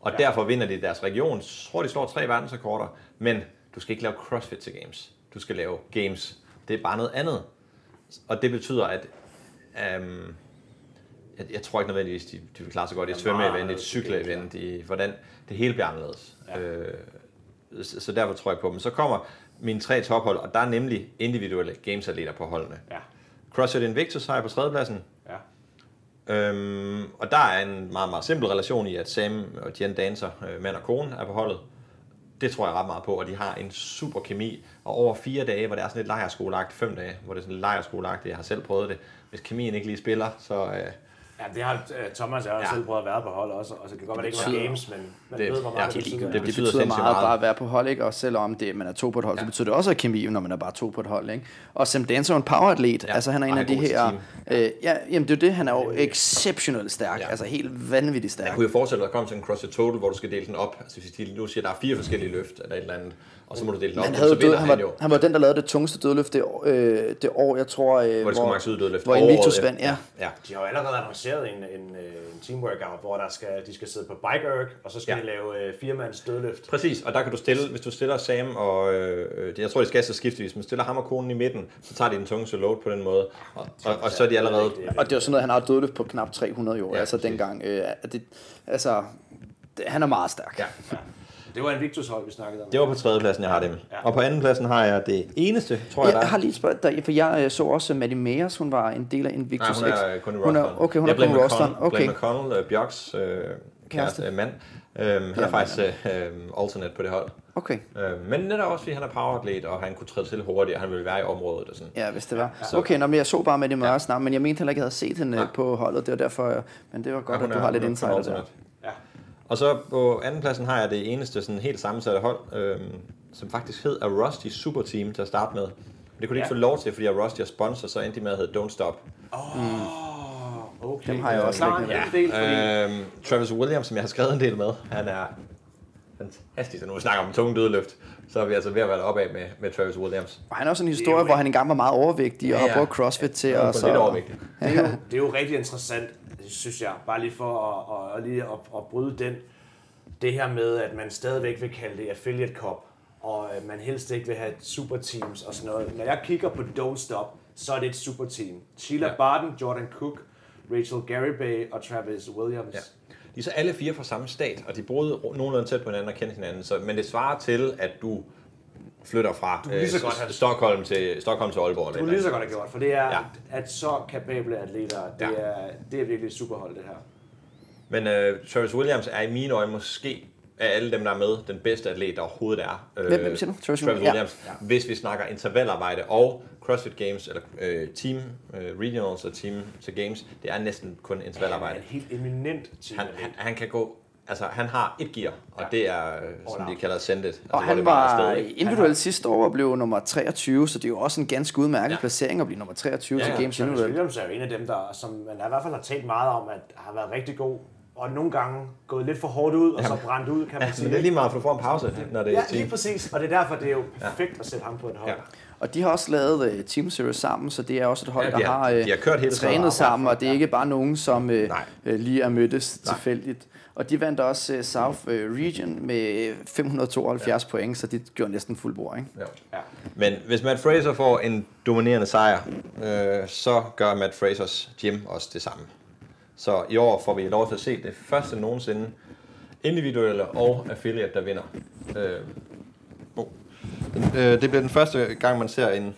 C: Og ja. derfor vinder de deres region. Jeg tror, de slår tre verdensrekorder. Men du skal ikke lave CrossFit til Games. Du skal lave Games. Det er bare noget andet. Og det betyder, at øhm, jeg, jeg tror ikke nødvendigvis, de, de vil klare sig godt i et svømmeevent, et cykleevent, i hvordan det hele bliver anderledes. Ja. Øh, så, så derfor tror jeg på dem. Så kommer mine tre tophold, og der er nemlig individuelle gamesatleter på holdene.
A: Ja.
C: CrossFit Invictus har jeg på tredjepladsen.
A: Ja.
C: Øhm, og der er en meget, meget simpel relation i, at Sam og Jen Dancer, øh, mand og kone, er på holdet. Det tror jeg ret meget på, og de har en super kemi. Og over fire dage, hvor det er sådan lidt lejerskoleagtigt, fem dage, hvor det er sådan lidt lejerskoleagtigt, jeg har selv prøvet det. Hvis kemien ikke lige spiller, så... Øh,
A: Ja, det har øh, Thomas og jeg
C: Ja.
A: ja. selv prøvet at være på hold også, og så kan det godt være, det ikke var games, men man
C: Det-
A: ved, hvor
C: ja,
A: meget
C: det er
A: det betyder.
B: Det,
C: Det
B: det
C: betyder
B: betyder, meget,
C: meget.
B: bare at være på hold, ikke? Og selvom det, man er to på et hold, ja. så betyder det også at kemi, når man er bare to på et hold, ikke? Og Sam Dancer er en poweratlet.
C: Ja,
B: Ja. Altså, han er en af de
C: er
B: her... Øh, ja, jamen, det er jo det. Han er jo exceptionelt stærk.
C: Ja.
B: Ja. Altså, helt vanvittigt stærk.
C: jeg kunne jo forestille dig at komme til en CrossFit Total, hvor du skal dele den op. Altså hvis de nu siger, at der er fire forskellige løft, eller et eller andet, og så må du dele den op,
B: Han,
C: så
B: havde
C: vinder
B: død, han,
C: han jo.
B: var, han var den, der lavede det tungeste dødløft det, år- øh, det år, jeg tror, øh,
C: Hvor det skulle max ud dødløft.
B: hvor Invictus vandt. Ja.
C: Ja.
A: De har jo allerede annonceret en, en, øh, en team workout, hvor der skal, de skal sidde på bike erg, og så skal
C: Ja.
A: ja. de lave øh, firemands dødløft.
C: Præcis, og der kan du stille, hvis du stiller Sam og, øh, øh, jeg tror de skal så skiftevis, hvis man stiller ham og konen i midten, så tager de den tungeste load på den måde, og, og, og så er de allerede,
B: Og det er jo sådan noget, han har et dødløft på knap 300 jo,
C: Ja,
B: ja, altså
C: præcis.
B: dengang. Øh, det, altså, det, han er meget stærk.
C: ja.
A: Det var en Victus hold, vi snakkede om.
C: Det var på tredjepladsen, jeg har dem.
A: Ja.
C: Og på andenpladsen har jeg det eneste, tror jeg,
B: Jeg,
C: der
B: jeg har lige spørget dig, for jeg øh, så også Maddie Mayers, hun var en del af Invictus
C: Nej, hun er
B: X.
C: kun i
B: hun er. Okay, hun
C: jeg
B: er kun i.
C: McConnell-
B: Okay.
C: Blaine McConnell, øh, Bjørks øh, kæreste,
B: Kæreste.
C: øh, mand, øh, han er
B: Ja,
C: faktisk øh, øh, alternate på det hold.
B: okay.
C: Øh, men netop også, fordi han er poweratlet, og han kunne træde til hurtigt, og han ville være i området og sådan.
B: Ja, hvis det var. Okay, nå, men jeg så bare Maddie Mayers navn, men jeg mente heller ikke, at jeg havde set hende øh, på holdet. Det var derfor, men det var godt,
C: Ja, hun
B: at du
C: er-
B: har lidt
C: er kun
B: der.
A: Ja.
C: Og så på andenpladsen har jeg det eneste sådan helt sammensatte hold, øh, som faktisk hed A Rusty Super Team til at starte med. Men det kunne de ikke
A: Ja.
C: få lov til, fordi A Rusty er sponsor, så endte de med at hedde Don't Stop.
A: Oh, okay.
B: Dem har jeg også liggende
A: en del, fordi...
C: Øhm, Travis Williams, som jeg har skrevet en del med, han er fantastisk. Og nu snakker om tunge dødløft, så er vi altså ved at være deroppe af med, med Travis Williams.
B: Og han er også en historie, hvor han engang var meget overvægtig og
C: Ja,
B: har
C: ja.
B: brugt CrossFit til at
C: kun
B: så...
C: lidt overvægtig.
A: Det er, jo, det er jo rigtig interessant, synes jeg, bare lige for at, at, lige at, at bryde den, det her med, at man stadigvæk vil kalde det affiliate cup, og man helst ikke vil have super teams og sådan noget. Når jeg kigger på Don't Stop, så er det et super team. Sheila
C: ja.
A: Barton, Jordan Cook, Rachel Garibay og Travis Williams.
C: Ja. De er så alle fire fra samme stat, og de boede nogenlunde tæt på hinanden og kendte hinanden. Så, men det svarer til, at du flytter fra
A: kan lige så
C: øh,
A: godt have-
C: Stockholm, til, Stockholm til Aalborg.
A: Det
C: eller
A: kunne lige så godt have gjort, for det er
C: Ja.
A: at så kapable atleter. Det,
C: Ja.
A: er, det er virkelig et superhold, det her.
C: Men øh, Travis Williams er i mine øjne måske af alle dem, der er med, den bedste atlet, der overhovedet er. Øh,
B: Hvem- hvem siger du? Travis
C: Travis
B: Williams?
C: Ja. Hvis vi snakker intervallarbejde og CrossFit Games, eller øh, team øh, regionals og team til games, det er næsten kun intervallarbejde.
A: En helt eminent team.
C: Han, han, han kan gå, altså han har et gear, og
A: Ja.
C: det er, øh, som de kalder send it. Altså,
B: Og han var individuelt sidste år og blev nummer 23, så det er jo også en ganske udmærket
C: Ja.
B: ja. placering at blive nummer 23
C: Ja,
B: til
C: ja.
B: Games
A: Travis
B: individuelt.
A: Williams er jo en af dem, der, som man i hvert fald har talt meget om, at har været rigtig god, og nogle gange gået lidt for hårdt ud, og så brændt ud, kan man
C: Ja,
A: sige.
C: men det er lige meget, for du får en pause, når det er
A: Ja, lige præcis. Og det er derfor, det er jo perfekt at sætte ham på et hold.
C: Ja.
B: Og de har også lavet uh, Team Series sammen, så det er også et hold,
C: Ja,
B: der
C: de har-
B: har, uh,
C: de har kørt hele
B: trænet sammen, og det er ikke bare nogen, som uh,
C: Nej.
B: uh, lige er mødtes
C: Nej.
B: tilfældigt. Og de vandt også uh, South uh, Region med 572 ja. point, så de gjorde næsten fuld bord. Ikke?
C: Ja.
A: Ja.
C: Men hvis Matt Fraser får en dominerende sejr, øh, så gør Matt Frasers gym også det samme. Så i år får vi lov til at se det første nogensinde individuelle og affiliate, der vinder. Øh, oh. øh, det bliver den første gang, man ser en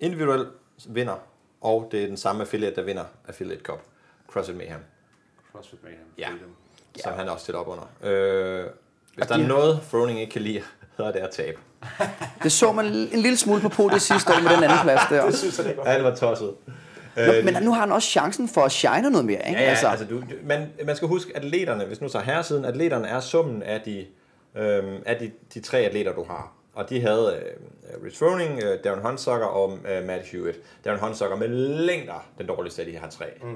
C: individuel vinder, og det er den samme affiliate, der vinder Affiliate Cup. CrossFit Mayhem,
A: CrossFit Mayhem.
C: Ja.
A: Freedom.
C: Som han også stiller op under. Øh, hvis
B: Og
C: der
B: de-
C: er noget, Froning ikke kan lide, så er det at tabe.
B: Det så man en lille smule på podiet sidste år med den anden plads der.
A: Det synes jeg, det går.
C: Alt var tosset.
B: Nå, men nu har han også chancen for at shine noget mere. Ikke?
C: Ja, ja, altså, altså du, man, man skal huske, at atleterne, hvis nu tager herresiden, atleterne er summen af de, øhm, af de, de tre atleter, du har. Og de havde øh, Rich Froning, øh, Darren Hunsucker og øh, Matt Hewitt. Darren Hunsucker med længder den dårligste af de her tre. Mm.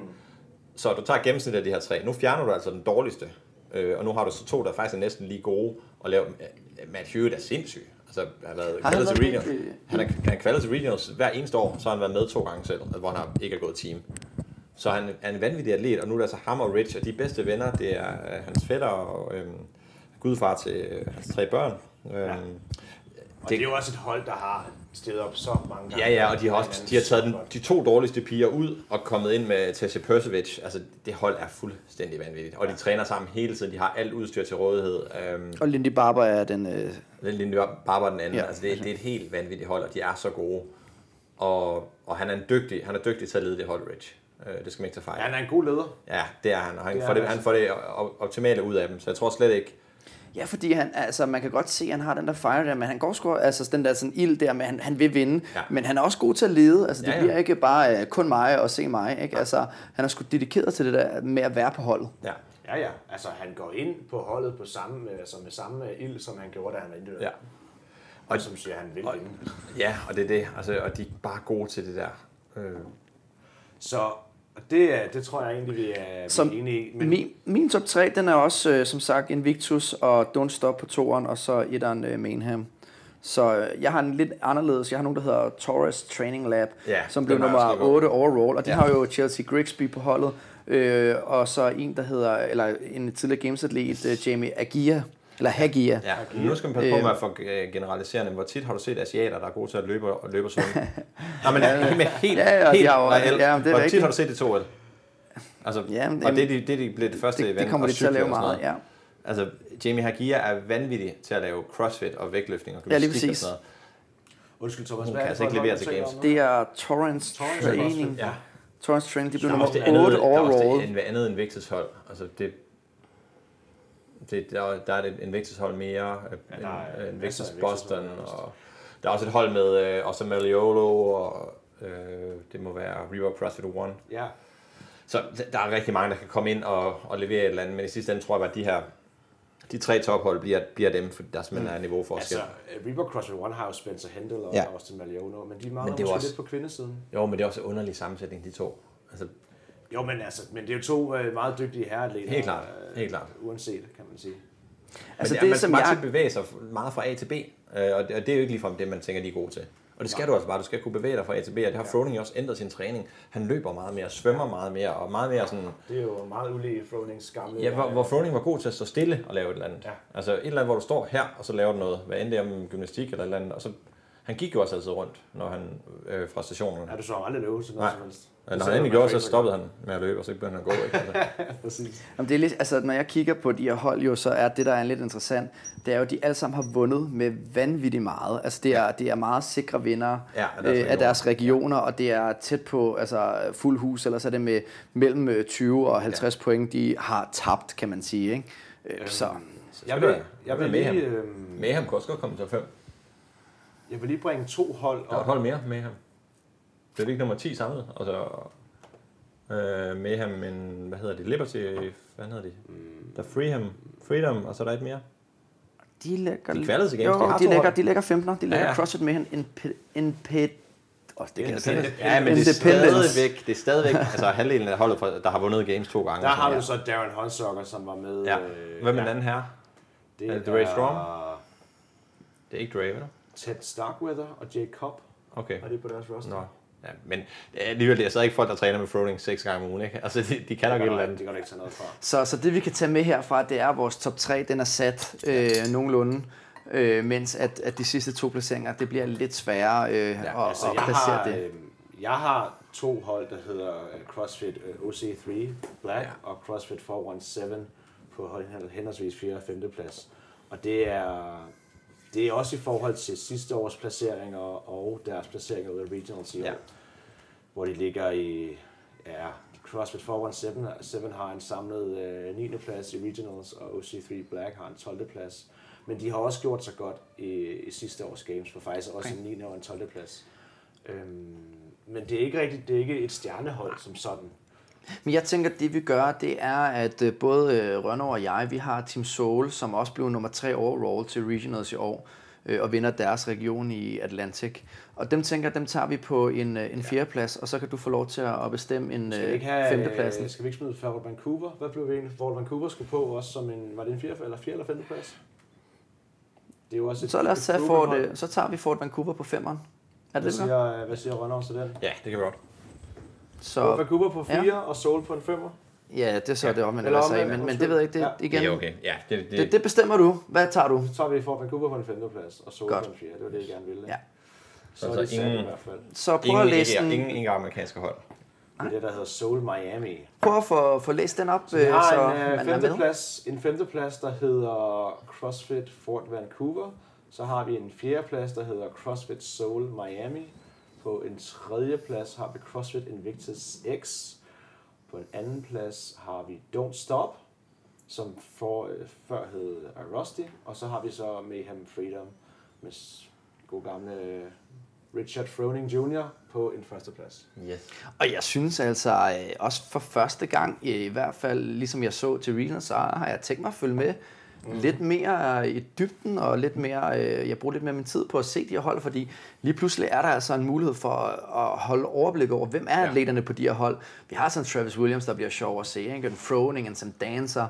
C: Så du tager gennemsnittet af de her tre. Nu fjerner du altså den dårligste. Øh, og nu har du så to, der faktisk er næsten lige gode. Og lave, øh, Matt Hewitt er sindssyg. Altså, han har været kvalget til regionals.
B: øh,
C: Han er, han er kvalget til regionals hver eneste år, så har han været med to gange selv, hvor han har ikke er gået team. Så han er en vanvittig atlet, og nu er det altså ham og Rich, og de bedste venner, det er øh, hans fætter og øhm, gudfar til øh, hans tre børn. Øhm, ja.
A: Og det er jo også et hold, der har stedet op så mange gange.
C: Ja, ja, og de har også de har taget den, de to dårligste piger ud og kommet ind med Tessie Persevic. Altså, det hold er fuldstændig vanvittigt. Og de træner sammen hele tiden. De har alt udstyr til rådighed. Øhm,
B: Og Lindy Barber er den... Øh,
C: den lille Barber den anden. Ja, altså, det, det, er et helt vanvittigt hold, og de er så gode. Og, og han er en dygtig, han er dygtig til at lede det hold, Rich. Øh, det skal man ikke tage fejl.
A: Ja, han er en god leder.
C: Ja, det er han, og han,
A: Det
C: får, det,
A: han
C: får det op- optimale ud af dem, så jeg tror slet ikke...
B: ja, fordi han, altså, man kan godt se, at han har den der fire der, men han går sgu, altså den der sådan ild der, med, han, han vil vinde,
C: Ja.
B: ja. men han er også god til at lede, altså det
C: Ja,
B: ja,
C: ja.
B: ja. bliver ikke bare uh, kun mig og se mig, ikke? Altså, han er sgu dedikeret til det der med at være på holdet.
C: Ja,
A: Ja, ja. Altså, han går ind på holdet på samme, altså med samme ild, som han gjorde, da han var individuel.
C: ja.
A: Og som siger, han vil
C: Og-
A: vinde.
C: ja og det er det. Altså, og de er bare gode til det der. Øh,
A: Så og det, er- det tror jeg egentlig, vi er,
B: Som
A: enige i.
B: Men... Min, min top 3, den er også, øh, som sagt, Invictus og Don't Stop på toeren, og så etteren øh, Mainham. Så øh, jeg har en lidt anderledes, jeg har nogen, der hedder Torres Training Lab,
C: Ja,
B: som blev nummer
C: lige
B: 8 overall, og de
C: Ja.
B: ja. har jo Chelsea Grigsby på holdet, øh, og så en, der hedder, eller en tidligere gamesatlet, øh, Jamie Agia, eller Hagia.
C: ja. Nu skal man passe på
B: Øhm.
C: med at få øh, generaliserende. Hvor tit har du set asiater, der er gode til at løbe og løbe svømme? Nej, men ja, med helt,
B: Ja, ja, de
C: helt
B: har jo-
C: reelt.
B: ja, det er
C: Hvor tit
B: rigtigt.
C: har du set det to Altså,
B: Ja, men-
C: og det, er de- det, er de blev det første
B: Det,
C: event.
B: det kommer
C: og
B: de til at lave
C: sådan
B: meget, ja.
C: Altså, Jamie Hagia er vanvittig til at lave crossfit og vægtløftning og
B: Ja, lige
C: gymnastik og
B: præcis.
C: sådan noget.
A: Undskyld, Thomas.
C: Hun
A: hvad er
C: kan
A: det
C: altså ikke levere til games.
B: Det er Torrance
A: Torrance
B: Training.
C: Ja.
B: Torrance Training, de blev
C: er
B: nummer
C: også det andet,
B: 8
C: der er også
B: overall.
C: det en, andet end Victus-hold. Altså, det, det, der, er- der er det en Victus-hold mere,
A: Ja, der er
C: en, en Boston, og der er også et hold med øh, også Maliolo, og øh, det må være Reebok CrossFit One.
A: Ja.
C: Så der er rigtig mange, der kan komme ind og, og levere et eller andet, men i sidste ende tror jeg bare, at de her de tre tophold bliver, bliver dem, for der simpelthen er niveauforskel.
A: Altså, øh, Reebok CrossFit One har jo Spencer Hendel og
C: Ja.
A: Austin Maliono, men de mangler
C: det er jo
A: måske
C: også-
A: lidt på kvindesiden.
C: Jo, men det er også en underlig sammensætning, de to. Altså,
A: Jo, men, altså, men det er jo to øh, meget dygtige herreatleter.
C: Helt klart,
A: øh,
C: helt klart.
A: Uanset, kan man sige.
B: Altså
C: men
B: det,
C: man
B: som
C: bare
B: jeg...
C: til at bevæge sig meget fra A til B, øh, og det, og det er jo ikke ligefrem det, man tænker, de er gode til. Og det skal du altså bare. Du skal kunne bevæge dig fra A til B, og det har Froning jo også ændret sin træning. Han løber meget mere, svømmer meget mere, og meget mere sådan...
A: Det er jo meget ulig Fronings gamle...
C: Ja, hvor, hvor Froning var god til at stå stille og lave et eller andet.
A: Ja.
C: Altså et eller andet, hvor du står her, og så laver du noget. Hvad end det er om gymnastik eller et eller andet. Og så, han gik jo også altid rundt, når han øh, fra stationen.
A: Ja, du så aldrig løbe noget
C: Nej.
A: som helst.
C: Når han endelig gjorde, så stoppede han med at løbe, og så begyndte han at gå. Ikke? Altså,
A: Præcis.
B: Jamen, det er lidt, altså, når jeg kigger på de her hold, jo, så er det, der er lidt interessant, det er jo, at de alle sammen har vundet med vanvittigt meget. Altså, det er, det er meget sikre vinder
C: Ja, af deres
B: øh, af
C: regioner.
B: deres regioner, og det er tæt på altså, fuld hus, eller så er det med mellem øh, 20 og 50 ja. point, de har tabt, kan man sige. Ikke? Øh, så
A: Jeg vil, jeg vil
C: det
A: lige,
C: Mayhem.
A: øhm,
C: Mayhem kunne også godt komme til 5.
A: jeg vil lige bringe to hold
C: Der er et
A: op.
C: hold mere, Mayhem. Det er ikke nummer 10 samlet. Og så øh, Mayhem, men hvad hedder det? Liberty, hvad hedder de? Der er Freedom, Freedom, og så er der et mere.
B: De lægger...
C: De er games.
B: Jo,
C: De har
B: de, lægger, de lægger 15'er. De lægger
C: Ja,
B: ja. CrossFit med en, en, en pet... Oh, det kan jeg.
C: Ja, men det er stadigvæk, det er stadigvæk altså halvdelen af holdet, der har vundet games to gange.
A: Der har vi så Darren Honsucker, som var med.
C: Ja.
A: øh,
C: Hvem er
A: ja,
C: den anden her?
A: Det
C: Er det Ray Strong?
A: er
C: Det er ikke Dre, vel?
A: Ted Starkweather og Jay Cobb.
C: Okay.
A: Er det på deres roster?
C: Nå. Ja, men det er alligevel det er stadig ikke folk, der træner med throwing seks gange om ugen, ikke? Altså, de, de kan nok et eller andet.
A: Det kan du ikke tage noget fra.
B: Så, så det vi kan tage med herfra, det er at vores top 3, den er sat øh, nogenlunde. Øh, mens at, at de sidste to placeringer, det bliver lidt sværere øh, ja, at,
A: Altså,
B: at
A: jeg
B: placere
A: har,
B: det.
A: øh, jeg har to hold, der hedder øh, CrossFit øh, OC3 Black
C: Ja.
A: og CrossFit 417 på hold- henholdsvis 4. og 5. plads. Og det er, det er også i forhold til sidste års placeringer og deres placeringer ud af Regionals i år,
C: Ja.
A: Hvor de ligger i, ja, CrossFit 417 7 har en samlet øh, 9. plads i Regionals, og OC3 Black har en 12. plads. Men de har også gjort sig godt i, i sidste års games, for faktisk også
B: Okay.
A: en 9. og en 12. plads. Øhm, men det er ikke rigtigt, det er ikke et stjernehold som sådan.
B: Men jeg tænker, at det vi gør, det er, at øh, både øh, Rønner og jeg, vi har Team Soul, som også blev nummer 3 overall til Regionals i år, øh, og vinder deres region i Atlantic. Og dem tænker, dem tager vi på en, øh, en fjerdeplads, og så kan du få lov til at bestemme en
A: Skal vi
B: øh,
A: ikke have,
B: femtepladsen.
A: øh, skal vi ikke smide Fort Vancouver? Hvad blev vi egentlig? Fort Vancouver skulle på også som en, var det en 4. eller 4. eller 5. plads? Det er jo også et,
B: Så lad os tage Fort,
A: hold.
B: øh, så tager vi Fort Vancouver på femmeren. Er
A: Hvad
B: det gør?
A: siger, hvad siger Rønner til den?
C: Ja, det kan vi godt.
A: Fort
B: Så,
A: Vancouver på 4
B: Ja.
A: og Soul på en 5.
B: ja, det er så det omvendt,
A: Eller
B: hvad sagde, men, men det ved jeg ikke. Det,
A: Ja.
B: igen,
C: Det er okay. Ja, det, det,
B: det, det bestemmer du. Hvad tager du?
A: Så tager vi Fort Vancouver på en 5. plads og Soul
B: Godt.
A: på en 4. Det var det, jeg gerne ville.
B: Ja.
A: Så er
C: Altså ingen-
A: i hvert fald.
B: Så prøv at
C: ingen,
B: læse
C: ikke,
B: den.
C: ingen, ingen amerikanske hold.
A: Det er det, der hedder Soul Miami.
B: Prøv at få, få læst den op,
A: Så vi
B: øh,
A: har
B: så
A: en,
B: man
A: øh,
B: er
A: femte
B: med.
A: plads, en femte plads, der hedder CrossFit Fort Vancouver. Så har vi en fjerde plads, der hedder CrossFit Soul Miami. På en tredje plads har vi CrossFit Invictus X. På en anden plads har vi Don't Stop, som for, øh, før hed Rusty. Og så har vi så Mayhem Freedom med s- god gamle øh, Richard Froning Jr. på en første plads.
C: Yes.
B: Og jeg synes altså, øh, også for første gang, i hvert fald ligesom jeg så til Regional, så har jeg tænkt mig at følge med mm. lidt mere i dybden, og lidt mere, øh, jeg bruger lidt mere min tid på at se de her hold, fordi lige pludselig er der altså en mulighed for at at holde overblik over, hvem er
C: Ja.
B: atleterne på de her hold. Vi har sådan Travis Williams, der bliver sjov at se, ikke? en Froning, en Sam Dancer.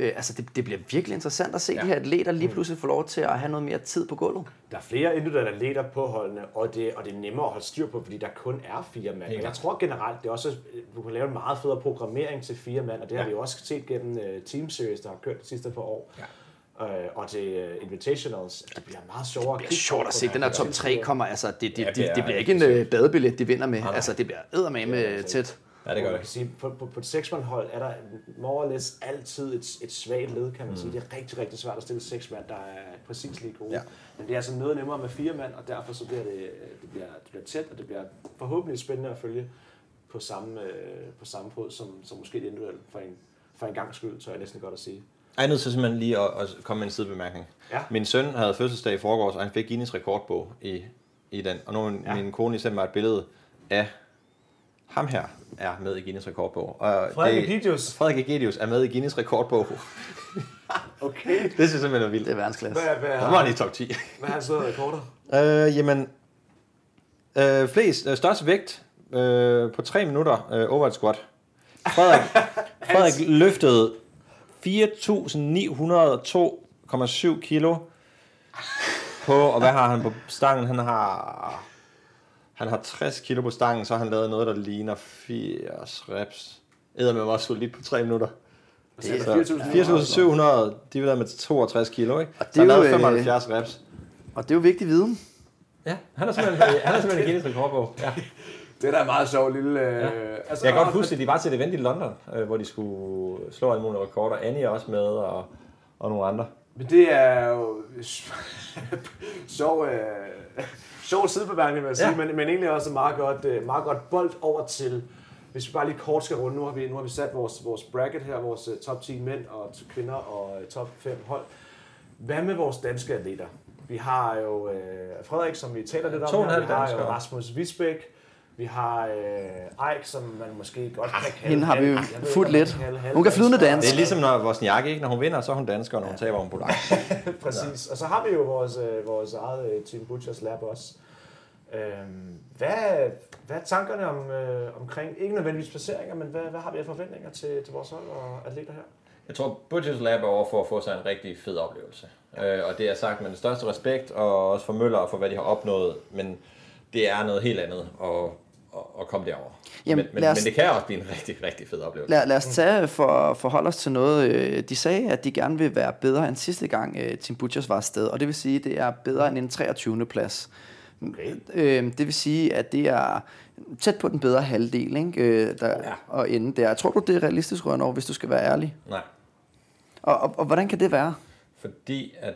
B: Øh, altså det, det bliver virkelig interessant at se ja.
C: Ja.
B: de her atleter lige pludselig få lov til at have noget mere tid på gulvet.
A: Der er flere individuelle atleter på holdene, og det, og det er nemmere at holde styr på, fordi der kun er fire mand. Men jeg tror generelt, det er også, du kan lave en meget federe programmering til fire mand, og det har
C: Ja.
A: vi jo også set gennem uh, Team Series, der har kørt de sidste par år.
C: Ja.
A: Uh, og til uh, Invitationals, det bliver meget sjovere
B: Det er sjovt at se. Den her top 3 kommer, altså, det, det,
C: Ja,
B: det,
C: det
B: det,
C: er
B: det bliver ikke en øh, badebillet, de vinder med.
C: nej.
B: Altså, det bliver eddermame
A: er
B: tæt.
C: Ja, det gør
A: man
C: det.
A: kan sige, på, på, på et seksmandhold er der more or less altid et, et svagt led, kan man sige. Det er rigtig, rigtig svært at stille seks mand, der er præcis lige gode.
C: Ja.
A: Men det er altså noget nemmere med fire mand, og derfor så bliver det, det, bliver, det bliver tæt, og det bliver forhåbentlig spændende at følge på samme, øh, på samme fod, som, som måske det individuelt for en, for en gang skyld, så er jeg næsten godt at sige.
C: Jeg er nødt til simpelthen lige at, at komme med en sidebemærkning.
A: Ja.
C: Min søn havde fødselsdag i forgårs, og han fik Guinness rekordbog i, i den. Og nu har
A: Ja.
C: min kone sendt mig et billede af ham her er med i Guinness rekordbog. Og
A: Frederik Egidius.
C: Frederik Egidius er med i Guinness rekordbog.
A: Okay.
C: det synes jeg simpelthen er vildt.
B: Det er verdensklasse.
A: Hvad, hvad,
C: Der var han i top 10.
A: hvad har han så rekorder?
C: Øh, jamen, øh, flest, øh, størst vægt øh, på 3 minutter øh, overhead squat. Frederik, Frederik løftede 4.902,7 kilo på, og hvad har han på stangen? Han har, han har 60 kilo på stangen, så har han lavet noget, der ligner 80 reps. Æder med også solidt på 3 minutter.
A: Det er
C: Så
A: 4.700.
C: 4.700 divideret med 62 kilo, ikke?
B: Og det er
C: så han
B: øh,
C: lavede 75 reps.
B: Og det er jo vigtig viden.
C: Ja, han er simpelthen, han er simpelthen Guinness rekordbog. Ja.
A: Det er da en meget sjov lille... Øh,
C: Ja.
A: altså,
C: Jeg kan godt huske, at de var til et event i London, øh, hvor de skulle slå alle mulige rekorder. Annie er også med, og, og nogle andre.
A: Men det er jo sjov, øh, sjov sidebemærkning, vil jeg sige,
C: Ja.
A: men, men egentlig også meget godt, øh, meget godt bold over til, hvis vi bare lige kort skal runde, nu har vi, nu har vi sat vores, vores bracket her, vores øh, top 10 mænd og kvinder og øh, top 5 hold. Hvad med vores danske atleter? Vi har jo øh, Frederik, som vi taler lidt om her. Vi har jo. Rasmus Visbæk. Vi har øh, Eik, som man måske godt kan kalde...
B: hende har vi jo
A: om
B: lidt.
A: kalde
B: Hun kan flydende dansk.
C: Det er ligesom når Wozniak, ikke? Når hun vinder, så er hun dansker, og når hun taber, er hun polak.
A: Præcis. Og så har vi jo vores, øh, vores eget øh, Team Butchers Lab også. Øhm, hvad, hvad er tankerne om, øh, omkring, ikke nødvendigvis placeringer, men hvad, hvad har vi af forventninger til, til vores hold og atleter her?
C: Jeg tror, Butchers Lab er over for at få sig en rigtig fed oplevelse. Øh, og det er sagt med den største respekt, og også for Møller og for, hvad de har opnået. Men det er noget helt andet at, at, at komme derover.
B: Jamen,
C: men, men,
B: os-
C: men det kan også blive en rigtig, rigtig fed oplevelse.
B: Lad, lad os tage for forholde os til noget. øh, De sagde, at de gerne vil være bedre end sidste gang øh, Team Butchers var afsted, og det vil sige, at det er bedre end en 23. plads.
A: Okay.
B: Øh, det vil sige, at det er tæt på den bedre halvdel, ikke? Øh, der,
C: Ja.
B: og ende der. Tror du, det er realistisk, Rønner, hvis du skal være ærlig?
C: Nej.
B: Og, og, og hvordan kan det være?
C: Fordi at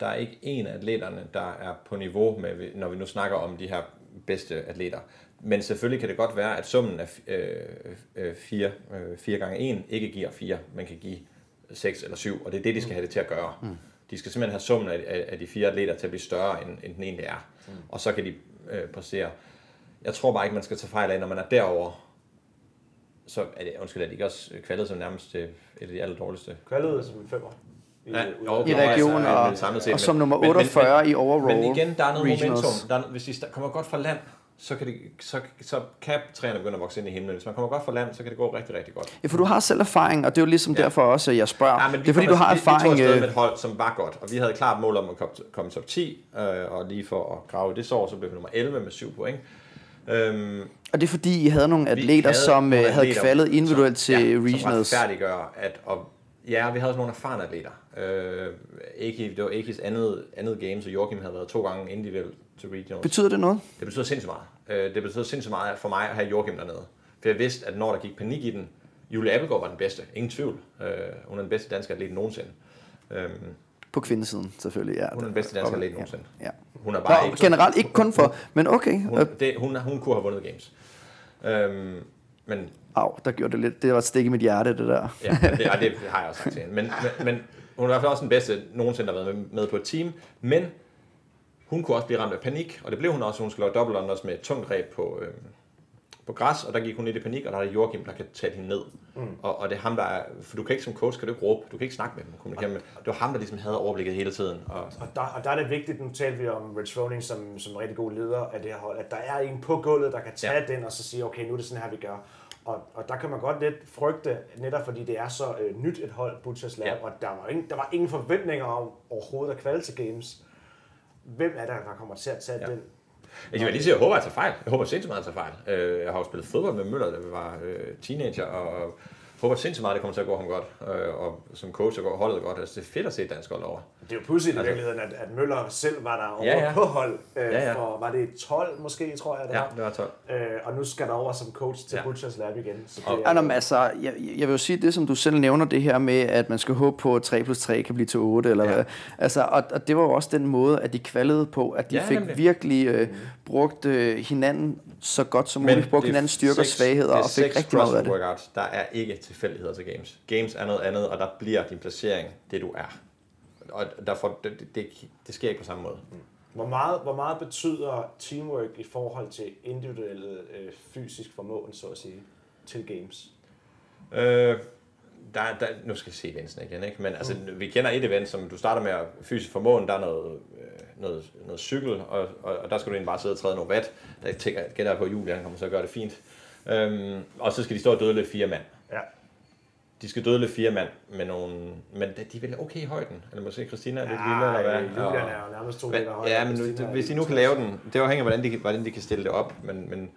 C: der er ikke en af atleterne, der er på niveau med, når vi nu snakker om de her bedste atleter. Men selvfølgelig kan det godt være, at summen af øh, øh, 4, øh, 4 gange 1 ikke giver 4, men kan give 6 eller 7, og det er det, de skal have det til at gøre. Mm. De skal simpelthen have summen af, af, af de fire atleter til at blive større, end, end den egentlig er. Mm. Og så kan de øh, præstere. Jeg tror bare ikke, man skal tage fejl af, når man er derover så er det, undskyld, er de ikke også kvalget som nærmest til et af de aller dårligste
A: Kvalget som en femmer. I,
C: Ja,
A: øh.
B: I
C: altså,
B: regionen,
C: men
B: og,
C: samlet set,
B: og som
C: men-
B: nummer
C: men- men-
B: 48
C: men-
B: i overall
C: Men igen, der er noget
B: regionals.
C: momentum. Der er, hvis de kommer godt fra land, så kan, de, så, så kan træerne begynde at vokse ind i himlen. Hvis man kommer godt fra land, så kan det gå rigtig, rigtig godt.
B: Ja, for du har selv erfaring, og det er jo ligesom
C: Ja.
B: derfor også, at jeg spørger.
C: Ja, men
B: det er fordi, du har
C: vi-
B: erfaring.
C: Vi tog
B: øh,
C: med et hold, som var godt, og vi havde klart mål om at komme, komme top 10, øh, og lige for at grave det sår, så blev vi nummer 11 med 7 point. Øhm,
B: Og det er fordi, I havde nogle atleter,
C: havde
B: som
C: nogle
B: øh, havde
C: atleter,
B: kvalet individuelt
C: som,
B: til
C: ja,
B: regionals.
C: Som at, og, ja, vi havde også nogle erfarne atleter. Øh, Eki, det var Ekis andet, andet game, så Joachim havde været to gange individuelt til regionals.
B: Betyder det noget?
C: Det betyder sindssygt meget. Øh, Det betyder sindssygt meget for mig at have Joachim dernede. For jeg vidste, at når der gik panik i den, Julie Appelgaard var den bedste. Ingen tvivl. Øh, Hun er den bedste danske atlet nogensinde. Øhm,
B: På kvindesiden, selvfølgelig. Ja,
C: Hun er den bedste danske atlet nogensinde.
B: Ja.
C: Hun er bare
B: Nå,
C: ikke...
B: generelt ikke kun for, men okay.
C: Hun,
B: Øh,
C: det, hun, hun kunne have vundet games. Øhm, men
B: Au, der gjorde det lidt. Det var et stik i mit hjerte, det der.
C: Ja, det, og det har jeg også sagt til hende. Men, men, men hun er i hvert fald også den bedste nogensinde, der har været med, med på et team. Men hun kunne også blive ramt af panik, og det blev hun også. Hun skulle lave dobbelt også med et tungt greb på, øh, på græs, og der gik hun lidt i panik, og der er Joachim, der kan tage hende ned. Mm. Og, og det er ham, der er... For du kan ikke som coach, kan du ikke råbe, du kan ikke snakke med dem kommunikere med Det var ham, der ligesom havde overblikket hele tiden. Og,
A: Og der, og der er det vigtigt, nu talte vi om Rich Froning som, som en rigtig god leder af det her hold, at der er en på gulvet, der kan tage ja. den og så sige, okay, nu er det sådan her, vi gør. Og, og der kan man godt lidt frygte, netop fordi det er så øh, nyt et hold, Butchers Lab. Ja. og der var, ingen, der var ingen forventninger om overhovedet at kvalde til games. Hvem er der, der kommer til at tage ja. Den?
C: Jeg vil lige sige, jeg håber, at jeg tager fejl. Jeg håber sindssygt meget, at jeg tager fejl. Øh, Jeg har jo spillet fodbold med Møller, da vi var øh, teenager, og håber sindssygt meget, at det kommer til at gå ham godt. Øh, Og som coach, så går holdet godt. Altså, det er fedt at se et dansk hold over.
A: Det er jo pudsigt i
C: Altså-
A: virkeligheden, at, at Møller selv var der over
C: Ja,
A: ja, på hold. Øh,
C: Ja, ja.
A: For, var det 12 måske, tror jeg, det
C: Ja,
A: var.
C: det var 12.
A: Øh, og nu skal der over som coach til ja. Butchers Lab igen. Så det
C: Og-
A: er,
B: altså, jeg, jeg vil jo sige det, som du selv nævner, det her med, at man skal håbe på, at 3 plus 3 kan blive til 8, eller
C: Ja.
B: hvad. Altså, og, og det var jo også den måde, at de kvalede på, at de
C: Ja,
B: fik
C: nemlig.
B: virkelig øh, brugt øh, hinanden så godt som muligt, brugt
C: det
B: hinandens styrker og svagheder,
C: det er
B: og fik rigtig meget af det.
C: Der er ikke tilfældigheder til games. Games er noget andet, og der bliver din placering det, du er. Og derfor, det, det, det, det sker ikke på samme måde.
A: Hvor meget, hvor meget betyder teamwork i forhold til individuelle øh, fysisk formåen, så at sige, til games?
C: Øh, der, der, nu skal jeg se eventsen igen, ikke? men altså, vi kender et event, som du starter med at fysisk formåen, der er noget, øh, noget, noget cykel, og, og, og der skal du egentlig bare sidde og træde nogle watt. Der tænker, gætter jeg på, at Julian kommer så at gøre det fint. Øhm, og så skal de stå og dødle fire mand.
A: Ja.
C: De skal dødle fire mand med nogle... Men de er vel okay i højden? Eller måske Christina er lidt lille, eller hvad?
A: Julian er jo nærmest to
C: Men,
A: meter høj.
C: ja, men
A: Christina
C: nu,
A: er
C: hvis de nu kan
A: 60.
C: lave den, det afhænger af, hvordan de, kan- hvordan de kan stille det op, men, men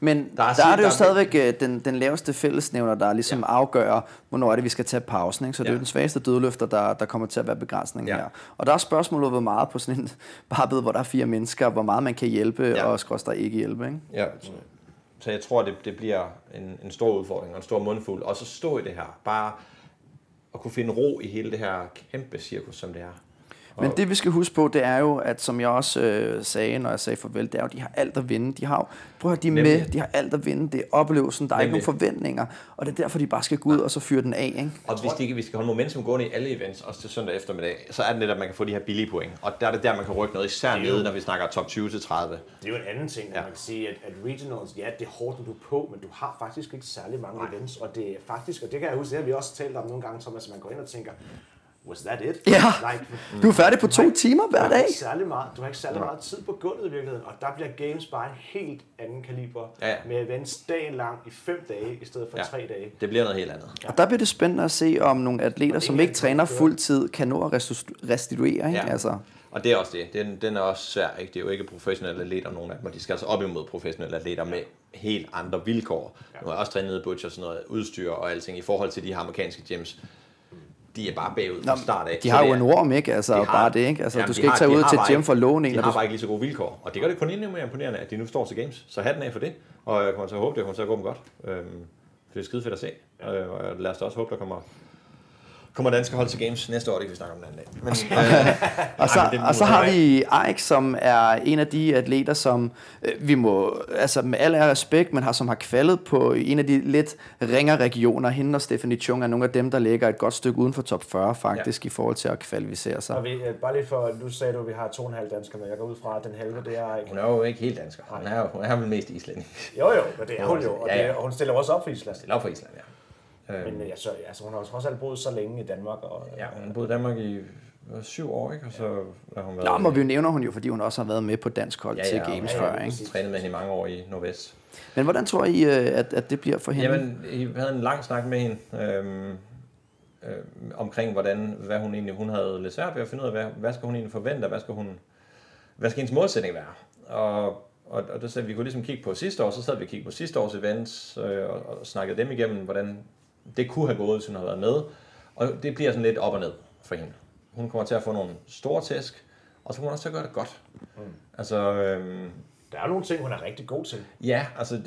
B: Men
C: Der
B: der
C: er
B: er, der er det jo
C: der er-
B: stadigvæk øh, den, den laveste fællesnævner, der ligesom ja. afgør, hvornår er det, vi skal tage pausen. Ikke? Så det er jo
C: Ja.
B: den svageste dødløfter, der, der kommer til at være begrænsningen
C: Ja.
B: her. Og der er spørgsmålet, hvor meget på sådan en barbed, hvor der er fire mennesker, hvor meget man kan hjælpe, ja.
C: Ja.
B: og skrås der ikke hjælpe. Ikke?
C: ja, så, jeg tror, det, det bliver en, en stor udfordring og en stor mundfuld. Og så stå i det her, bare at kunne finde ro i hele det her kæmpe cirkus, som det er.
B: Men det vi skal huske på, det er jo, at som jeg også øh, sagde, når jeg sagde farvel, det er jo, at de har alt at vinde. De har jo, prøv at høre, de er
C: Nemlig.
B: med, de har alt at vinde. Det er oplevelsen, der er ikke
C: Nemlig.
B: nogen forventninger. Og det er derfor, de bare skal gå ud og så fyre den af. Ikke?
C: Og hvis de, ikke- hvis de skal holde momentum gående i alle events, også til søndag eftermiddag, så er det netop, at man kan få de her billige point. Og der er det der, man kan rykke noget, især nede, når vi snakker top 20 til 30.
A: Det er jo en anden ting, ja. Man kan sige, at, at regionals, ja, det er hårdt, du er på, men du har faktisk ikke særlig mange Nej. events, og det er faktisk, og det kan jeg huske, det har vi også talt om nogle gange, Thomas, at man går ind og tænker, was that it?
B: Ja.
A: Like,
B: Du er færdig på to timer
A: du
B: hver
A: har
B: dag.
A: ikke særlig meget, du har ikke særlig meget tid på gulvet i virkeligheden, og der bliver games bare en helt anden kaliber,
C: Ja, ja.
A: med events dagen lang i fem dage, i stedet for
C: Ja.
A: tre dage.
C: Det bliver noget helt andet.
B: Og der bliver det spændende at se, om nogle atleter, som ikke træner fuld tid, kan nå at restitu- restituere. Ikke?
C: Ja.
B: Altså,
C: Og det er også det. Den, den er også svær. Ikke? Det er jo ikke professionelle atleter, nogen af dem, og de skal altså op imod professionelle atleter med helt andre vilkår. Nu har jeg også trænet i Butcher, sådan noget udstyr og alting, i forhold til de her amerikanske gyms. De er bare bagud fra start af.
B: de har jo en orm, ikke? Altså,
C: de
B: har, bare det, ikke? Altså,
C: Jamen,
B: du skal ikke tage ud til gym for en.
C: De har
B: du-
C: bare ikke lige så gode vilkår. Og det gør det kun endnu mere imponerende, at de nu står til games. Så hatten af for det. Og jeg kommer til at håbe, det kommer til at gå dem godt. Øhm, for det er skide fedt at se. Øh, og lad os da også håbe, der kommer kommer danske hold til games næste år, det kan vi snakke om den anden dag. Men, øh,
B: Og så,
C: ej, men
B: og så har vi Eik, som er en af de atleter, som øh, vi må, altså med al respekt, men har, som har kvalet på en af de lidt ringere regioner. Hende og Stephanie Chung er nogle af dem, der ligger et godt stykke uden for top 40 faktisk, ja. i forhold til at kvalificere sig.
A: Og vi, øh, bare lige for, nu sagde du, at vi har to og en halv dansker med. Jeg går ud fra, at den halve, det er ikke...
C: Hun er jo ikke helt dansker. Hun er, jo, hun er vel mest islænding.
A: Jo jo, men det er hun jo, og, det, og hun stiller også op for Island.
C: Det er for Island, ja.
A: Men øh, altså, altså, hun har jo trods alt boet så længe i Danmark. Og,
C: Ja, hun har boet i Danmark i øh, syv år, ikke? Og så har hun været...
B: Nå, må vi jo nævner hun jo, fordi hun også har været med på dansk hold
C: ja,
B: til
C: ja,
B: Games
C: ja,
B: før.
C: ja,
B: Ikke?
C: trænet med hende i mange år i Nordvest.
B: Men hvordan tror I, øh, at, at det bliver for hende?
C: Jamen, vi havde en lang snak med hende øhm, øhm, omkring, hvordan, hvad hun egentlig, hun havde lidt svært ved at finde ud af, hvad, hvad skal hun egentlig forvente, hvad skal hun, hvad skal hendes målsætning være? Og, og, og det sagde, vi kunne ligesom kigge på sidste år, så sad vi og kiggede på sidste års events, øh, og, og snakkede dem igennem, hvordan det kunne have gået, hvis hun havde været med. Og det bliver sådan lidt op og ned for hende. Hun kommer til at få nogle store tæsk, og så kommer hun også til at gøre det godt. Mm. Altså, øhm,
A: Der er nogle ting, hun er rigtig god til.
C: Ja, altså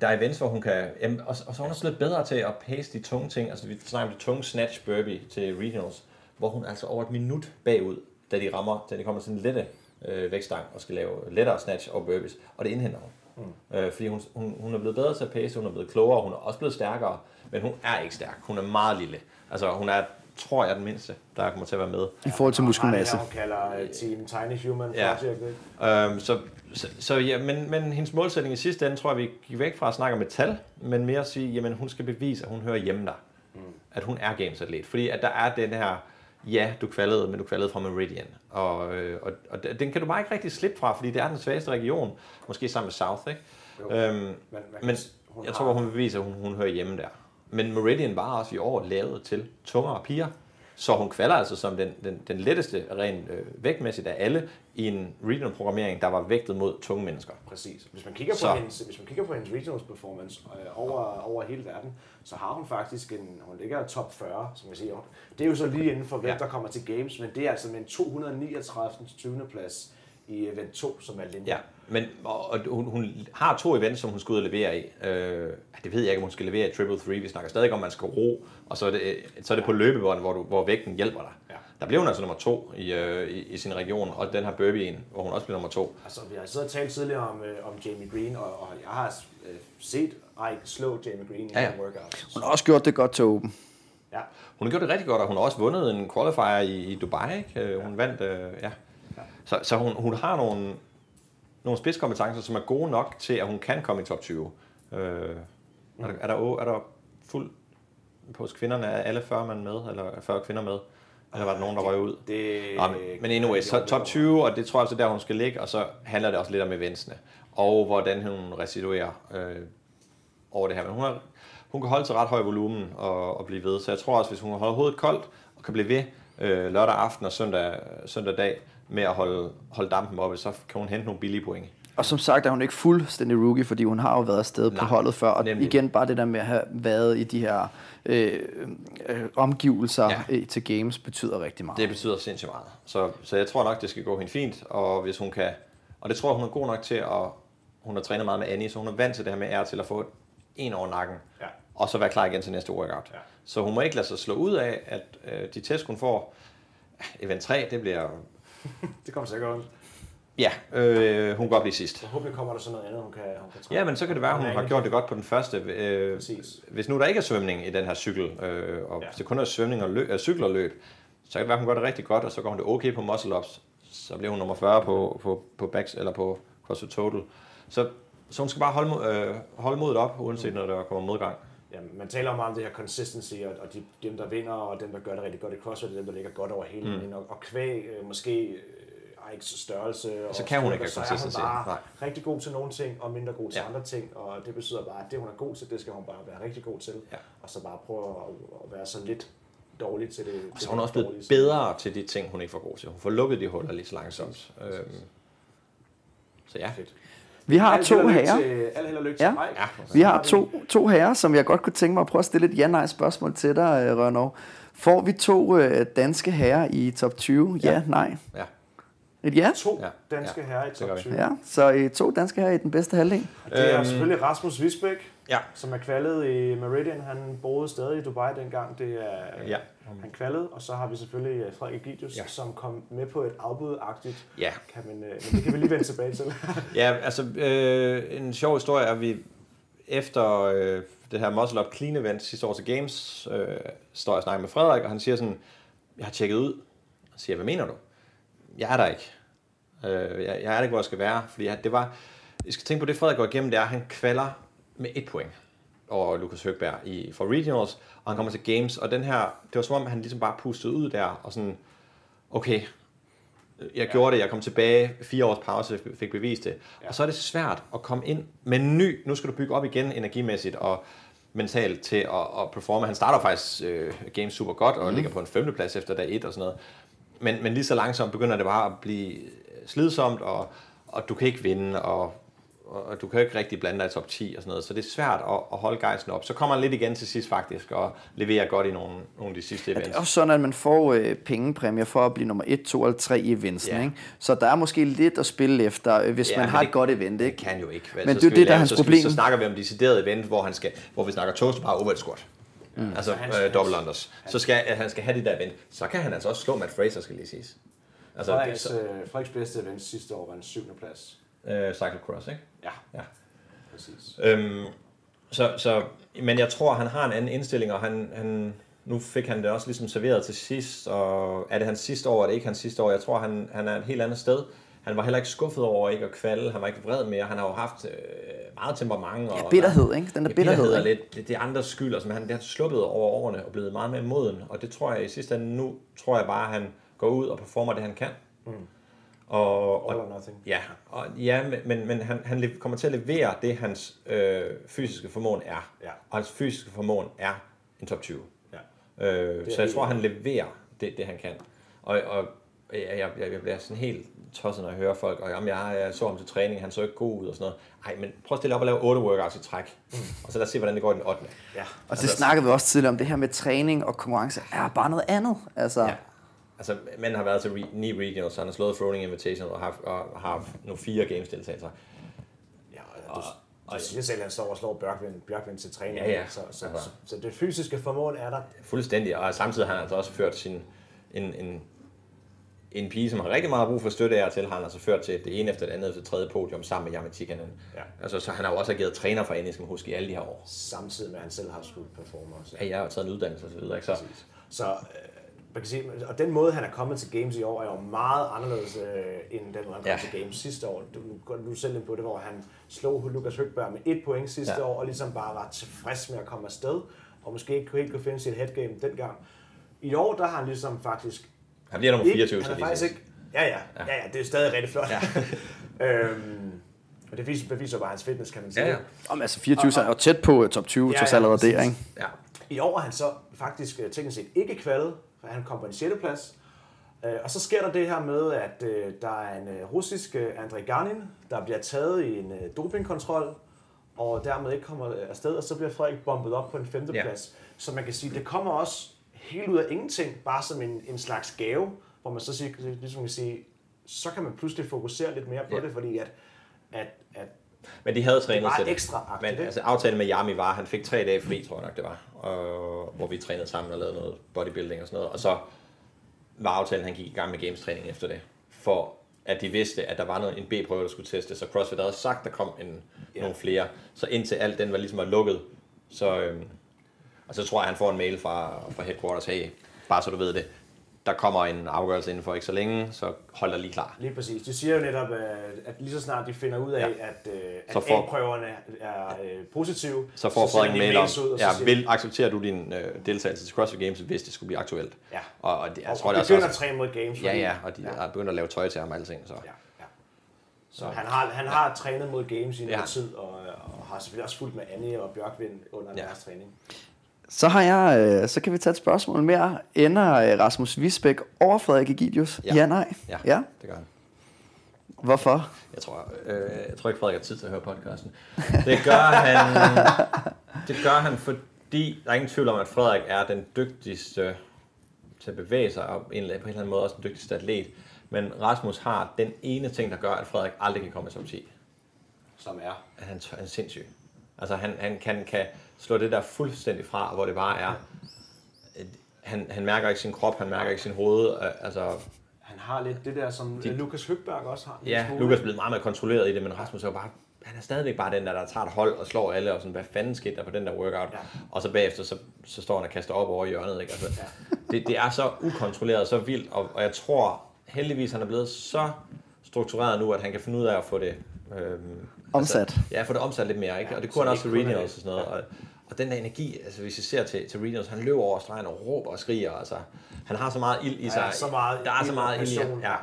C: der er events, hvor hun kan... Jamen, og, og så er hun også lidt bedre til at pace de tunge ting. Altså vi snakker om de tunge snatch burpee til regionals, hvor hun altså over et minut bagud, da de rammer, da de kommer til sådan en lette øh, vægtstang og skal lave lettere snatch og burpees, og det indhenter hun. Mm. Øh, fordi hun, hun, hun er blevet bedre til at pace, hun er blevet klogere, hun er også blevet stærkere, men hun er ikke stærk. Hun er meget lille. Altså hun er, tror jeg, den mindste, der kommer til at være med.
B: I forhold til muskelmasse.
A: Hun kalder øh, Team Tiny Human
C: Ja.
A: Project.
C: Øhm, så, så, så ja, men, men hendes målsætning i sidste ende, tror jeg, vi gik væk fra at snakke om et tal, men mere at sige, jamen hun skal bevise, at hun hører hjemme der. Mm. At hun er gamesatlet. Fordi at der er den her, ja, du kvalede, men du kvalede fra Meridian. Og, øh, og, og den kan du bare ikke rigtig slippe fra, fordi det er den svageste region, måske sammen med South, ikke?
A: Jo.
C: Øhm,
A: Men,
C: men
A: hun
C: jeg
A: har-
C: tror, hun vil bevise, at hun, hun hører hjemme der. Men Meridian var også i år lavet til tungere piger. Så hun kvalder altså som den, den, den letteste rent øh, vægtmæssigt af alle i en regional programmering, der var vægtet mod tunge mennesker.
A: Præcis. Hvis man kigger på,
C: Så.
A: hendes, hvis man kigger på hendes regionals performance øh, over, over hele verden, så har hun faktisk en, hun ligger top 40, som jeg siger. Det er jo så lige inden for, hvem
C: Ja.
A: der kommer til games, men det er altså med en 239. 20. plads i event 2, som er linje.
C: Ja, men og, og hun, hun har to events, som hun skal ud og levere i. Øh, det ved jeg ikke, om hun skal levere i Triple 3. Vi snakker stadig om, at man skal ro, og så er det, så er det på løbebånd, hvor, du, hvor vægten hjælper dig.
A: Ja.
C: Der blev hun altså nummer to i, øh, i, i sin region, og den her Burpee en, hvor hun også blev nummer to.
A: Altså, vi har siddet og talt tidligere om, øh, om Jamie Green, og, og jeg har øh, set Ike slå Jamie Green i
C: Ja,
A: ja,
C: ja.
A: ja. workouts.
B: Hun har også gjort det godt til Open.
A: Ja.
C: Hun har gjort det rigtig godt, og hun har også vundet en qualifier i, i Dubai. Ikke? Øh, Hun vandt, øh, ja. Så, så hun, hun har nogle, nogle spidskompetencer, som er gode nok til, at hun kan komme i top 20. Øh, er, der, er, der, er der fuld hos kvinderne, er alle 40 mand med, eller er 40 kvinder med? Eller var der nogen, der røg ud?
A: Det,
C: Nå, men, anyway, så top 20, og det tror jeg altså der, hun skal ligge, og så handler det også lidt om eventsene, og hvordan hun restituerer øh, over det her. Men hun, har, hun kan holde til ret høj volumen og, og blive ved, så jeg tror også, hvis hun holder hovedet koldt og kan blive ved øh, lørdag aften og søndag, søndag dag med at holde, holde dampen oppe, så kan hun hente nogle billige point.
B: Og som sagt er hun ikke fuldstændig rookie, fordi hun har jo været afsted på
C: Nej,
B: holdet før. Og
C: nemlig.
B: igen bare det der med at have været i de her øh, øh, omgivelser
C: Ja.
B: til games betyder rigtig meget.
C: Det betyder sindssygt meget. Så, så jeg tror nok, det skal gå hende fint, og hvis hun kan, og det tror jeg, hun er god nok til, at hun har trænet meget med Annie, så hun er vant til det her med ære til at få en over nakken,
A: Ja.
C: og så være klar igen til næste workout.
A: Ja.
C: Så hun må ikke lade sig slå ud af, at øh, de test, hun får, event 3, det bliver...
A: Det kommer sikkert ondt.
C: Ja, øh, hun godt blive sidst.
A: Forhåbentlig kommer der sådan noget andet, hun kan, hun kan trække.
C: Ja, men så kan det være, hun har gjort det godt på den første. Øh,
A: Præcis.
C: hvis nu der ikke er svømning i den her cykel, øh, og
A: Ja.
C: hvis det kun er svømning og løb, øh, cykel og løb, så kan det være, hun gør det rigtig godt, og så går hun det okay på muscle ups. Så bliver hun nummer 40 på, på, på backs, eller på CrossFit Total. Så, så hun skal bare holde, øh, holde modet op, uanset når der kommer modgang.
A: Ja, man taler meget om det her consistency, og, og de, dem, der vinder, og dem, der gør det rigtig godt i CrossFit, er dem, der ligger godt over hele
C: Mm.
A: Og, og kvæg øh, måske øh, så størrelse. Og
C: Så kan hun ikke have
A: så er
C: consistency.
A: hun bare
C: Nej.
A: rigtig god til nogle ting, og mindre god til
C: Ja.
A: andre ting. Og det betyder bare, at det, hun er god til, det skal hun bare være rigtig god til.
C: Ja.
A: Og så bare prøve at, at være så lidt dårlig til det.
C: Og så er hun
A: det
C: også blevet
A: dårlige.
C: bedre til de ting, hun ikke får god til. Hun får lukket de huller lige så langsomt. Øhm, så ja.
A: Fedt.
B: Vi har
A: Alt
B: to herrer.
A: til- Alt held og lykke
B: Ja.
A: til mig.
C: Ja.
B: Vi har to, to herrer, som jeg godt kunne tænke mig at prøve at stille et ja-nej spørgsmål til dig, øh, Rønnow. Får vi to øh, danske herrer i top 20? Ja,
C: Ja.
B: nej.
C: Ja.
B: Et ja?
A: To
C: Ja.
A: danske
C: Ja.
A: herrer i top
C: vi.
A: 20.
B: Ja, så øh, to danske herrer i den bedste halvdel.
A: Det er
C: Øhm.
A: selvfølgelig Rasmus Visbæk,
C: Ja.
A: som er kvalet i Meridian. Han boede stadig i Dubai dengang. Det er,
C: Ja.
A: Han kvalede, og så har vi selvfølgelig øh, Frederik Egidius, ja. Som kom med på et afbudagtigt,
C: Ja.
A: kan man, øh, men det kan vi lige vende tilbage til.
C: Ja, altså øh, en sjov historie er, at vi efter øh, det her Muscle Up Clean event sidste år til Games, øh, står jeg og snakker med Frederik, og han siger sådan, jeg har tjekket ud. Og siger, hvad mener du? Jeg er der ikke. Øh, jeg, jeg er der ikke, hvor jeg skal være. Fordi jeg, det var, jeg skal tænke på det, Frederik går igennem, det er, at han kvalder med et point over Lukas Høgberg i, for Regionals, og han kommer til Games, og den her, det var som om, han ligesom bare pustede ud der, og sådan, okay, jeg gjorde det, jeg kom tilbage, fire års pause, fik bevist det. Ja. Og så er det svært at komme ind med ny, nu skal du bygge op igen energimæssigt og mentalt til at, at performe. Han starter faktisk øh, games super godt og mm. ligger på en femteplads efter dag 1 og sådan noget. Men, men lige så langsomt begynder det bare at blive slidsomt, og, og du kan ikke vinde, og, og du kan ikke rigtig blande dig i top 10 og sådan noget. Så det er svært at, at holde gejsten op. Så kommer han lidt igen til sidst faktisk, og leverer godt i nogle, nogle af de sidste
B: Er
C: events.
B: det er også sådan, at man får øh, pengepræmier for at blive nummer 1, 2 eller 3 i eventsen,
C: Ja.
B: ikke? Så der er måske lidt at spille efter, øh, hvis
C: Ja,
B: man har
C: det-
B: et godt event,
C: Det
B: ikke?
C: kan jo ikke. Vel?
B: Men
C: så
B: det er det, der er hans
C: så skal
B: problem.
C: Vi, så snakker vi om decideret event, hvor, han skal, hvor vi snakker toast bar over squat. Mm. Altså øh, double unders. Så skal at han skal have det der event. Så kan han altså også slå Matt Fraser, skal lige siges. Altså, det,
A: Frederiks,
C: så,
A: øh, Frederiks bedste event sidste år var en syvende plads.
C: øh, cyclocross, ikke?
A: Ja,
C: Ja.
A: præcis.
C: Øhm, så, så, men jeg tror, han har en anden indstilling, og han, han, nu fik han det også ligesom serveret til sidst, og er det hans sidste år, er det ikke hans sidste år? Jeg tror, han, han er et helt andet sted. Han var heller ikke skuffet over ikke at kvalde, han var ikke vred mere, han har jo haft øh, meget temperament.
B: Ja,
C: og
B: bitterhed, ikke? Den der
C: Ja,
B: bitterhed,
C: er
B: ikke?
C: lidt, det, det er andres skyld, altså, men han det har sluppet over årene og blevet meget mere moden, og det tror jeg i sidste ende, nu tror jeg bare, at han går ud og performer det, han kan. Mm. Og,
A: All
C: og,
A: or nothing.
C: Ja, og, ja men- men, han, han kommer til at levere det, hans øh, fysiske formåen er.
A: Ja.
C: Og hans fysiske formåen er en top 20.
A: Ja.
C: Øh, så jeg tror, han leverer det, det han kan. Og, og jeg, jeg, jeg, jeg bliver sådan helt tosset, når jeg hører folk, og jamen, jeg, jeg så ham til træning, han så ikke god ud og sådan noget. Ej, men prøv at stille op og lave 8 workouts i træk. Mm. Og så lad os se, hvordan det går i den 8.
A: Ja.
B: Og
C: Altså,
B: det snakkede vi også tidligere om, det her med træning og konkurrence er bare noget andet. Altså,
C: Ja. Altså, manden har været til re- ni regionals, så han har slået Throwing Invitation og har, og har haft nogle fire games deltagelser.
A: Ja, og, du, du siger selv, at han står og slår Bjørkvind, Bjørkvind til træning.
C: Ja, ja.
A: Så, så,
C: Altså.
A: så, så, det fysiske formål er der.
C: Fuldstændig, og samtidig har han altså også ført sin, en, en, en pige, som har rigtig meget brug for støtte af til, har han altså ført til det ene efter det andet efter det tredje podium sammen med Tikanen.
A: Ja.
C: Altså, så han har jo også ageret træner for NS, skal man huske, i alle de her år.
A: Samtidig med, at han selv har skulle performe også.
C: Ja, jeg har taget en uddannelse og så videre, ikke? Så,
A: Så øh, man kan sige, og den måde, han er kommet til Games i år, er jo meget anderledes øh, end den måde, han kom
C: Ja.
A: til Games sidste år. Du, nu går du selv ind på det, hvor han slog Lukas Høgberg med et point sidste
C: Ja.
A: år, og ligesom bare var tilfreds med at komme afsted, og måske ikke helt kunne finde sit headgame dengang. I år, der har han ligesom faktisk
C: han bliver nummer 24,
A: ikke, han er faktisk ikke, ja, ja, ja, ja, det er stadig rigtig flot.
C: Ja.
A: øhm, og det viser, beviser bare hans fitness, kan man sige.
C: Ja, ja.
B: om, altså 24 så er jo tæt på øh, top 20,
A: Ja,
B: ja, trods
A: ja,
B: allerede der, ikke?
C: Ja.
A: I år er han så faktisk øh, teknisk set ikke kvalet, han kom på en 6. plads. Øh, Og så sker der det her med, at øh, der er en øh, russisk øh, Andrei Ganin, der bliver taget i en øh, dopingkontrol, og dermed ikke kommer øh, afsted, og så bliver Frederik bombet op på en 5.
C: Ja.
A: plads. Så man kan sige, det kommer også helt ud af ingenting, bare som en, en slags gave, hvor man så siger, ligesom kan sige, så kan man pludselig fokusere lidt mere på
C: Ja.
A: det, fordi at, at, at
C: Men de havde trænet
A: var
C: det.
A: ekstra-agtigt,
C: Men
A: ikke?
C: altså, aftalen med Yami var, at han fik tre dage fri, tror jeg nok det var. Og, hvor vi trænede sammen og lavede noget bodybuilding og sådan noget. Og så var aftalen, han gik i gang med games-træning efter det. For at de vidste, at der var noget, en B-prøve, der skulle testes, så CrossFit havde sagt, at der kom en, ja. nogle flere. Så indtil alt den var ligesom var lukket, så, øhm, og så tror jeg, han får en mail fra, fra headquarters, hey, bare så du ved det, der kommer en afgørelse inden for ikke så længe, så hold dig lige klar.
A: Lige præcis. De siger jo netop, at, at lige så snart de finder ud af,
C: Ja.
A: at, øh, at
C: Så får-
A: A-prøverne er øh, positive,
C: Så får
A: sender
C: Frederik
A: de
C: en mail om,
A: ud, så
C: ja,
A: siger
C: vil, accepterer du din øh, deltagelse til CrossFit Games, hvis det skulle blive aktuelt?
A: Ja.
C: Og, og det, jeg
A: og,
C: tror,
A: og
C: det er
A: begynder
C: også,
A: at træne mod games.
C: ja,
A: fordi-
C: ja, og de
A: ja.
C: er begyndt at lave tøj til ham og alting, så.
A: Ja, ja. Så han har, han har trænet mod games i noget
C: Ja.
A: tid, og, og har selvfølgelig også fulgt med Annie og Bjørkvind under
C: Ja.
A: deres træning.
B: Så har jeg, øh, så kan vi tage et spørgsmål mere. Ender øh, Rasmus Visbæk over Frederik Egidius?
C: Ja.
B: ja nej?
C: Ja,
B: ja.
C: det gør han.
B: Hvorfor?
C: Jeg tror, øh, jeg tror ikke, Frederik har tid til at høre podcasten. Det gør han, det gør han fordi der er ingen tvivl om, at Frederik er den dygtigste til at bevæge sig, og på en eller anden måde også den dygtigste atlet. Men Rasmus har den ene ting, der gør, at Frederik aldrig kan komme i top 10.
A: Som er.
C: at han, han er sindssyg. Altså han, han kan, kan slå det der fuldstændig fra, hvor det bare er, han, han mærker ikke sin krop, han mærker ikke sin hoved. øh, Altså,
A: Han har lidt det der, som
C: De-
A: de, Lukas Høgberg også har.
C: ja,
A: smule.
C: Lukas er blevet meget mere kontrolleret i det, men Rasmus er jo bare, han er stadigvæk bare den der, der tager et hold og slår alle, og sådan, hvad fanden skete der på den der workout?
A: Ja.
C: Og så bagefter, så, så står han og kaster op over hjørnet. Ikke? Altså, det, det er så ukontrolleret, så vildt, og, og jeg tror heldigvis, han er blevet så struktureret nu, at han kan finde ud af at få det øhm,
B: Omsat.
C: Altså, ja, få det omsat lidt mere, ikke?
A: Ja,
C: og det kunne han også regionals
A: det.
C: og sådan noget. Og, og den der energi, altså hvis vi ser til, til regionals, han løber over stregen og råber og skriger, altså. Han har så meget ild i sig.
A: er så meget
C: der er så meget ild i ja.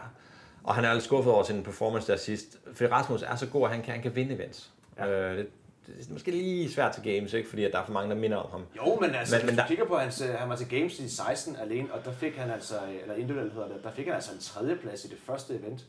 C: Og han er lidt skuffet over sin performance der sidst. Fordi Rasmus er så god, at han kan, han kan vinde events.
A: Ja.
C: Øh, det, det er måske lige svært til games, ikke? fordi at der er for mange, der minder om ham.
A: Jo, men altså,
C: Men-
A: men, hvis du kigger på hans, øh, han var til Games i 16 alene, og der fik han altså, eller individuelt hedder det, der fik han altså en tredjeplads i det første event,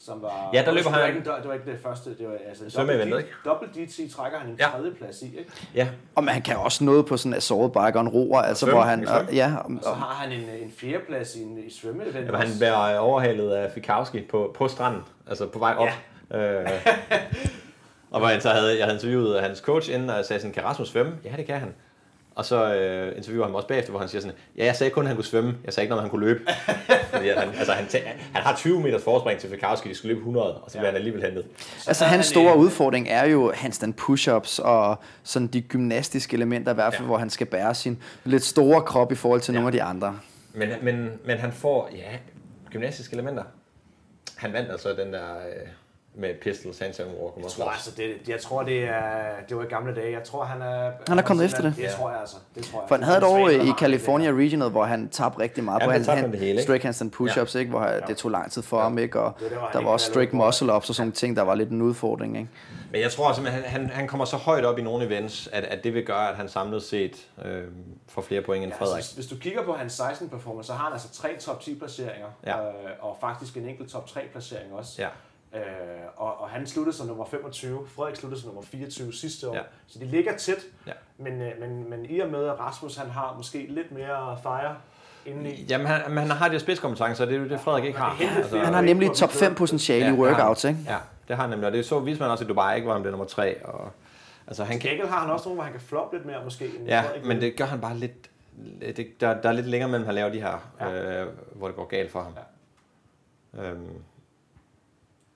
A: som var...
C: Ja, der løber han-
A: Ikke, det var ikke det første, det var altså... Dobbelt-
C: ikke?
A: Dobbelt DT trækker han en
C: Ja.
A: tredjeplads i, ikke?
C: Ja,
B: Og man kan også noget på sådan en assault bike og en roer, altså
C: svømme,
B: hvor han...
C: han svømme.
B: Og, ja,
A: Og så har han en, en fjerdeplads i, en, i svømmeevent.
C: Jamen, han bliver overhalet af Fikowski på, på stranden, altså på vej op. Ja. Øh, og hvor jeg så havde, jeg havde interviewet hans coach inden, og jeg sagde sådan, kan Rasmus svømme? Ja, det kan han. Og så øh, interviewer han mig også bagefter, hvor han siger sådan, ja, jeg sagde kun, at han kunne svømme. Jeg sagde ikke noget, om han kunne løbe. Fordi han, altså, han, tæ- han har 20 meters forspring til Fikowski, de skulle løbe 100, og så bliver han alligevel hentet.
B: Altså hans
A: han
B: store
A: en-
B: udfordring er jo handstand push-ups og sådan de gymnastiske elementer, i hvert fald,
C: Ja.
B: hvor han skal bære sin lidt store krop i forhold til nogle af de andre.
C: Men, men, men han får, ja, gymnastiske elementer. Han vandt altså den der øh, med pistols, handstand walk.
A: Jeg tror, altså, det, jeg tror, det, er, det var i gamle dage. Jeg tror, han er...
B: Han er kommet efter det.
A: Det tror jeg altså. Det tror jeg.
B: For han havde et år
A: Svagt,
B: i California Regional, hvor han tabte rigtig meget
C: Ja,
B: på
C: han
B: hand,
C: det hele, ikke?
B: strict handstand push-ups, ikke? hvor han- det tog lang tid for ham, ikke? og
A: Det var det, han
B: der var også
A: noget på.
B: muscle-ups og sådan nogle ting, der var lidt en udfordring. Ikke?
C: Men jeg tror simpelthen, han, han, han kommer så højt op i nogle events, at, at det vil gøre, at han samlet set øh, får flere point end
A: Ja,
C: Frederik.
A: altså, hvis du kigger på hans 16 performance, så har han altså tre top 10 placeringer,
C: Ja.
A: øh, og faktisk en enkelt top 3 placering også.
C: Ja.
A: Øh, og, og han sluttede som nummer 25, Frederik sluttede som nummer 24 sidste år,
C: Ja.
A: så de ligger tæt,
C: Ja.
A: men, øh, men, men i og med, at Rasmus han har måske lidt mere fire indeni,
C: Jamen, han, men han har de her spidskompetencer, det er jo det, Frederik ikke har.
A: vildt.
B: Han har nemlig top 5 potentiale i
C: har han.
B: workouts, ikke?
C: Ja, det har han nemlig, og det så viste man også i Dubai, ikke, hvor han blev nummer 3. Og, altså, han kan,
A: har han også nogle, hvor han kan floppe lidt mere måske. End
C: ja,
A: Frederik
C: men det gør han bare lidt... Det, der, der er lidt længere mellem, han laver de her,
A: Ja.
C: øh, hvor det går galt for ham. Øhm,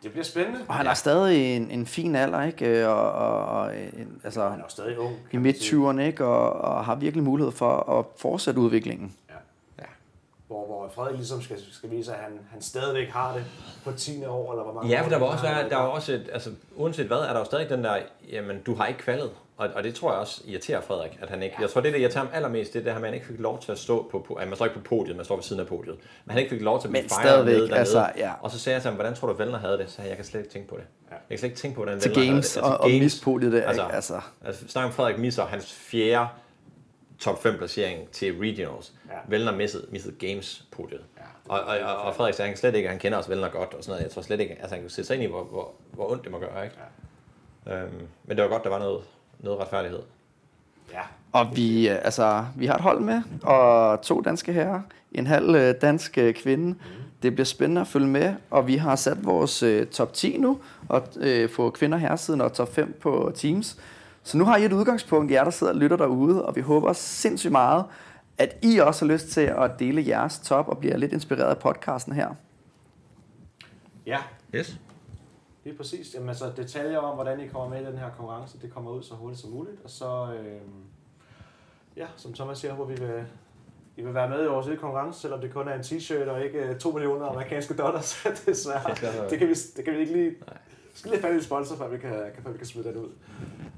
A: det bliver spændende.
B: Og han har stadig en, en fin alder, ikke? Og, og, og en, altså,
A: Han er stadig ung.
B: i
A: kan man sige.
B: midt-20'erne, ikke? Og, og har virkelig mulighed for at fortsætte udviklingen.
A: Ja.
C: ja.
A: Hvor, hvor Frederik ligesom skal, skal vise, at han, han stadigvæk har det på 10. år, eller hvor mange
C: Ja, for der var også, være, der var også et, altså, uanset hvad, er der jo stadig den der, jamen, du har ikke kvalet. Og, og det tror jeg også irriterer Frederik, at han ikke, jeg tror det, der irriterer ham allermest, det er det her, at han ikke fik lov til at stå på, på at man står ikke på podiet, man står ved siden af podiet. Men han ikke fik lov til at blive fejret nede dernede.
B: altså, ja.
C: Og så sagde jeg til ham, hvordan tror du, Vellner havde det? Så sagde jeg, jeg kan slet ikke tænke på det.
A: Ja.
C: Jeg kan slet ikke tænke på, hvordan
B: Til
C: Vellner
B: games
C: havde det.
B: og, og mispodiet der,
C: Altså,
B: ikke? Altså,
C: altså snak om Frederik misser hans fjerde top 5 placering til regionals.
A: Ja.
C: Ja. Vellner missede, missede games podiet.
A: Ja, det
C: og, og, og, og, Frederik sagde, han kan slet ikke, han kender os Vellner godt og sådan noget. Jeg tror slet ikke, altså han kan sætte sig ind i, hvor, hvor, hvor ondt det må gøre, ikke? Ja. Øhm, men det var godt, der var noget, noget retfærdighed.
A: Ja.
B: Og vi, øh, altså, vi har et hold med, og to danske herrer, en halv øh, dansk øh, kvinde. Det bliver spændende at følge med, og vi har sat vores øh, top 10 nu, og øh, få kvinder her siden og top 5 på Teams. Så nu har I et udgangspunkt, jer der sidder og lytter derude, og vi håber sindssygt meget, at I også har lyst til at dele jeres top og bliver lidt inspireret af podcasten her.
A: Ja,
C: Yes.
A: Lige præcis. Jamen, altså, detaljer om, hvordan I kommer med i den her konkurrence, det kommer ud så hurtigt som muligt. Og så, øh, ja, som Thomas siger, hvor vi vil, I vil være med i vores lille konkurrence, selvom det kun er en t-shirt og ikke øh, 2 millioner amerikanske dollars. Desværre. Det kan vi, det kan vi ikke lige... Vi skal lige have en sponsor, før vi kan, før vi kan smide den ud.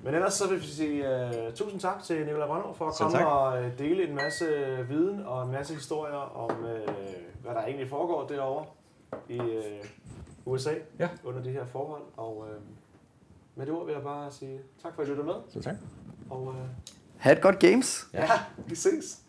A: Men ellers så vil vi sige uh, tusind tak til Nicolai Rønner for at komme
C: tak.
A: og uh, dele en masse viden og en masse historier om, uh, hvad der egentlig foregår derovre i uh, USA
C: Ja.
A: under de her forhold. Og uh, med det ord vil jeg bare sige tak for at I lyttede med.
C: Så tak.
A: Og uh,
B: Ha' et godt games!
C: Ja.
A: ja, vi ses.